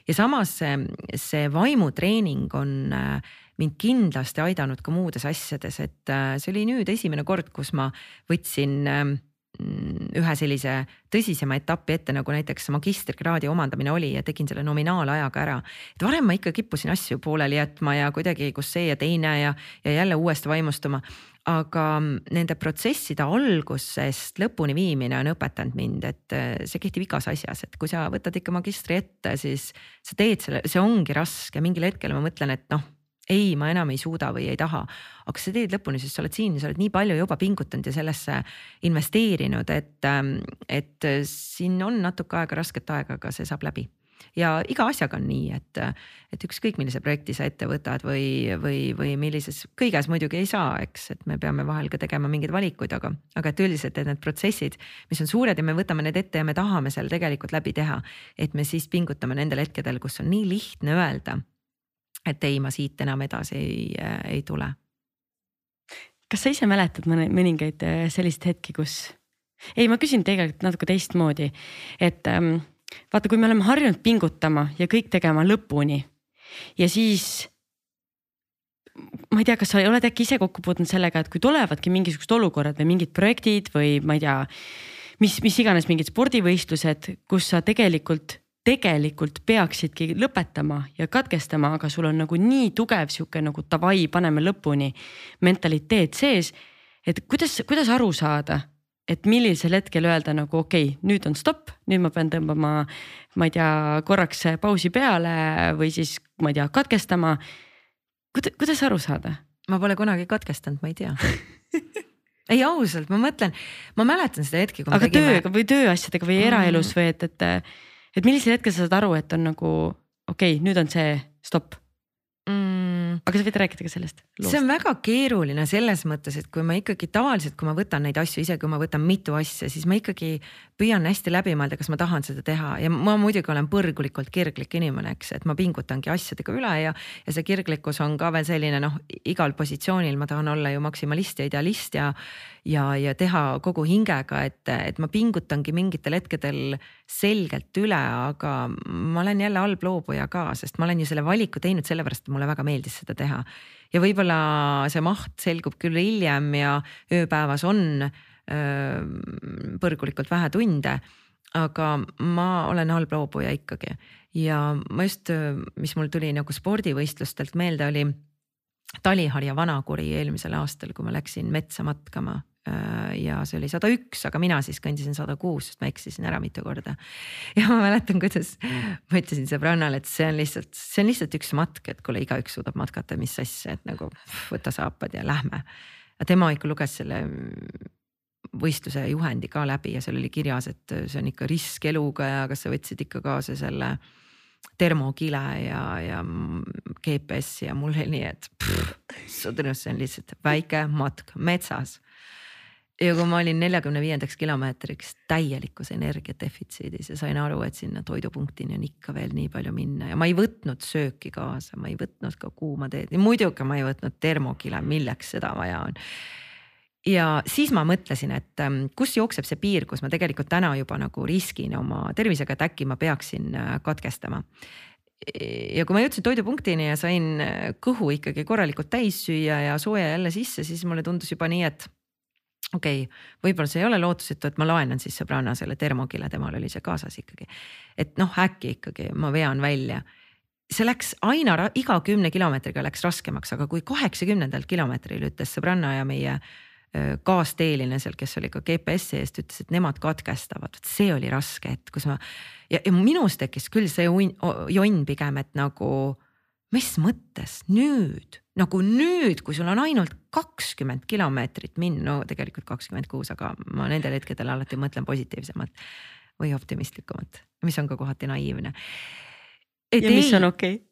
ja samas see, see vaimutreening on äh, mind kindlasti aidanud ka muudes asjades, et äh, see oli nüüd esimene kord, kus ma võtsin ähm, ühe sellise tõsisema etapi ette, nagu näiteks magistrikraadi omandamine oli ja tegin selle nominaalajaga ära. et varem ma ikka kippusin asju pooleli jätma ja kuidagi, kus see ja teine ja, ja jälle uuesti vaimustuma. aga nende protsesside algusest lõpuni viimine on õpetanud mind, et äh, see kehtib igas asjas, et kui sa võtad ikka magistri ette, siis sa teed selle, see ongi raske, mingil hetkel ma mõtlen, et noh ei, ma enam ei suuda või ei taha. aga sa teed lõpuni, sest sa oled siin sa oled nii palju juba pingutanud ja sellesse investeerinud, et, ähm, et siin on natuke aega, rasket aega, aga see saab läbi ja iga asjaga on nii, et, et ükskõik millise projekti sa ette võtad või, või, või millises, kõiges muidugi ei saa, eks, et me peame vahel ka tegema mingeid valikuid, aga, aga et üldiselt, et need protsessid, mis on suured ja me võtame need ette ja me tahame seal tegelikult läbi teha. et me siis pingutame nendel hetkedel, kus on nii lihtne öelda et ei, ma siit enam edasi ei, äh, ei tule. kas sa ise mäletad mõne, mõningaid äh, selliseid hetki, kus, ei, ma küsin tegelikult natuke teistmoodi, et ähm, vaata, kui me oleme harjunud pingutama ja kõik tegema lõpuni ja siis ma ei tea, kas sa oled äkki ise kokku puutunud sellega, et kui tulevadki mingisugused olukorrad või mingid projektid või ma ei tea, mis, mis iganes mingid spordivõistlused, kus sa tegelikult tegelikult peaksidki lõpetama ja katkestama, aga sul on nagu nii tugev sihuke nagu davai, paneme lõpuni mentaliteet sees. et kuidas, kuidas aru saada, et millisel hetkel öelda nagu okei okay,, nüüd on stopp, nüüd ma pean tõmbama, ma ei tea, korraks pausi peale või siis ma ei tea, katkestama. kuidas, aru saada? ma pole kunagi katkestanud, ma ei tea [laughs] ei ausalt, ma mõtlen, ma mäletan seda hetke. aga tegime... tööga või tööasjadega või eraelus või et, et et millisel hetkel sa saad aru, et on nagu okei okay,, nüüd on see stopp mm.? aga sa võid rääkida ka sellest. see on väga keeruline selles mõttes, et kui ma ikkagi tavaliselt, kui ma võtan neid asju, isegi kui ma võtan mitu asja, siis ma ikkagi püüan hästi läbi mõelda, kas ma tahan seda teha ja ma muidugi olen põrgulikult kirglik inimene, eks, et ma pingutangi asjadega üle ja, ja see kirglikkus on ka veel selline noh, igal positsioonil ma tahan olla ju maksimalist ja idealist ja ja, ja teha kogu hingega, et, et ma pingutangi mingitel hetkedel selgelt üle, aga ma olen jälle halb loobuja ka, sest ma olen ju selle valiku teinud sellepärast, et mulle väga meeldis seda teha. ja võib-olla see maht selgub küll hiljem ja ööpäevas on öö, põrgulikult vähe tunde aga ma olen halb loobuja ikkagi ja ma just, mis mul tuli nagu spordivõistlustelt meelde, oli Taliharja Vanakuri eelmisel aastal, kui ma läksin metsa matkama ja see oli sada üks, aga mina siis kõndisin sada kuus, sest ma eksisin ära mitu korda. [laughs] ja ma mäletan, kuidas ma ütlesin sõbrannale, et see on lihtsalt, see on lihtsalt üks matk, et kuule, igaüks suudab matkata, mis asja, et nagu võta saapad ja lähme. tema ikka luges selle võistluse juhendi ka läbi ja seal oli kirjas, et see on ikka risk eluga ja kas sa võtsid ikka kaasa selle termokile ja, ja GPS ja mul oli nii, et see on lihtsalt väike matk metsas ja kui ma olin neljakümne viiendaks kilomeetriks täielikus energiadefitsiidis ja sain aru, et sinna toidupunktini on ikka veel nii palju minna ja ma ei võtnud sööki kaasa, ma ei võtnud ka kuuma teed muidugi ma ei võtnud termokile, milleks seda vaja on. ja siis ma mõtlesin, et ähm, kus jookseb see piir, kus ma tegelikult täna juba nagu riskin oma tervisega, et äkki ma peaksin äh, katkestama. ja kui ma jõudsin toidupunktini ja sain äh, kõhu ikkagi korralikult täis süüa ja sooja jälle sisse, siis mulle tundus juba nii, et okei okay,, võib-olla see ei ole lootusetu, et ma laenan siis sõbranna selle termokile, temal oli see kaasas ikkagi. et noh, äkki ikkagi ma vean välja see läks aina iga kümne kilomeetriga läks raskemaks, aga kui kaheksakümnendal kilomeetril ütles sõbranna ja meie kaasteeline seal, kes oli ka GPS-i eest, ütles, et nemad katkestavad, see oli raske hetk, kus ma ja, ja minus tekkis küll see jonn pigem, et nagu mis mõttes nüüd, nagu nüüd, kui sul on ainult kakskümmend kilomeetrit minna, no tegelikult kakskümmend kuus, aga ma nendel hetkedel alati mõtlen positiivsemat või optimistlikumat, mis on ka kohati naiivne. ja mis ei, on okei okay.?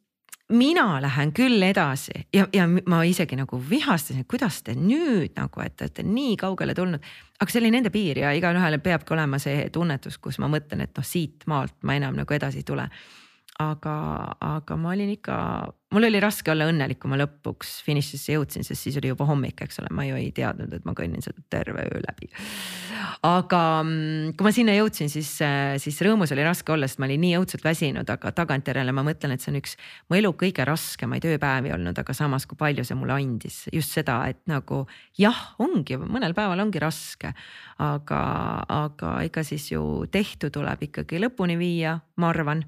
mina lähen küll edasi ja, ja ma isegi nagu vihastasin, et kuidas te nüüd nagu, et te olete nii kaugele tulnud. aga see oli nende piir ja igalühel peabki olema see tunnetus, kus ma mõtlen, et noh, siit maalt ma enam nagu edasi ei tule aga, aga ma olin ikka, mul oli raske olla õnnelik, kui ma lõpuks finišisse jõudsin, sest siis oli juba hommik, eks ole, ma ju ei teadnud, et ma kõnnin seda terve öö läbi. aga mm, kui ma sinna jõudsin, siis, siis rõõmus oli raske olla, sest ma olin nii õudselt väsinud, aga tagantjärele ma mõtlen, et see on üks mu elu kõige raskemaid ööpäevi olnud, aga samas, kui palju see mulle andis just seda, et nagu jah, ongi, mõnel päeval ongi raske, aga, aga ega siis ju tehtu tuleb ikkagi lõpuni viia, ma arvan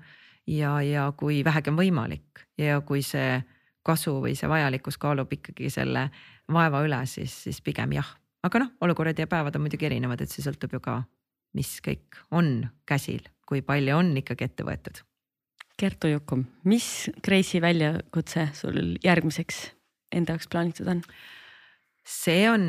ja, ja kui vähegi on võimalik ja kui see kasu või see vajalikkus kaalub ikkagi selle vaeva üle, siis, siis pigem jah. aga noh, olukorrad ja päevad on muidugi erinevad, et see sõltub ju ka, mis kõik on käsil, kui palju on ikkagi ette võetud. Kertu Jukum, mis Kreisi väljakutse sul järgmiseks enda jaoks plaanitud on? see on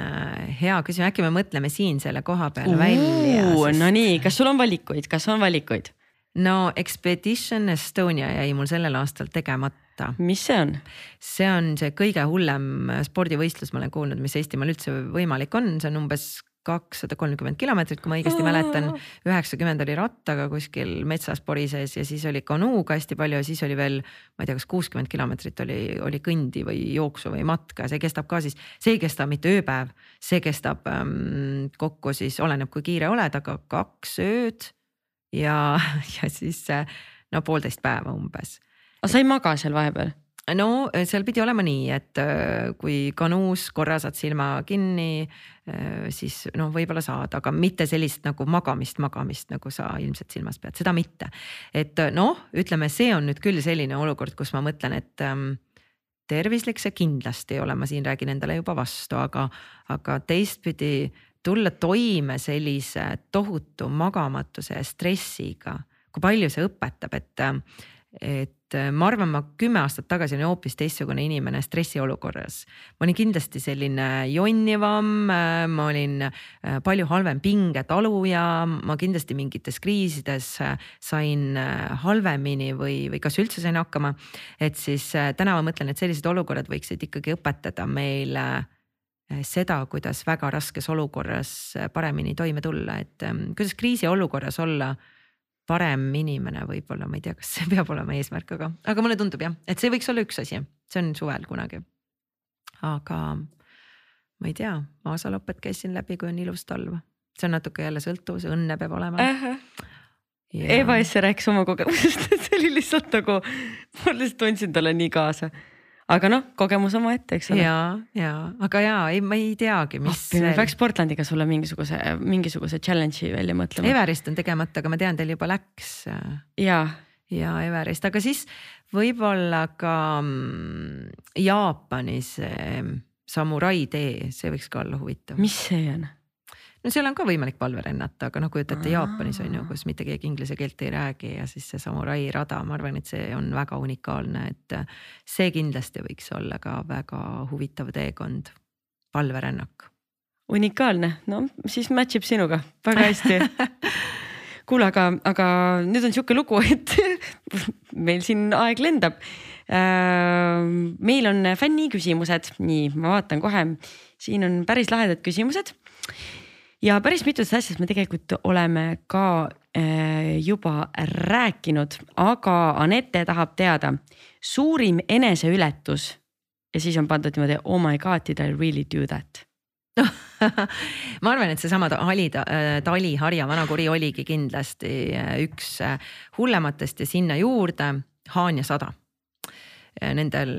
äh, hea küsimus, äkki me mõtleme siin selle koha peal välja. Sest... Nonii, kas sul on valikuid, kas on valikuid? No Expedition Estonia jäi mul sellel aastal tegemata. mis see on? see on see kõige hullem spordivõistlus, ma olen kuulnud, mis Eestimaal üldse võimalik on, see on umbes kakssada kolmkümmend kilomeetrit, kui ma õigesti mäletan. üheksakümmend oli rattaga kuskil metsas porises ja siis oli kanuuga hästi palju ja siis oli veel, ma ei tea, kas kuuskümmend kilomeetrit oli, oli kõndi või jooksu või matka ja see kestab ka siis, see ei kesta mitte ööpäev, see kestab ähm, kokku siis oleneb, kui kiire oled, aga kaks ööd ja, [laughs] ja siis no poolteist päeva umbes. aga sa ei maga seal vahepeal? no seal pidi olema nii, et äh, kui kanuus korra saad silma kinni, siis noh, võib-olla saad, aga mitte sellist nagu magamist, magamist, nagu sa ilmselt silmas pead, seda mitte. et noh, ütleme, see on nüüd küll selline olukord, kus ma mõtlen, et ähm, tervislik see kindlasti ei ole, ma siin räägin endale juba vastu, aga, aga teistpidi tulla toime sellise tohutu magamatuse ja stressiga, kui palju see õpetab, et, et ma arvan, ma kümme aastat tagasi olin hoopis teistsugune inimene stressiolukorras. ma olin kindlasti selline jonnivam, ma olin äh, palju halvem pingetaluja, ma kindlasti mingites kriisides äh, sain äh, halvemini või, või kas üldse sain hakkama. et siis täna ma mõtlen, et sellised olukorrad võiksid ikkagi õpetada meile seda, kuidas väga raskes olukorras eh, paremini toime tulla, et ehm, kuidas kriisiolukorras olla parem inimene, võib-olla ma ei tea, kas see [laughs] peab olema eesmärk, aga, aga mulle tundub jah, et see võiks olla üks asi, see on suvel kunagi. aga ma ei tea, Maasalopet käisin läbi, kui on ilus talv, see on natuke jälle sõltuvus, õnne peab olema. -huh. Ja... Eva Esse rääkis oma kogemusest, et see oli lihtsalt nagu, ma lihtsalt tundsin talle nii kaasa aga noh, kogemus omaette, eks ole. ja, ja aga ja ei, ma ei teagi, mis oh,. me peaks Portlandiga sulle mingisuguse, mingisuguse challenge'i välja mõtlema. Everest on tegemata, aga ma tean, teil juba läks. ja, ja Everest, aga siis võib-olla ka mm, Jaapanis samurai tee, see võiks ka olla huvitav. mis see on? No seal on ka võimalik palve rennata, aga noh, kujutate Jaapanis on ju, kus mitte keegi inglise keelt ei räägi ja siis see samurai rada, ma arvan, et see on väga unikaalne, et see kindlasti võiks olla ka väga huvitav teekond, palverännak. unikaalne, no siis match ib sinuga väga hästi. [laughs] Kuule, aga, aga nüüd on sihuke lugu, et [laughs] meil siin aeg lendab. Äh, meil on fänniküsimused, nii ma vaatan kohe, siin on päris lahedad küsimused ja päris mitmest asjast me tegelikult oleme ka äh, juba rääkinud, aga Anette tahab teada suurim eneseületus ja siis on pandud niimoodi oh my god did I really do that? [laughs] ma arvan, et seesama Tali, Tali Harja vanakuri oligi kindlasti üks hullematest ja sinna juurde Haanja sada nendel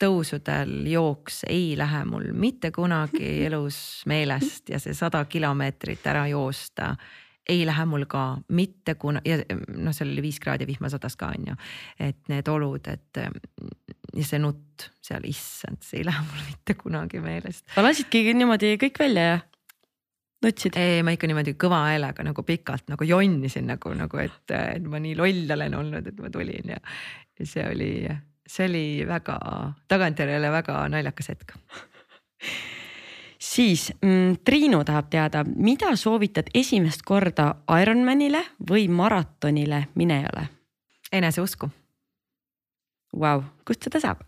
tõusudel jooks ei lähe mul mitte kunagi [laughs] elus meelest ja see sada kilomeetrit ära joosta ei lähe mul ka mitte kuna ja noh, seal oli viis kraadi vihma sadas ka on ju. et need olud, et ja see nutt seal, issand, see ei lähe mul mitte kunagi meelest. sa lasidki niimoodi kõik välja ja nutsid? ei, ma ikka niimoodi kõva häälega nagu pikalt nagu jonnisin nagu, nagu et, et ma nii loll olen olnud, et ma tulin ja, ja see oli, see oli väga tagantjärele väga naljakas hetk siis mm, Triinu tahab teada, mida soovitad esimest korda Ironmanile või maratonile minejale? eneseusku. Vau, kust seda saab?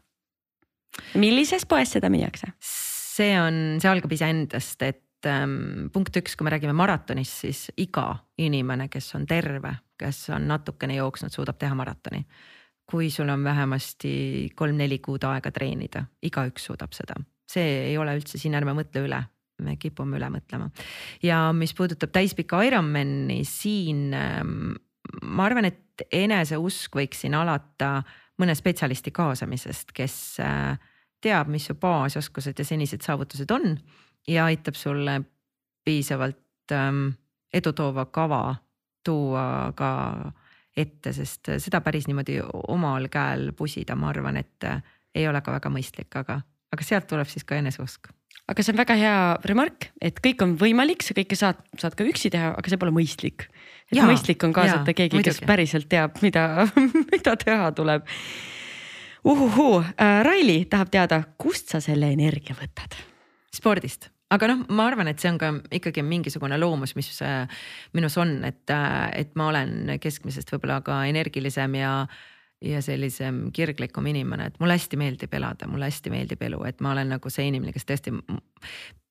millises poes seda müüakse? see on, see algab iseendast, et ähm, punkt üks, kui me räägime maratonist, siis iga inimene, kes on terve, kes on natukene jooksnud, suudab teha maratoni. Kui sul on vähemasti kolm-neli kuud aega treenida, igaüks suudab seda see ei ole üldse siin, ärme mõtle üle, me kipume üle mõtlema. ja mis puudutab täispika Ironmani, siin ähm, ma arvan, et eneseusk võiks siin alata mõne spetsialisti kaasamisest, kes äh, teab, mis su baasoskused ja senised saavutused on ja aitab sulle piisavalt ähm, edutoova kava tuua ka ette, sest seda päris niimoodi omal käel pusida, ma arvan, et ei ole ka väga mõistlik, aga aga sealt tuleb siis ka eneseusk. aga see on väga hea remark, et kõik on võimalik, sa kõike saad, saad ka üksi teha, aga see pole mõistlik. et ja, mõistlik on kaasata ja, keegi, kes päriselt teab, mida [laughs] mida teha tuleb. uhuhuu äh,, Raili tahab teada, kust sa selle energia võtad? spordist aga noh, ma arvan, et see on ka ikkagi mingisugune loomus, mis äh, minus on, et, äh, et ma olen keskmisest võib-olla ka energilisem ja ja sellisem kirglikum inimene, et mulle hästi meeldib elada, mulle hästi meeldib elu, et ma olen nagu see inimene, kes tõesti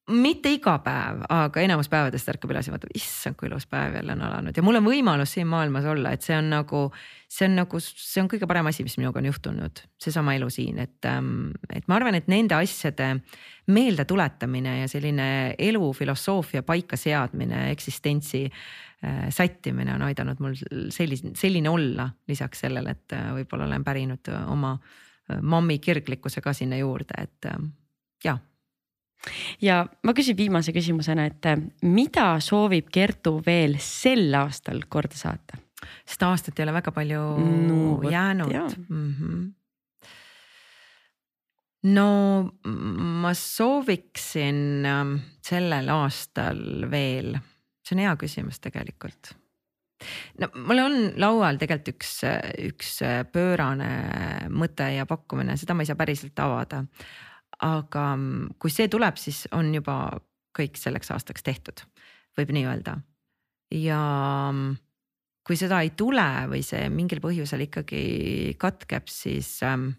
mitte iga päev, aga enamus päevadest ärkab üles ja vaatab, issand, kui ilus päev jälle on alanud. Ja mul on võimalus siin maailmas olla, et see on nagu, see on nagu, see on kõige parem asi, mis minuga on juhtunud, seesama elu siin, et, ähm, et ma arvan, et nende asjade meeldetuletamine ja selline elufilosoofia paikaseadmine, eksistentsi äh, sättimine on aidanud mul sellise, selline olla, lisaks sellele, et äh, võib-olla olen pärinud oma äh, mammi kirglikkuse ka sinna juurde, et jah ja ma küsin viimase küsimusena, et äh, mida soovib Kertu veel sel aastal korda saata? seda aastat ei ole väga palju no, jäänud. Mm -hmm. no ma sooviksin ähm, sellel aastal veel, see on hea küsimus tegelikult no mul on laual tegelikult üks, üks pöörane mõte ja pakkumine, seda ma ei saa päriselt avada aga mm, kui see tuleb, siis on juba kõik selleks aastaks tehtud, võib nii öelda. ja mm, kui seda ei tule või see mingil põhjusel ikkagi katkeb, siis ähm,.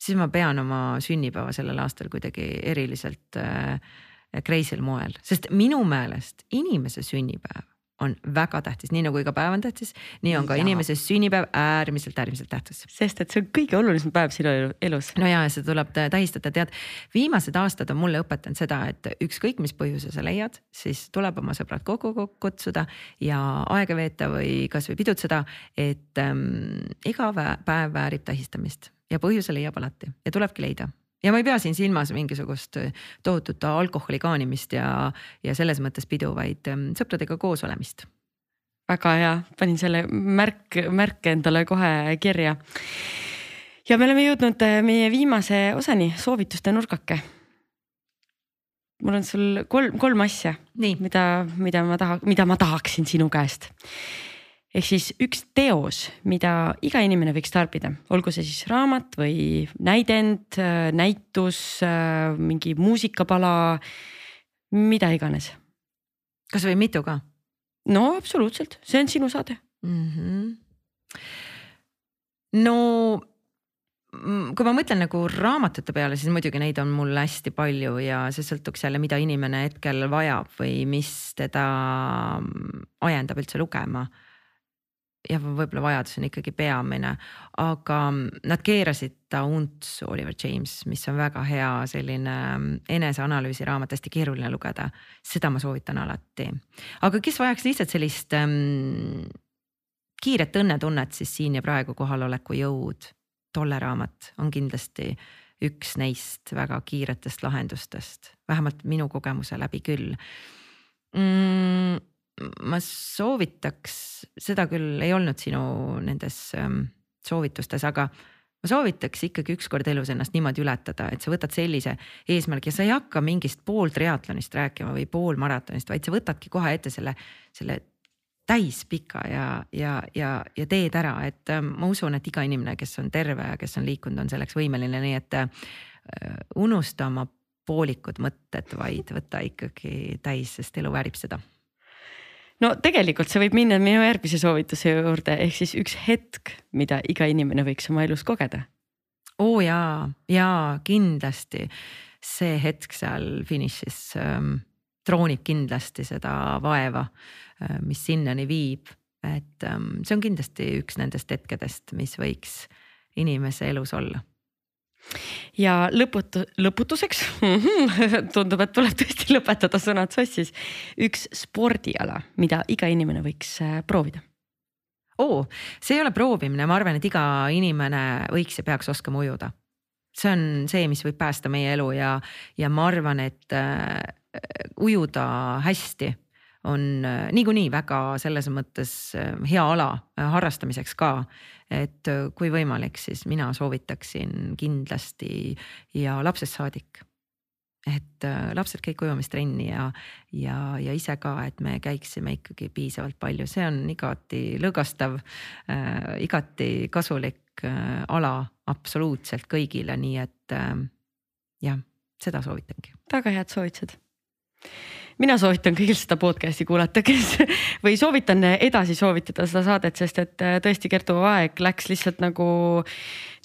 siis ma pean oma sünnipäeva sellel aastal kuidagi eriliselt äh, kreisil moel, sest minu meelest inimese sünnipäev on väga tähtis, nii nagu iga päev on tähtis, nii on ka ja. inimese sünnipäev äärmiselt, äärmiselt tähtis. sest et see on kõige olulisem päev sinu elus. no ja, ja seda tuleb tähistada, tead, viimased aastad on mulle õpetanud seda, et ükskõik, mis põhjuse sa leiad, siis tuleb oma sõbrad kokku kutsuda ja aega veeta või kasvõi pidutseda, et ähm, iga päev väärib tähistamist ja põhjuse leiab alati ja tulebki leida ja ma ei pea siin silmas mingisugust äh, tohutut alkoholi kaanimist ja, ja selles mõttes pidu, vaid ähm, sõpradega koos olemist. väga hea, panin selle märk, märke endale kohe kirja. ja me oleme jõudnud äh, meie viimase osani, soovituste nurgake. mul on sul kolm, kolm asja, mida, mida ma taha, mida ma tahaksin sinu käest ehk siis üks teos, mida iga inimene võiks tarbida, olgu see siis raamat või näidend, näitus, mingi muusikapala, mida iganes. kasvõi mitu ka? no absoluutselt, see on sinu saade mm. -hmm. no kui ma mõtlen nagu raamatute peale, siis muidugi neid on mul hästi palju ja see sõltuks jälle, mida inimene hetkel vajab või mis teda ajendab üldse lugema ja võib-olla vajadus on ikkagi peamine, aga nad keerasid ta Unts Oliver James, mis on väga hea selline eneseanalüüsi raamat, hästi keeruline lugeda. seda ma soovitan alati, aga kes vajaks lihtsalt sellist ähm, kiiret õnnetunnet, siis siin ja praegu kohaloleku jõud. tolle raamat on kindlasti üks neist väga kiiretest lahendustest, vähemalt minu kogemuse läbi küll mm, ma soovitaks, seda küll ei olnud sinu nendes ähm, soovitustes, aga ma soovitaks ikkagi ükskord elus ennast niimoodi ületada, et sa võtad sellise eesmärgi ja sa ei hakka mingist pool triatlonist rääkima või pool maratonist, vaid sa võtadki kohe ette selle, selle täispika ja, ja, ja, ja teed ära, et äh, ma usun, et iga inimene, kes on terve ja kes on liikunud, on selleks võimeline, nii et äh, unusta oma poolikud mõtted, vaid võta ikkagi täis, sest elu väärib seda no tegelikult see võib minna minu järgmise soovituse juurde, ehk siis üks hetk, mida iga inimene võiks oma elus kogeda. oo jaa, jaa kindlasti. See hetk seal finišis ähm, troonib kindlasti seda vaeva, äh, mis sinnani viib, et ähm, see on kindlasti üks nendest hetkedest, mis võiks inimese elus olla ja lõputu, lõputuseks [laughs] tundub, et tuleb tõesti lõpetada sõnad sassis. üks spordiala, mida iga inimene võiks äh, proovida. oo, see ei ole proovimine, ma arvan, et iga inimene võiks ja peaks oskama ujuda. see on see, mis võib päästa meie elu ja, ja ma arvan, et äh, ujuda hästi on äh, niikuinii väga selles mõttes äh, hea ala äh, harrastamiseks ka. Et kui võimalik, siis mina soovitaksin kindlasti ja lapsest saadik. Et lapsed kõik ujumistrenni ja, ja, ja ise ka, et me käiksime ikkagi piisavalt palju, see on igati lõõgastav äh,, igati kasulik äh, ala absoluutselt kõigile, nii et äh, jah, seda soovitangi. väga head soovitused mina soovitan kõigil seda podcast'i kuulata, kes või soovitan edasi soovitada seda saadet, sest et äh, tõesti Kertu aeg läks lihtsalt nagu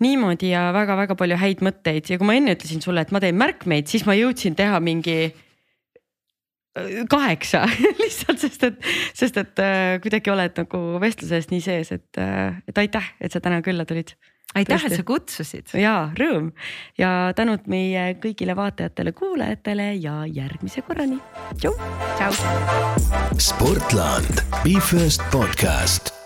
niimoodi ja väga-väga palju häid mõtteid. Ja kui ma enne ütlesin sulle, et ma teen märkmeid, siis ma jõudsin teha mingi äh, kaheksa [laughs] lihtsalt, sest et, sest et äh, kuidagi oled nagu vestluses nii sees, et, et aitäh, et sa täna külla tulid aitäh, et sa kutsusid. ja rõõm ja tänud meie kõigile vaatajatele-kuulajatele ja järgmise korrani. tšau. sportland, Be First podcast